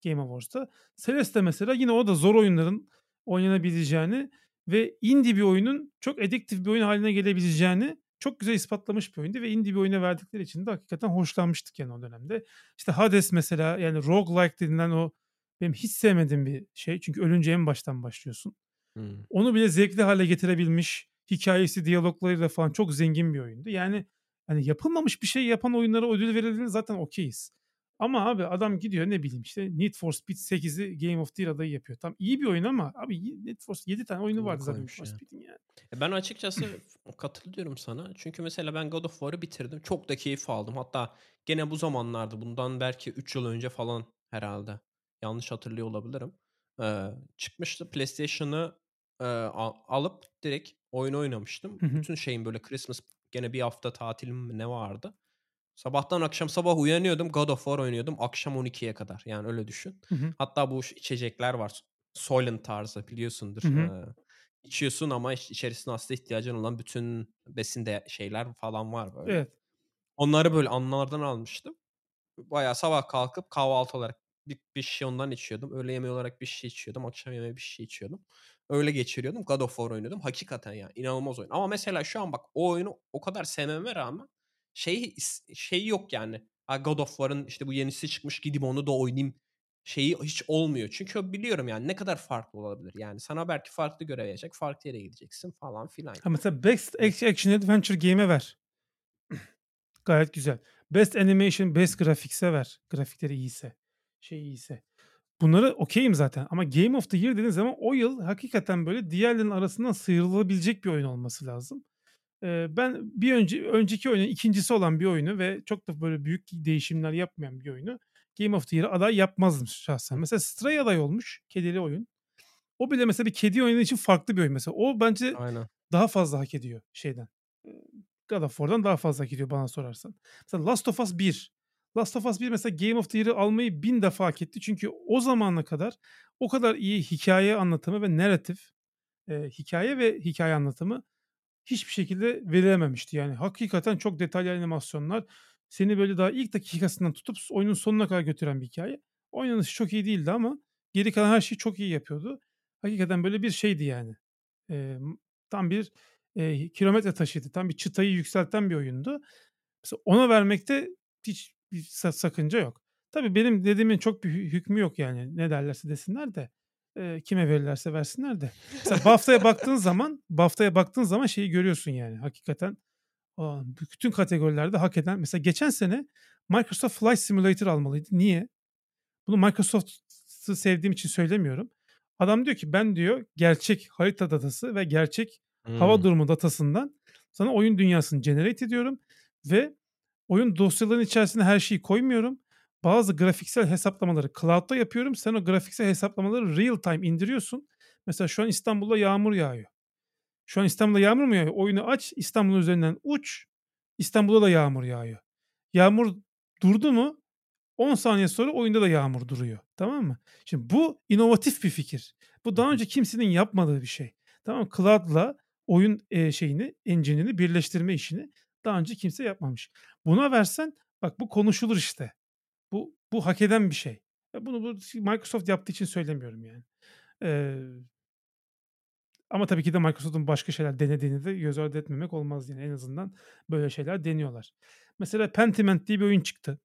Game Awards'ta. Celeste mesela yine o da zor oyunların oynanabileceğini ve indie bir oyunun çok addictive bir oyun hâline gelebileceğini çok güzel ispatlamış bir oyundu ve indie bir oyuna verdikleri için de hakikaten hoşlanmıştık yani o dönemde. İşte Hades mesela yani roguelike denilen o benim hiç sevmediğim bir şey. Çünkü ölünce en baştan başlıyorsun. Hıı. Onu bile zevkli hâle getirebilmiş, hikâyesi, diyaloglarıyla falan çok zengin bir oyundu. Yani, hani, yapılmamış bir şey yapan oyunlara ödül verildiğinde zaten okayiz. Ama abi adam gidiyor ne bileyim işte Need for Speed 8'i Game of the Year adayı yapıyor. Tamam iyi bir oyun ama abi Need for 7 tane oyunu vardı zaten Need for? Speed'in yani. E, ben açıkçası katılıyorum sana. Çünkü mesela ben God of War'ı bitirdim. Çok da keyif aldım. Hatta gene bu zamanlarda bundan belki 3 yıl önce falan herhâlde. Yanlış hatırlıyor olabilirim. Eee, çıkmıştı. PlayStation'ı, a alıp direkt oyunu oynamıştım. Hı hı. Bütün şeyim böyle Christmas gene 1 hafta tatilim ne vardı. Sabahtan akşam sabah uyanıyordum, God of War oynuyordum akşam 12'ye kadar. Yani öyle düşün. Hı hı. Hatta bu içecekler var. Soylent tarzı Hı biliyorsundur. hı. Eee, içiyorsun ama iç içerisinde aslında ihtiyacın olan bütün besin de şeyler falan var böyle. Evet. Onları böyle onlardan almıştım. Bayağı sabah kalkıp kahvaltı olarak bir bir şişe ondan içiyordum. Öğle yemeği olarak bir şişe içiyordum. Akşam yemeği bir şişe içiyordum. Öyle geçiriyordum. God of War oynuyordum. Hakikaten yani inanılmaz oyun. Ama mesela şu an bak o oyunu o kadar sevmeme rağmen şeyi is şeyi yok yani. God of War'ın işte bu yenisi çıkmış gideyim onu da oynayayım şeyi hiç olmuyor. Çünkü biliyorum yani ne kadar farklı olabilir. Yani sana belki farklı görev verecek, farklı yere gideceksin falan filan Ha, mesela Best Act Action Adventure Game'e ver. Gayet güzel. Best Animation, Best Graphics'e ver. Grafikleri iyiyse, şey iyiyse. Bunları okay'im zaten ama Game of the Year dediğin zaman o yıl hakikaten böyle diğerlerinin arasından sıyrılabilecek bir oyun olması lazım. Eee, ben bir önce önceki oyunun 2'ncisi olan bir oyunu ve çok da böyle büyük değişimler yapmayan bir oyunu Game of the Year'a aday yapmazdım şahsen. Mesela Stray aday olmuş, kedili oyun. O bile mesela bir kedi oyunu için farklı bir oyun mesela. O bence Aynen. daha fazla hak ediyor şeyden, eee, God of War'dan daha fazla hak ediyor bana sorarsan. Mesela Last of Us 1. Last of Us 1 mesela Game of the Year'ı almayı 1000 defa hak etti. Çünkü o zamana kadar o kadar iyi hikâye anlatımı ve narrative, eee, hikâye ve hikâye anlatımı hiçbir şekilde verilememişti. Yani hakikaten çok detaylı animasyonlar, seni böyle daha ilk dakikasından tutup oyunun sonuna kadar götüren bir hikâye. Oynanışı çok iyi değildi ama geri kalan her şeyi çok iyi yapıyordu. Hakikaten böyle bir şeydi yani. Emm, tam bir, eee, kilometre taşıydı. Tam bir çıtayı yükselten bir oyundu. Mesela ona vermekte hiçbir sa sakınca yok. Tabii benim dediğimin çok bir hü hükmü yok yani. Ne derlerse desinler de, eee, kime verirlerse versinler de. Mesela BAFTA'ya baktığın zaman BAFTA'ya baktığın zaman şeyi görüyorsun yani hakikaten, aaa, bütün kategorilerde hak eden Mesela geçen sene Microsoft Flight Simulator almalıydı. Niye? Bunu Microsoft'u sevdiğim için söylemiyorum. Adam diyor ki ben diyor gerçek harita datası ve gerçek hava Hımm. durumu datasından sana oyun dünyasını generate ediyorum ve oyun dosyalarının içerisine her şeyi koymuyorum. Bazı grafiksel hesaplamaları cloud'da yapıyorum. Sen o grafiksel hesaplamaları real time indiriyorsun. Mesela şu an İstanbul'da yağmur yağıyor. Şu an İstanbul'da yağmur mu yağıyor? Oyunu aç, İstanbul'un üzerinden uç, İstanbul'da da yağmur yağıyor. Yağmur durdu mu 10 saniye sonra oyunda da yağmur duruyor. Tamam mı? Şimdi bu inovatif bir fikir. Bu daha önce kimsenin yapmadığı bir şey. Tamam mı? Cloud'la oyun, eee, şeyini, engine'ini birleştirme işini daha önce kimse yapmamış. Buna versen bak bu konuşulur işte. Bu hak eden bir şey. Bunu bu Microsoft yaptığı için söylemiyorum yani. Eee ama tabii ki de Microsoft'un başka şeyler denediğini de göz ardı etmemek olmaz yani. En azından böyle şeyler deniyorlar. Mesela Pentiment diye bir oyun çıktı.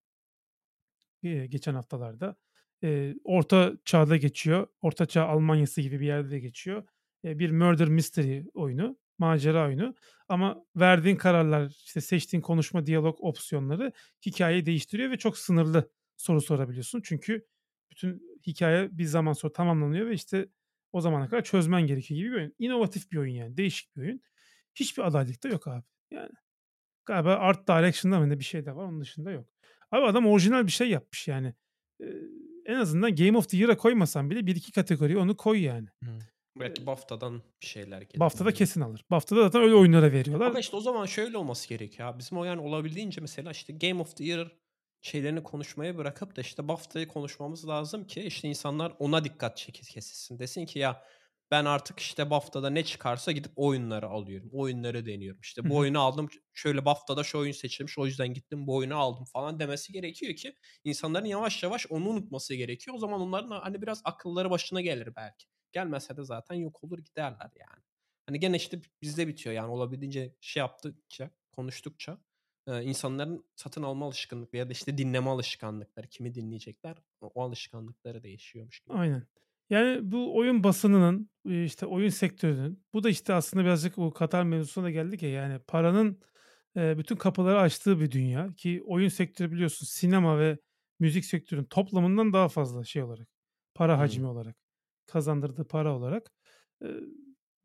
Eee, geçen haftalarda. Eee, Orta Çağ'da geçiyor. Orta Çağ Almanya'sı gibi bir yerde geçiyor. Eee, bir murder mystery oyunu, macera oyunu ama verdiğin kararlar, işte, seçtiğin konuşma, diyalog opsiyonları hikâyeyi değiştiriyor ve çok sınırlı soru sorabiliyorsun. Çünkü bütün hikâye bir zaman sonra tamamlanıyor ve, işte, o zamana kadar çözmen gerekiyor gibi bir oyun. İnovatif bir oyun yani, değişik bir oyun. Hiçbir adaylık da yok abi. Yani galiba Art Direction'da mı ne bir şey de var, onun dışında yok. Abi adam orijinal bir şey yapmış yani. Eee, en azından Game of the Year'a koymasan bile 1-2 kategoriye onu koy yani. Hıı. Belki BAFTA'dan bir şeyler gelir, BAFTA'da kesin alır. BAFTA'da zaten öyle oyunlara veriyorlar. Ama, işte, o zaman şöyle olması gerekiyor abi. Bizim o yani olabildiğince mesela, işte, Game of the Year şeylerini konuşmayı bırakıp da, işte, BAFTA'yı konuşmamız lazım ki, işte, insanlar ona dikkat çeki kesilsin. Desin ki ya ben artık, işte, BAFTA'da ne çıkarsa gidip oyunları alıyorum. Oyunları deniyorum. İşte, bu oyunu aldım, şöyle BAFTA'da şu oyun seçilmiş, o yüzden gittim bu oyunu aldım falan demesi gerekiyor ki insanların yavaş yavaş onu unutması gerekiyor. O zaman onların hani, biraz akılları başına gelir belki. Gelmese de zaten yok olur giderler yani. Hani, gene, işte, bizde bitiyor yani olabildiğince şey yaptıkça, konuştukça, eee, insanların satın alma alışkanlıkları ya da, işte, dinleme alışkanlıkları, kimi dinleyecekler, o alışkanlıkları değişiyormuş gibi. Aynen. Yani bu oyun basınının, işte, oyun sektörünün, bu da, işte, aslında birazcık o Katar mevzusuna da geldik ya, yani paranın, bütün kapıları açtığı bir dünya ki oyun sektörü biliyorsun sinema ve müzik sektörünün toplamından daha fazla şey olarak, para hacmi olarak, kazandırdığı para olarak.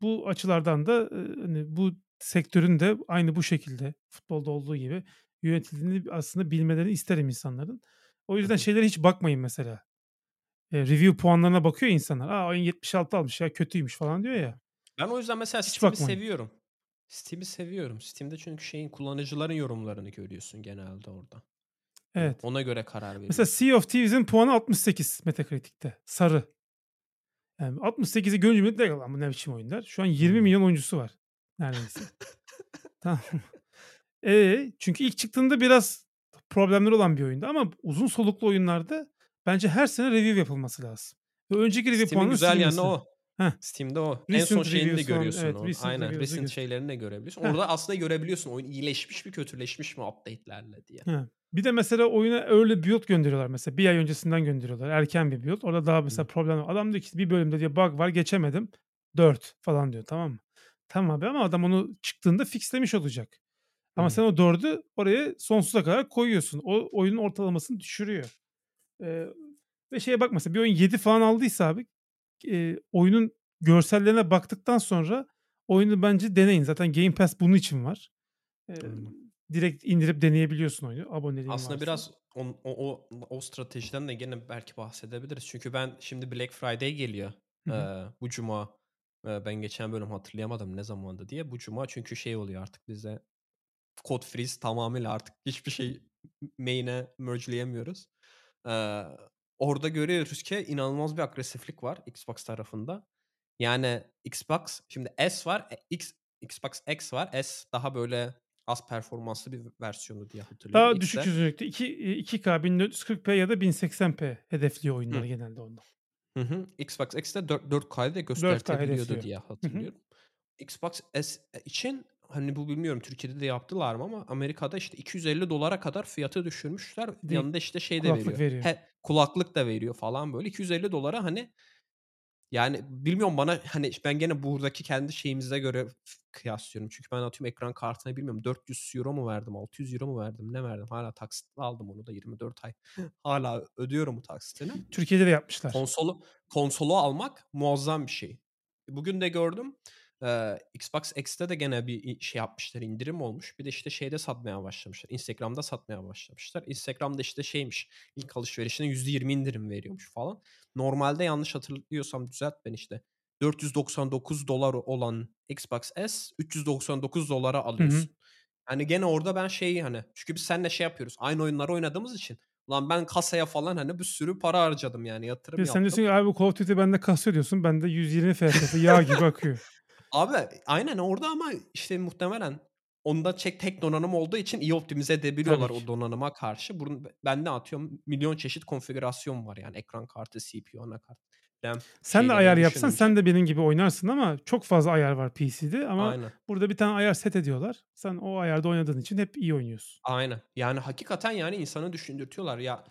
Bu açılardan da, hani, bu sektörün de aynı bu şekilde futbolda olduğu gibi yönetildiğini aslında bilmelerini isterim insanların. O yüzden şeylere hiç bakmayın mesela. Eee, review puanlarına bakıyor insanlar. "A, oyun 76 almış ya, kötüymüş." falan diyor ya. Ben o yüzden mesela Hiç Steam'i bakmayın. seviyorum. Steam'i seviyorum. Steam'de çünkü şeyin kullanıcıların yorumlarını görüyorsun genelde orada. Hani, Evet. ona göre karar Mesela veriyorsun. Sea of Thieves'in puanı 68 Metacritic'te. Sarı. Yani 68'i görünce millet "Lan bu ne biçim oyun?" der. Şu an 20 Hımm. milyon oyuncusu var neredeyse. Tamam? Eee, çünkü ilk çıktığında biraz problemleri olan bir oyundu ama uzun soluklu oyunlarda bence her sene review yapılması lazım ve önceki review puanının güzel yanı o. Heh. Steam'de o. En son Recent şeyini de görüyorsun evet, recent Aynen, recent şeylerini de görebiliyorsun. Heh. Orada aslında görebiliyorsun oyun iyileşmiş mi, kötüleşmiş mi update'lerle diye. He. Bir de mesela oyuna early build gönderiyorlar mesela. 1 ay öncesinden gönderiyorlar. Erken bir build. Orada daha mesela Hı. problem Adam diyor ki bir bölümde diyor bug var geçemedim. 4 falan diyor, tamam mı? Tamam abi ama adam onu çıktığında fixlemiş olacak. Ama hı. sen o 4'ü oraya sonsuza kadar koyuyorsun. O oyunun ortalamasını düşürüyor. Eee, ve şeye bak mesela bir oyun 7 falan aldıysa abi, eee, oyunun görsellerine baktıktan sonra oyunu bence deneyin. Zaten Game Pass bunun için var. Aynen. direkt indirip deneyebiliyorsun oyunu aboneliğin Aslında varsa. biraz on o o o stratejiden de gene belki bahsedebiliriz. Çünkü ben şimdi Black Friday geliyor, Hı bu cuma. Eee, ben geçen bölüm hatırlayamadım ne zamandı diye. Bu cuma çünkü şey oluyor artık bizde code freeze tamamıyla artık hiçbir şey main'e merge'leyemiyoruz. Eee, orada görüyoruz ki inanılmaz bir agresiflik var Xbox tarafında. Yani Xbox şimdi S var, e X Xbox X var. S daha böyle az performanslı bir versiyonu diye hatırlıyorum. Daha X düşük çözünürlükte iki eee, 2K 1440p ya da 1080p hedefliyor oyunları genelde onda. Hı hı. Xbox X'te dört 4K'yı da 4K göstertebiliyordu diye Hı hı. hatırlıyorum. Xbox S e için, hani, bu bilmiyorum Türkiye'de de yaptılar mı ama Amerika'da, işte, $250'a kadar fiyatı düşürmüşler. Değil. Yanında, işte, şey de Kulaklık veriyor. veriyor. He kulaklık da veriyor falan böyle. $250'a hani yani bilmiyorum bana, hani, ben gene buradaki kendi şeyimize göre kıyaslıyorum. Çünkü ben atıyorum ekran kartına bilmiyorum €400 mu verdim, €600 mu verdim, ne verdim? Hâlâ taksitle aldım onu da 24 ay. Hâlâ ödüyorum o taksitini. Türkiye'de de yapmışlar. Konsolu konsolu almak muazzam bir şey. Bugün de gördüm, eee, Xbox X'te de gene bir şey yapmışlar, indirim olmuş. Bir de, işte, şeyde satmaya başlamışlar, Instagram'da satmaya başlamışlar. Instagram'da, işte, şeymiş, ilk alışverişine %20 indirim veriyormuş falan. Normalde yanlış hatırlıyorsam düzelt beni, işte, $499 olan Xbox S $399'a Hı hı. alıyorsun. Hani, gene orada ben şeyi, hani, çünkü biz seninle şey yapıyoruz, aynı oyunları oynadığımız için, ulan ben kasaya falan, hani, bir sürü para harcadım yani yatırım de sen diyorsun yaptım. ki abi bu Call of Duty bende kasıyor diyorsun. Bende 120 FPS yağ gibi akıyor. Abi, aynen orada ama, işte, muhtemelen onda çek tek donanım olduğu için iyi optimize Tabii edebiliyorlar ki. o donanıma karşı. Bunun bende atıyorum milyon çeşit konfigürasyon var yani ekran kartı, CPU, anakart. RAM Sen de ayar yapsan sen de benim gibi oynarsın ama çok fazla ayar var PC'de ama Aynen. burada bir tane ayar set ediyorlar. Sen o ayarda oynadığın için hep iyi oynuyorsun. Aynen. Yani hakikaten yani insanı düşündürtüyorlar. Ya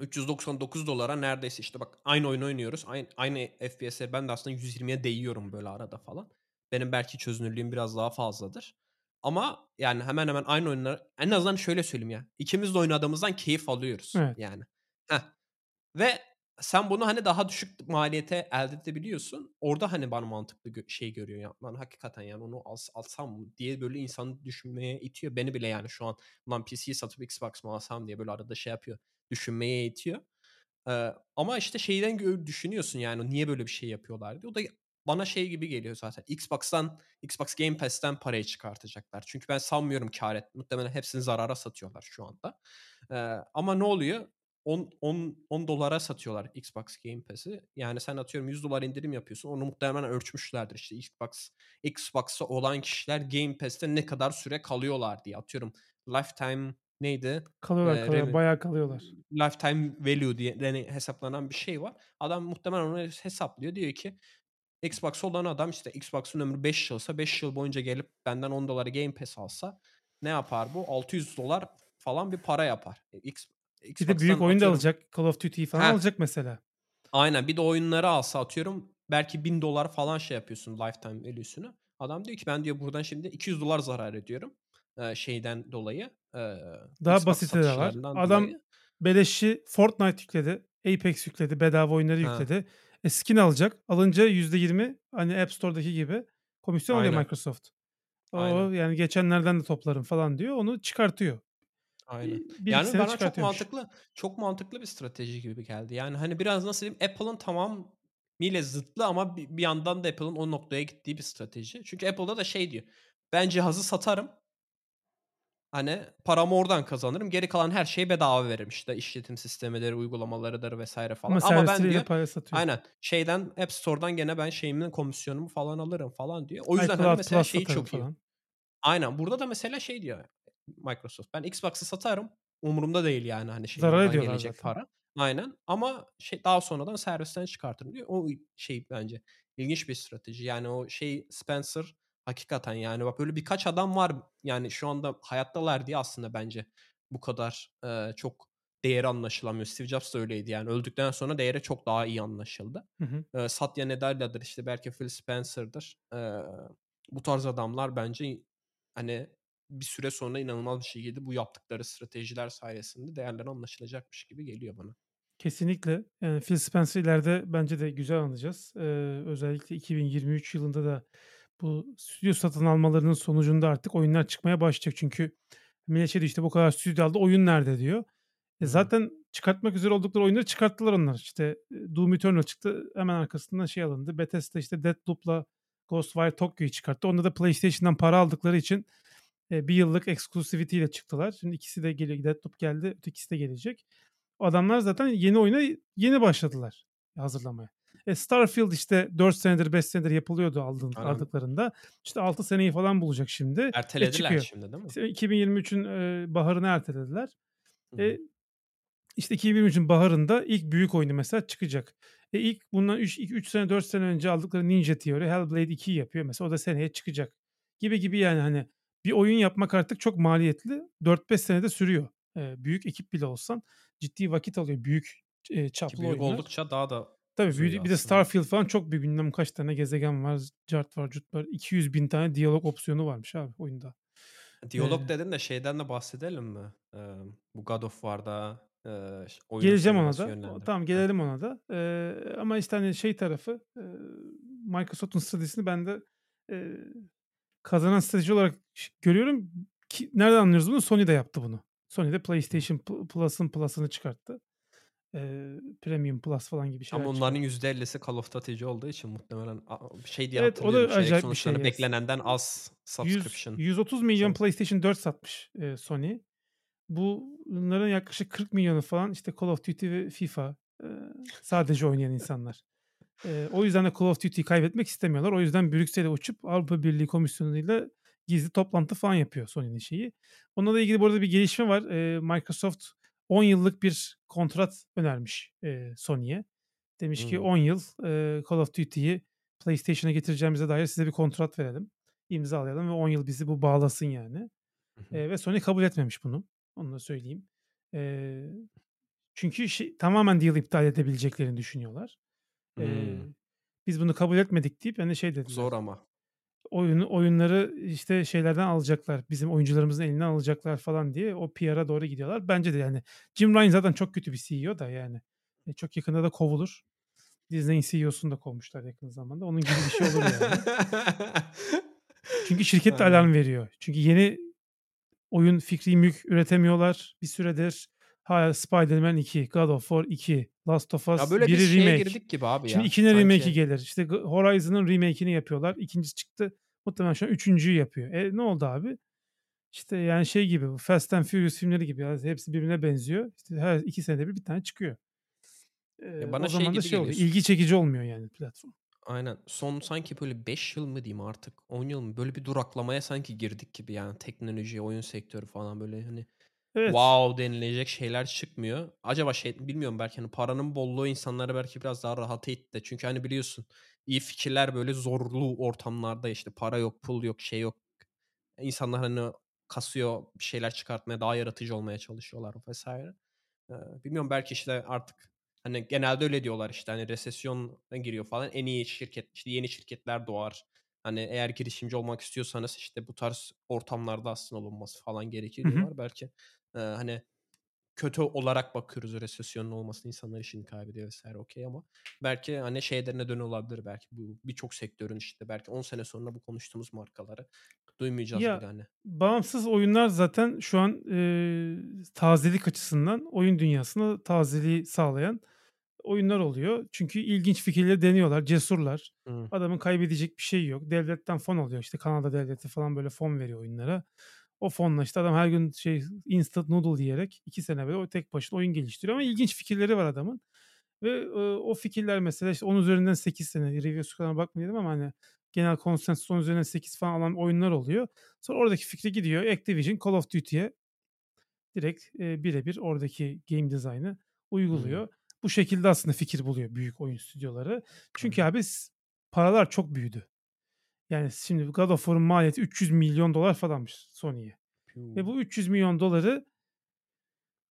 $399'a neredeyse işte bak aynı oyunu oynuyoruz. Aynı, aynı FPS'e ben de aslında 120'ye değiyorum böyle arada falan. Benim belki çözünürlüğüm biraz daha fazladır. Ama yani hemen hemen aynı oyunları en azından şöyle söyleyeyim ya. İkimiz de oynadığımızdan keyif alıyoruz Evet. yani. Heh. Ve sen bunu hani daha düşük maliyete elde edebiliyorsun. Orada hani bana mantıklı gö- şey görüyor ya. Lan hakikaten yani onu als, alsam mı diye böyle insanı düşünmeye itiyor. Beni bile yani şu an lan PC'yi satıp Xbox mı alsam diye böyle arada şey yapıyor. Düşünmeye itiyor. Ee, ama işte şeyden düşünüyorsun yani niye böyle bir şey yapıyorlar diye. O da bana şey gibi geliyor zaten. Xbox'tan, Xbox Game Pass'ten parayı çıkartacaklar. Çünkü ben sanmıyorum kar et. Muhtemelen hepsini zarara satıyorlar şu anda. Ee, ama ne oluyor? 10, 10, 10 dolara satıyorlar Xbox Game Pass'i. Yani sen atıyorum 100 dolar indirim yapıyorsun. Onu muhtemelen ölçmüşlerdir işte Xbox Xbox'a olan kişiler Game Pass'te ne kadar süre kalıyorlar diye. Atıyorum lifetime neydi? Kalıyorlar Ee, kalıyorlar. revenue- Bayağı kalıyorlar. lifetime value diye yani hesaplanan bir şey var. Adam muhtemelen onu hesaplıyor. Diyor ki Xbox olan adam işte Xbox'un ömrü 5 yılsa 5 yıl boyunca gelip benden 10 dolara Game Pass alsa ne yapar bu? 600 dolar falan bir para yapar. E, X, Bir de Xbox'tan büyük oyun da alacak. Call of Duty'yi falan Heh. alacak mesela. Aynen bir de oyunları alsa atıyorum belki 1000 dolar falan şey yapıyorsun lifetime value'sunu. Adam diyor ki ben diyor buradan şimdi 200 dolar zarar ediyorum. E, şeyden dolayı. e, Daha Xbox basiti de var. Adam dolayı. beleşi Fortnite yükledi. Apex yükledi. Bedava oyunları Ha. yükledi. E skin alacak. Alınca %20 hani App Store'daki gibi komisyon alıyor Aynen. Microsoft. O Aynen. yani geçenlerden de toplarım falan diyor. Onu çıkartıyor. Aynen. Bir, Yani bana çok mantıklı çok mantıklı bir strateji gibi geldi. Yani hani biraz nasıl diyeyim Apple'ın tamamıyla zıtlı ama bir, bir yandan da Apple'ın o noktaya gittiği bir strateji. Çünkü Apple'da da şey diyor. Ben cihazı satarım. Hani paramı oradan kazanırım. Geri kalan her şeyi bedava veririm. İşte işletim sistemidir, uygulamalarıdır vesaire falan. Ama Ama, ben diyor para satıyor. aynen şeyden App Store'dan gene ben şeyimin komisyonumu falan alırım falan diyor. O yüzden hani mesela Plus şeyi çok iyi. falan. Aynen. Burada da mesela şey diyor Microsoft. Ben Xbox'ı satarım. Umurumda değil yani hani şey Zarar ediyorlar gelecek zaten. para. Aynen. Ama şey daha sonradan servisten çıkartırım diyor. O şey bence ilginç bir strateji. Yani o şey Spencer hakikaten yani bak böyle birkaç adam var yani şu anda hayattalar diye aslında bence bu kadar e, çok değeri anlaşılamıyor. Steve Jobs da öyleydi yani öldükten sonra değeri çok daha iyi anlaşıldı. Hı hı. E, Satya Nadella'dır işte belki Phil Spencer'dır. E, bu tarz adamlar bence hani bir süre sonra inanılmaz bir şekilde bu yaptıkları stratejiler sayesinde değerleri anlaşılacakmış gibi geliyor bana. Kesinlikle. Yani Phil Spencer ileride bence de güzel anacağız. Ee, özellikle 2023 yılında da bu stüdyo satın almalarının sonucunda artık oyunlar çıkmaya başlayacak. Çünkü millet şey diyor, işte bu kadar stüdyo aldı oyun nerede diyor. E zaten çıkartmak üzere oldukları oyunları çıkarttılar onlar. İşte e, Doom Eternal çıktı. Hemen arkasından şey alındı. Bethesda işte Deathloop'la Ghostwire Tokyo'yu çıkarttı. Onda da PlayStation'dan para aldıkları için e, bir yıllık exclusivity ile çıktılar. Şimdi ikisi de geliyor. Deathloop geldi. Ötekisi de gelecek. Adamlar zaten yeni oyuna yeni başladılar hazırlamaya. E Starfield işte 4 senedir 5 senedir yapılıyordu aldığın, Aynen. aldıklarında. İşte 6 seneyi falan bulacak şimdi. E Ertelediler çıkıyor. şimdi değil mi? İşte 2023'ün e, baharını ertelediler. Hı E, işte 2023'ün baharında ilk büyük oyunu mesela çıkacak. E ilk bundan 3, 3 sene 4 sene önce aldıkları Ninja Theory Hellblade 2'yi yapıyor mesela o da seneye çıkacak. Gibi gibi yani hani bir oyun yapmak artık çok maliyetli. 4-5 senede sürüyor. E, büyük ekip bile olsan ciddi vakit alıyor büyük e, Ki çaplı büyük oyunlar. oldukça daha da Tabii büyük, bir de. Starfield falan çok büyük. Bilmem kaç tane gezegen var, cart var, cut var. 200 bin tane diyalog opsiyonu varmış abi oyunda. Diyalog Ee, dedin de şeyden de bahsedelim mi? Ee, bu God of War'da e, Geleceğim ona da. Tamam gelelim ona da. Ee, ama işte hani şey tarafı e, Microsoft'un stratejisini ben de e, kazanan strateji olarak görüyorum. Ki, nereden anlıyoruz bunu? Sony de yaptı bunu. Sony de PlayStation Plus'ın Plus'ını çıkarttı. Ee, Premium Plus falan gibi şeyler Ama onların %50'si Call of Duty'ci olduğu için muhtemelen şey diye Evet o da. Şey, acayip bir şey. sonuçlarını yes. beklenenden az 100, subscription. 130 milyon Şey. PlayStation 4 satmış e, Sony. Bunların yaklaşık 40 milyonu falan işte Call of Duty ve FIFA e, sadece oynayan insanlar. E, o yüzden de Call of Duty'yi kaybetmek istemiyorlar. O yüzden Brüksel'e uçup Avrupa Birliği Komisyonu'yla gizli toplantı falan yapıyor Sony'nin şeyi. Onunla ilgili bu arada bir gelişme var. E, Microsoft 10 yıllık bir kontrat önermiş e, Sony'ye. Demiş ki Hımm. 10 yıl, eee, Call of Duty'yi PlayStation'a getireceğimize dair size bir kontrat verelim. İmzalayalım ve 10 yıl bizi bu bağlasın yani. Eee, ve Sony kabul etmemiş bunu. Onu da söyleyeyim. Eee, çünkü şey tamamen deal iptal edebileceklerini düşünüyorlar. Hımm. biz bunu kabul etmedik deyip hani şey dediler. Zor ama. Oyunu oyunları işte şeylerden alacaklar. Bizim oyuncularımızın elinden alacaklar falan diye o PR'a doğru gidiyorlar. Bence de yani Jim Ryan zaten çok kötü bir CEO da yani. E, çok yakında da kovulur. Disney'in CEO'sunu da kovmuşlar yakın zamanda. Onun gibi bir şey olur yani. Çünkü şirket de alarm veriyor. Çünkü yeni oyun fikri mülk üretemiyorlar bir süredir. Hala Spider-Man 2, God of War 2, Last of Ya, Us böyle bir 1'i şeye remake. girdik gibi abi Şimdi ya. 2'nin remake'i gelir. İşte Horizon'ın remake'ini yapıyorlar. 2'ncisi çıktı. Muhtemelen şu an 3'üncüyü yapıyor. E, ne oldu abi? İşte yani şey gibi bu Fast and Furious filmleri gibi ya. Hepsi birbirine benziyor. İşte her 2 senede bir bir tane çıkıyor. Eee, Ya, o bana şey zaman da şey oluyor. geliyor. İlgi çekici olmuyor yani platform. Aynen. Son sanki böyle 5 yıl mı diyeyim artık, 10 yıl mı? Böyle bir duraklamaya sanki girdik gibi yani teknoloji, oyun sektörü falan böyle hani Evet. wow denilecek şeyler çıkmıyor. Acaba şey bilmiyorum belki hani paranın bolluğu insanları belki biraz daha rahata itti. Çünkü hani biliyorsun iyi fikirler böyle zorlu ortamlarda işte para yok, pul yok, şey yok. İnsanlar hani kasıyor, bir şeyler çıkartmaya, daha yaratıcı olmaya çalışıyorlar. Eee, bilmiyorum belki işte artık hani genelde öyle diyorlar işte hani resesyona giriyor falan. En iyi şirket, işte yeni şirketler doğar. Hani eğer girişimci olmak istiyorsanız işte bu tarz ortamlarda aslında olunması falan gerekir diyorlar. Belki, eee, hani kötü olarak bakıyoruz resesyonun olmasına, insanlar işini kaybediyor vs. okay ama belki hani şeylerine dönüyor olabilir belki bu birçok sektörün işte belki 10 sene sonra bu konuştuğumuz markaları duymayacağız bile Ya, hani. bağımsız oyunlar zaten şu an, eee, tazelik açısından oyun dünyasına tazeliği sağlayan oyunlar oluyor. Çünkü ilginç fikirleri deniyorlar, cesurlar. Hıı. Adamın kaybedecek bir şeyi yok. Devletten fon alıyor. İşte Kanada devleti falan böyle fon veriyor oyunlara. O fonla işte adam her gün şey instant noodle yiyerek 2 sene böyle o tek başına oyun geliştiriyor ama ilginç fikirleri var adamın. Ve, eee, o fikirler mesela işte 10 üzerinden 8 sene review score'una bakmayalım ama hani genel konsensus 10 üzerinden 8 falan alan oyunlar oluyor. Sonra oradaki fikri gidiyor Activision Call of Duty'ye direkt, eee, bire bir oradaki game design'ı uyguluyor. Bu şekilde aslında fikir buluyor büyük oyun stüdyoları. Çünkü abi paralar çok büyüdü. Yani şimdi God of War'un maliyeti $300.000.000 falanmış Sony'ye ve bu $300.000.000'ı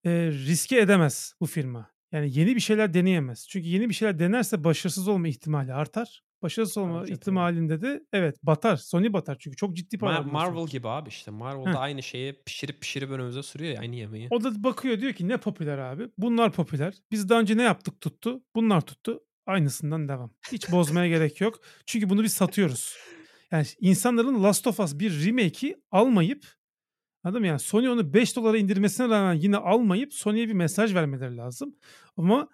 eee, riske edemez bu firma. Yani yeni bir şeyler deneyemez. Çünkü yeni bir şeyler denerse başarısız olma ihtimali artar. Başarısız olma Bence de. ihtimalinde de evet batar. Sony batar çünkü çok ciddi bunlar Marvel sonuçta. gibi abi işte. Marvel Heh. da aynı şeyi pişirip pişirip önümüze sürüyor ya aynı yemeği. O da bakıyor diyor ki ne popüler abi? Bunlar popüler. Biz daha önce ne yaptık tuttu? Bunlar tuttu. Aynısından devam. Hiç bozmaya gerek yok. Çünkü bunu biz satıyoruz. Yani insanların Last of Us 1 remake'i almayıp anladın mı? Yani Sony onu $5'a indirmesine rağmen yine almayıp Sony'ye bir mesaj vermeleri lazım. Ama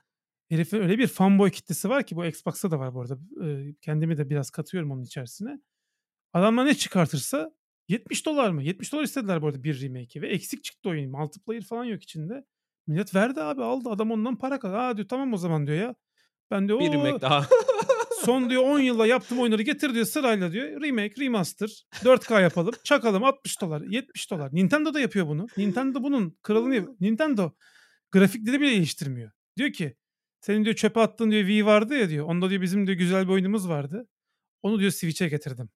herifin öyle bir fanboy kitlesi var ki bu Xbox'ta da var bu arada. Eee, kendimi de biraz katıyorum onun içerisine. Adamlar ne çıkartırsa $70 mı? $70 istediler bu arada 1 remake'i ve eksik çıktı oyun. Multiplayer falan yok içinde. Millet verdi abi aldı. Adam ondan para kazandı. "A!" diyor, "Tamam o zaman." diyor ya. Ben diyor, Bir "O remake daha. son diyor 10 yılda yaptığım oyunları getir diyor sırayla diyor. Remake, remaster, 4K yapalım, çakalım $60, $70. Nintendo da yapıyor bunu. Nintendo bunun kralını yapıyor. Nintendo grafikleri bile değiştirmiyor. Diyor ki senin diyor çöpe attığın diyor Wii vardı ya diyor. Onda diyor bizim diyor güzel bir oyunumuz vardı. Onu diyor Switch'e getirdim.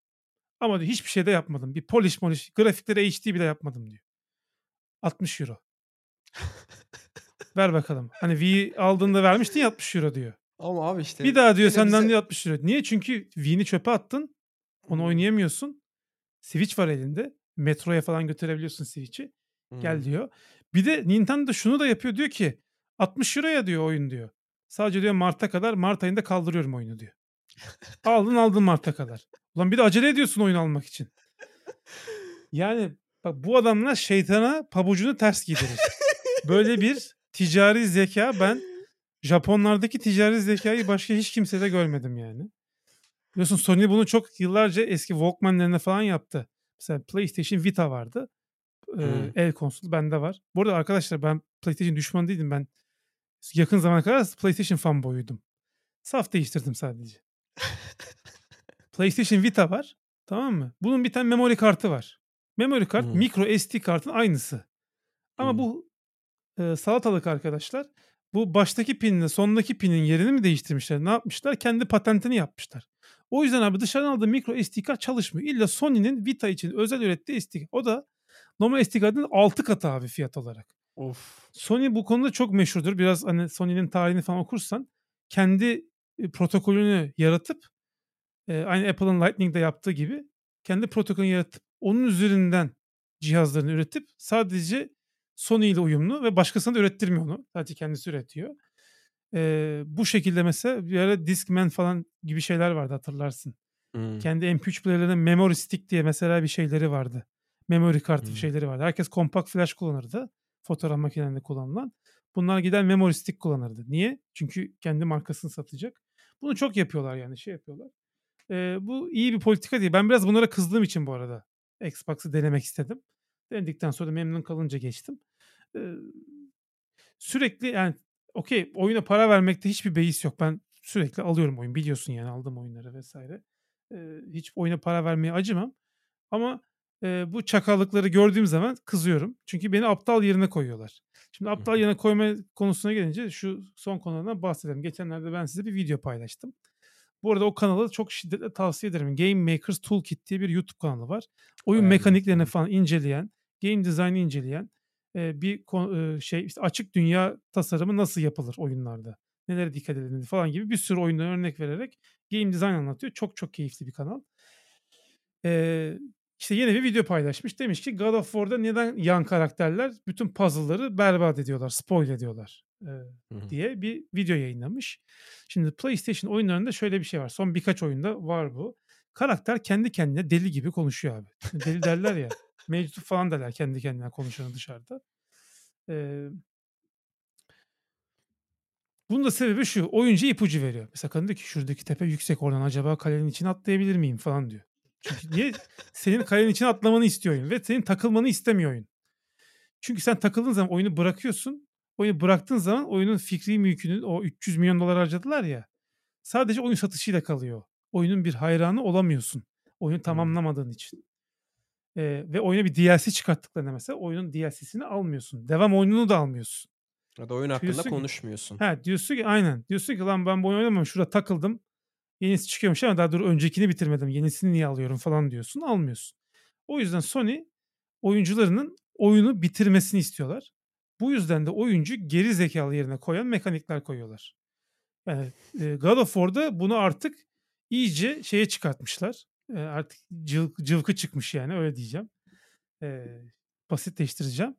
Ama diyor hiçbir şey de yapmadım. Bir polish molish grafikleri HD bile yapmadım diyor. €60. Ver bakalım. Hani Wii aldığında vermiştin ya €60 diyor. Ama abi Bir işte daha diyor senden bize diyor €60. Niye? Çünkü Wii'ni çöpe attın. Onu oynayamıyorsun. Switch var elinde. Metroya falan götürebiliyorsun Switch'i. Gel diyor. Bir de Nintendo şunu da yapıyor diyor ki €60'ya diyor oyun diyor. Sadece diyor mart'a kadar. Mart ayında kaldırıyorum oyunu diyor. Aldın aldın mart'a kadar. Ulan bir de acele ediyorsun oyun almak için. Yani bak bu adamlar şeytana pabucunu ters giydirir. Böyle bir ticari zekâ ben Japonlardaki ticari zekâyı başka hiç kimsede görmedim yani. Biliyorsun Sony bunu çok yıllarca eski Walkman'lerine falan yaptı. Mesela PlayStation Vita vardı. Hıı. el konsolu bende var. Bu arada arkadaşlar ben PlayStation düşmanı değildim. Ben yakın zamana kadar PlayStation fanboy'uydum. Saf değiştirdim sadece. PlayStation Vita var. Tamam mı? Bunun bir tane memory kartı var. Memory kart Hıı. micro SD kartın aynısı. Ama Hıı. bu, eee, salatalık arkadaşlar bu baştaki pinle sondaki pinin yerini mi değiştirmişler? Ne yapmışlar? Kendi patentini yapmışlar. O yüzden abi dışarıdan aldığı micro SD kart çalışmıyor. İlla Sony'nin Vita için özel ürettiği SD kart. O da normal SD kartın 6 katı abi fiyat olarak. Of. Sony bu konuda çok meşhurdur. Biraz hani Sony'nin tarihini falan okursan kendi e, protokolünü yaratıp e, aynı Apple'ın Lightning'de yaptığı gibi kendi protokolünü yaratıp onun üzerinden cihazlarını üretip sadece Sony ile uyumlu ve başkasına da ürettirmiyor onu. Sadece kendisi üretiyor. E, bu şekilde mesela bir ara Discman falan gibi şeyler vardı hatırlarsın. Hımm. Kendi MP3 player'lerinde memory stick diye mesela bir şeyleri vardı. Memory kartı Hımm. şeyleri vardı. Herkes compact flash kullanırdı. Fotoğraf makinelerinde kullanılan. Bunlar gider memory stick kullanırdı. Niye? Çünkü kendi markasını satacak. Bunu çok yapıyorlar yani şey yapıyorlar. Eee, bu iyi bir politika değil. Ben biraz bunlara kızdığım için bu arada Xbox'ı denemek istedim. Denedikten sonra memnun kalınca geçtim. Eee, sürekli yani okey oyuna para vermekte hiçbir beis yok. Ben sürekli alıyorum oyun. Biliyorsun yani aldığım oyunları vesaire. Eee, hiç oyuna para vermeye acımam. Ama eee, bu çakallıkları gördüğüm zaman kızıyorum. Çünkü beni aptal yerine koyuyorlar. Şimdi aptal yerine koyma konusuna gelince şu son konudan bahsedelim. Geçenlerde ben size bir video paylaştım. Bu arada o kanalı çok şiddetle tavsiye ederim. Game Makers Toolkit diye bir YouTube kanalı var. Oyun Bayağı mekaniklerini falan inceleyen, game design'ı inceleyen eee, bir eee, şey işte açık dünya tasarımı nasıl yapılır oyunlarda? Nelere dikkat edilir falan gibi bir sürü oyundan örnek vererek game design anlatıyor. Çok çok keyifli bir kanal. Eee, işte yeni bir video paylaşmış. Demiş ki God of War'da neden yan karakterler bütün puzzle'ları berbat ediyorlar, spoil ediyorlar hı. diye bir video yayınlamış. Şimdi PlayStation oyunlarında şöyle bir şey var. Son birkaç oyunda var bu. Karakter kendi kendine deli gibi konuşuyor abi. Deli derler ya. Meczup falan derler kendi kendine konuşan dışarıda. Eee bunun da sebebi şu. Oyuncu ipucu veriyor. Mesela kadın diyor ki şuradaki tepe yüksek oradan acaba kalenin içine atlayabilir miyim falan diyor. Çünkü niye? Senin kalenin içine atlamanı istiyor oyun ve senin takılmanı istemiyor oyun. Çünkü sen takıldığın zaman oyunu bırakıyorsun. Oyunu bıraktığın zaman oyunun fikri mülkünün o 300 milyon dolar harcadılar ya. Sadece oyun satışıyla kalıyor. Oyunun bir hayranı olamıyorsun. Oyunu tamamlamadığın için. Eee, ve oyuna bir DLC çıkarttıklarında mesela oyunun DLC'sini almıyorsun. Devam oyununu da almıyorsun. Ya da oyun hakkında Diyorsun ki konuşmuyorsun. Ha diyorsun ki aynen. Diyorsun ki lan ben bu oyunu oynamam şurada takıldım. Yenisi çıkıyormuş ama daha dur öncekini bitirmedim. Yenisini niye alıyorum falan diyorsun. Almıyorsun. O yüzden Sony oyuncularının oyunu bitirmesini istiyorlar. Bu yüzden de oyuncu geri zekalı yerine koyan mekanikler koyuyorlar. Yani e, God of War'da bunu artık iyice şeye çıkartmışlar. E, artık cıv, cıvkı çıkmış yani öyle diyeceğim. E, basitleştireceğim.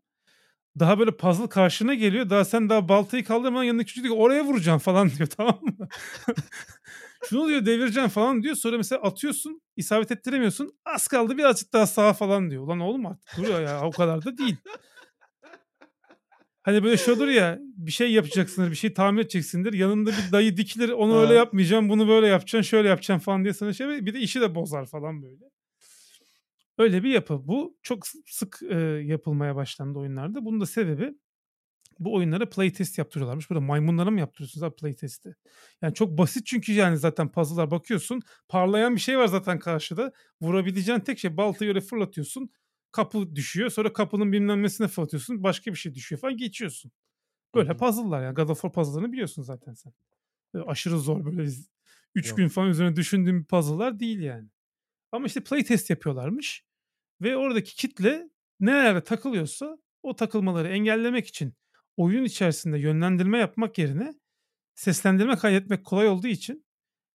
Daha böyle puzzle karşına geliyor. Daha sen daha baltayı kaldırmadan yanındaki çocuk diyor oraya vuracaksın falan diyor tamam mı? Şunu diyor devireceksin falan diyor. Sonra mesela atıyorsun isabet ettiremiyorsun. Az kaldı birazcık daha sağa falan diyor. Ulan oğlum artık duruyor ya o kadar da değil. Hani böyle şey olur ya bir şey yapacaksındır bir şey tamir edeceksindir. Yanında bir dayı dikilir onu öyle yapmayacağım bunu böyle yapacaksın şöyle yapacaksın falan diye sana şey bir de işi de bozar falan böyle. Öyle bir yapı. Bu çok sık e, yapılmaya başlandı oyunlarda. Bunun da sebebi bu oyunlara playtest yaptırıyorlarmış. Burada maymunlara mı yaptırıyorsunuz abi playtest'i? Yani çok basit çünkü yani zaten puzzle'lar bakıyorsun. Parlayan bir şey var zaten karşıda. Vurabileceğin tek şey baltayı öyle fırlatıyorsun. Kapı düşüyor. Sonra kapının bilmem nesine fırlatıyorsun. Başka bir şey düşüyor falan geçiyorsun. Böyle puzzle'lar yani. God of War puzzle'larını biliyorsun zaten sen. Böyle aşırı zor böyle 3 Yok. gün falan üzerine düşündüğüm puzzle'lar değil yani. Ama işte playtest yapıyorlarmış. Ve oradaki kitle nerelerde takılıyorsa o takılmaları engellemek için oyun içerisinde yönlendirme yapmak yerine seslendirme kaydetmek kolay olduğu için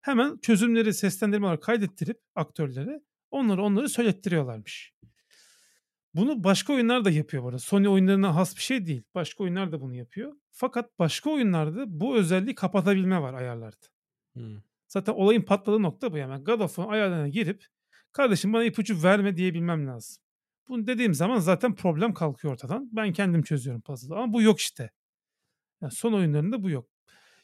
hemen çözümleri seslendirme olarak kaydettirip aktörlere onları onları söylettiriyorlarmış. Bunu başka oyunlar da yapıyor bu arada. Sony oyunlarına has bir şey değil. Başka oyunlar da bunu yapıyor. Fakat başka oyunlarda bu özelliği kapatabilme var ayarlarda. Hımm. Zaten olayın patladığı nokta bu. Yani God of War'ın ayarlarına girip kardeşim bana ipucu verme diyebilmem lazım. Bunu dediğim zaman zaten problem kalkıyor ortadan. Ben kendim çözüyorum puzzle'ı ama bu yok işte. Yani son oyunlarında bu yok.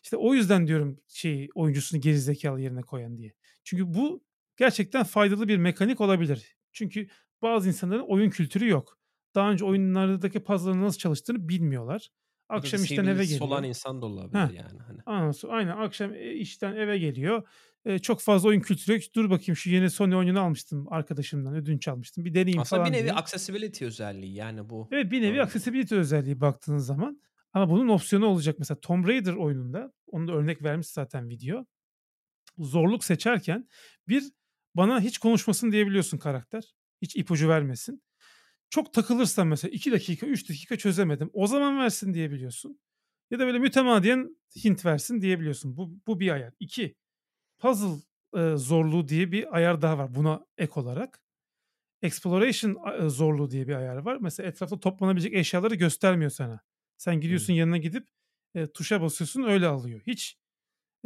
İşte o yüzden diyorum şey oyuncusunu gerizekalı yerine koyan diye. Çünkü bu gerçekten faydalı bir mekanik olabilir. Çünkü bazı insanların oyun kültürü yok. Daha önce oyunlardaki puzzle'ın nasıl çalıştığını bilmiyorlar. Akşam işten eve disability'si olan geliyor. insan da olabilir yani hani. Sonra aynen akşam e, işten eve geliyor. E, çok fazla oyun kültürü yok. Dur bakayım şu yeni Sony oyununu almıştım arkadaşımdan. Ödünç almıştım. Bir deneyeyim Aslında bir falan nevi diyor. accessibility özelliği yani bu. Evet bir nevi Aaa accessibility özelliği baktığınız zaman. Ama bunun opsiyonu olacak. Mesela Tomb Raider oyununda, onu da örnek vermiş zaten video. Zorluk seçerken bir bana hiç konuşmasın diyebiliyorsun karakter. Hiç ipucu vermesin. Çok takılırsan mesela 2 dakika, 3 dakika çözemedim. O zaman versin diyebiliyorsun. Ya da böyle mütemadiyen hint versin diyebiliyorsun. Bu, bu bir ayar. İki, puzzle e, zorluğu diye bir ayar daha var buna ek olarak. Exploration e, zorluğu diye bir ayar var. Mesela etrafta toplanabilecek eşyaları göstermiyor sana. Sen gidiyorsun yanına gidip e, tuşa basıyorsun öyle alıyor. Hiç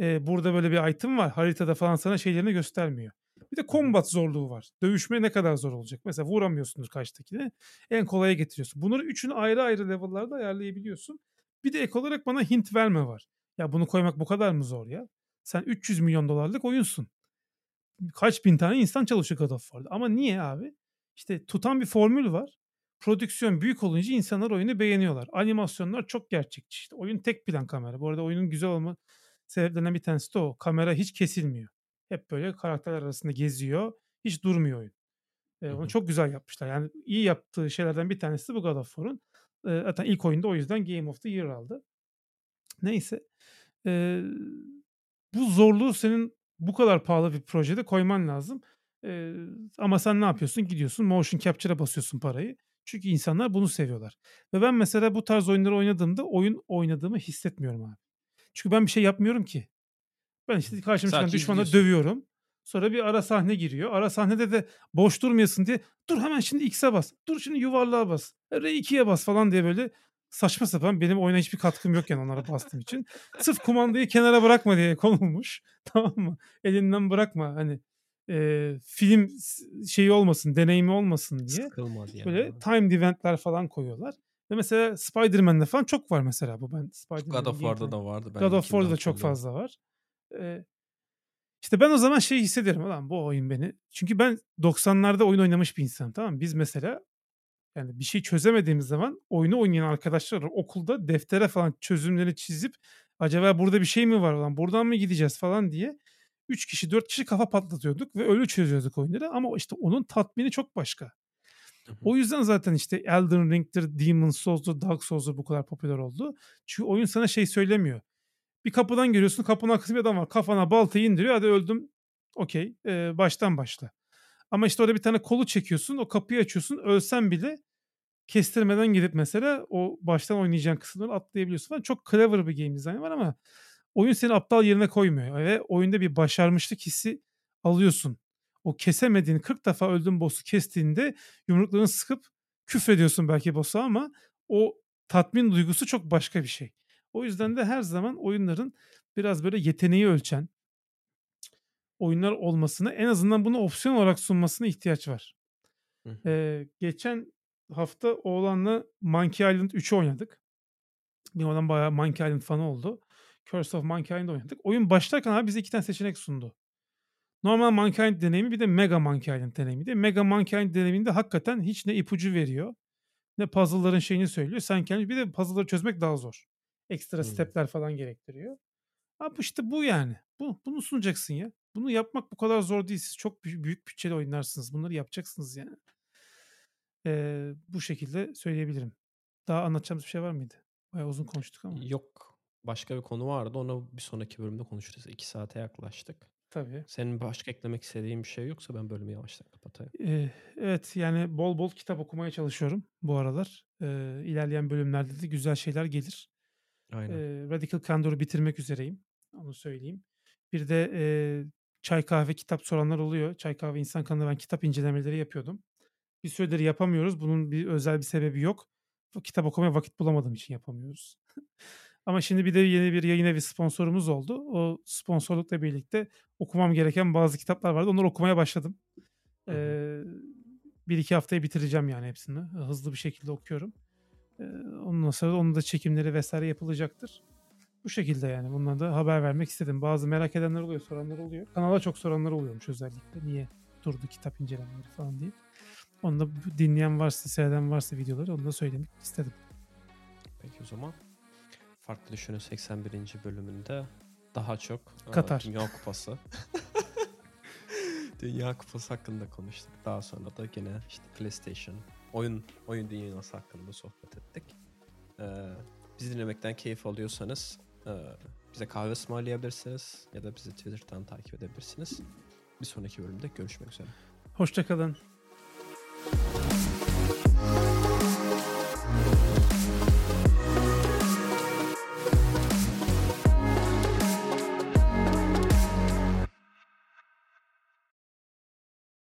e, burada böyle bir item var haritada falan sana şeylerini göstermiyor. Bir de combat zorluğu var. Dövüşme ne kadar zor olacak? Mesela vuramıyorsundur karşıdakine. En kolaya getiriyorsun. Bunları üçünü ayrı ayrı level'larda ayarlayabiliyorsun. Bir de ek olarak bana hint verme var. Ya bunu koymak bu kadar mı zor ya? Sen 300 milyon dolarlık oyunsun. Kaç bin tane insan çalışıyor God of War'da. Ama niye abi? İşte tutan bir formül var. Prodüksiyon büyük olunca insanlar oyunu beğeniyorlar. Animasyonlar çok gerçekçi. İşte oyun tek plan kamera. Bu arada oyunun güzel olma sebeplerinden bir tanesi de o. Kamera hiç kesilmiyor. Hep böyle karakterler arasında geziyor. Hiç durmuyor oyun. Ee, onu çok güzel yapmışlar. Yani iyi yaptığı şeylerden bir tanesi bu God of War'un. Ee, zaten ilk oyunda o yüzden Game of the Year aldı. Neyse. Ee, bu zorluğu senin bu kadar pahalı bir projede koyman lazım. Ee, ama sen ne yapıyorsun? Gidiyorsun motion capture'a basıyorsun parayı. Çünkü insanlar bunu seviyorlar. Ve ben mesela bu tarz oyunları oynadığımda oyun oynadığımı hissetmiyorum abi. Çünkü ben bir şey yapmıyorum ki. Ben işte karşıma çıkan düşmanı dövüyorum. Sonra bir ara sahne giriyor. Ara sahnede de boş durmayasın diye dur hemen şimdi X'e bas. Dur şimdi yuvarlığa bas. R2'ye bas falan diye böyle saçma sapan benim oyuna hiçbir katkım yokken onlara bastığım için. Sırf kumandayı kenara bırakma diye konulmuş. Tamam mı? Elinden bırakma. Hani e, film şeyi olmasın, deneyimi olmasın diye. Sıkılma diye. Böyle yani. time eventler falan koyuyorlar. Ve mesela Spider-Man'de falan çok var mesela bu. Ben Spider-Man God of War'da da vardı. Ben God of War'da da çok fazla var. Ee, işte ben o zaman şey hissederim. Ulan bu oyun beni. Çünkü ben 90'larda oyun oynamış bir insanım tamam mı? Biz mesela yani bir şey çözemediğimiz zaman oyunu oynayan arkadaşlar okulda deftere falan çözümleri çizip acaba burada bir şey mi var lan buradan mı gideceğiz falan diye 3 kişi 4 kişi kafa patlatıyorduk ve öyle çözüyorduk oyunları ama işte onun tatmini çok başka. O yüzden zaten işte Elden Ring'dir, Demon's Souls'dur, Dark Souls'dur bu kadar popüler oldu. Çünkü oyun sana şey söylemiyor. Bir kapıdan giriyorsun kapının arkasında bir adam var. Kafana baltayı indiriyor hadi öldüm. Okey ee, baştan başla. Ama işte orada bir tane kolu çekiyorsun o kapıyı açıyorsun ölsen bile kestirmeden gidip mesela o baştan oynayacağın kısımları atlayabiliyorsun falan. Çok clever bir game design var ama oyun seni aptal yerine koymuyor ve oyunda bir başarmışlık hissi alıyorsun. O kesemediğin 40 defa öldüğün boss'u kestiğinde yumruklarını sıkıp küfrediyorsun belki boss'a ama o tatmin duygusu çok başka bir şey. O yüzden de her zaman oyunların biraz böyle yeteneği ölçen oyunlar olmasına en azından bunu opsiyon olarak sunmasına ihtiyaç var. Ee, geçen hafta oğlanla Monkey Island 3'ü oynadık. Bir olan bayağı Monkey Island fanı oldu. Curse of Monkey Island oynadık. Oyun başlarken abi bize iki tane seçenek sundu. Normal Monkey Island deneyimi bir de Mega Monkey Island deneyimi de. Mega Monkey Island deneyiminde hakikaten hiç ne ipucu veriyor ne puzzle'ların şeyini söylüyor. Sen kendi bir de puzzle'ları çözmek daha zor. Ekstra hmm. stepler falan gerektiriyor. Abi işte bu yani. Bu, bunu sunacaksın ya. Bunu yapmak bu kadar zor değil. Siz çok büyük, bütçeli oynarsınız. Bunları yapacaksınız yani. Ee, bu şekilde söyleyebilirim. Daha anlatacağımız bir şey var mıydı? Bayağı uzun konuştuk ama. Yok. Başka bir konu vardı. Onu bir sonraki bölümde konuşuruz. İki saate yaklaştık. Tabii. Senin başka eklemek istediğin bir şey yoksa ben bölümü yavaştan kapatayım. Ee, evet yani bol bol kitap okumaya çalışıyorum bu aralar. Ee, ilerleyen bölümlerde de güzel şeyler gelir. Aynen. Ee, Radical Candor'u bitirmek üzereyim. Onu söyleyeyim. Bir de e, çay kahve kitap soranlar oluyor. Çay kahve insan kanalında ben kitap incelemeleri yapıyordum. Bir süredir yapamıyoruz. Bunun bir özel bir sebebi yok. Kitap okumaya vakit bulamadığım için yapamıyoruz. Ama şimdi bir de yeni bir yayın evi sponsorumuz oldu. O sponsorlukla birlikte okumam gereken bazı kitaplar vardı. Onları okumaya başladım. Ee, bir iki haftaya bitireceğim yani hepsini. Hızlı bir şekilde okuyorum. Ee, ondan sonra onun da çekimleri vesaire yapılacaktır. Bu şekilde yani. Bundan da haber vermek istedim. Bazı merak edenler oluyor, soranlar oluyor. Kanala çok soranlar oluyormuş özellikle. Niye durdu kitap incelemeleri falan diye. Onu da dinleyen varsa, seyreden varsa videoları onu da söylemek istedim. Peki o zaman Farklı Düşünün 81. bölümünde daha çok Katar. Dünya Kupası. Dünya Kupası hakkında konuştuk. Daha sonra da gene işte PlayStation, oyun oyun dünyası hakkında sohbet ettik. Ee, Bizi dinlemekten keyif alıyorsanız e, bize kahve ısmarlayabilirsiniz ya da bizi Twitter'dan takip edebilirsiniz. Bir sonraki bölümde görüşmek üzere. Hoşçakalın.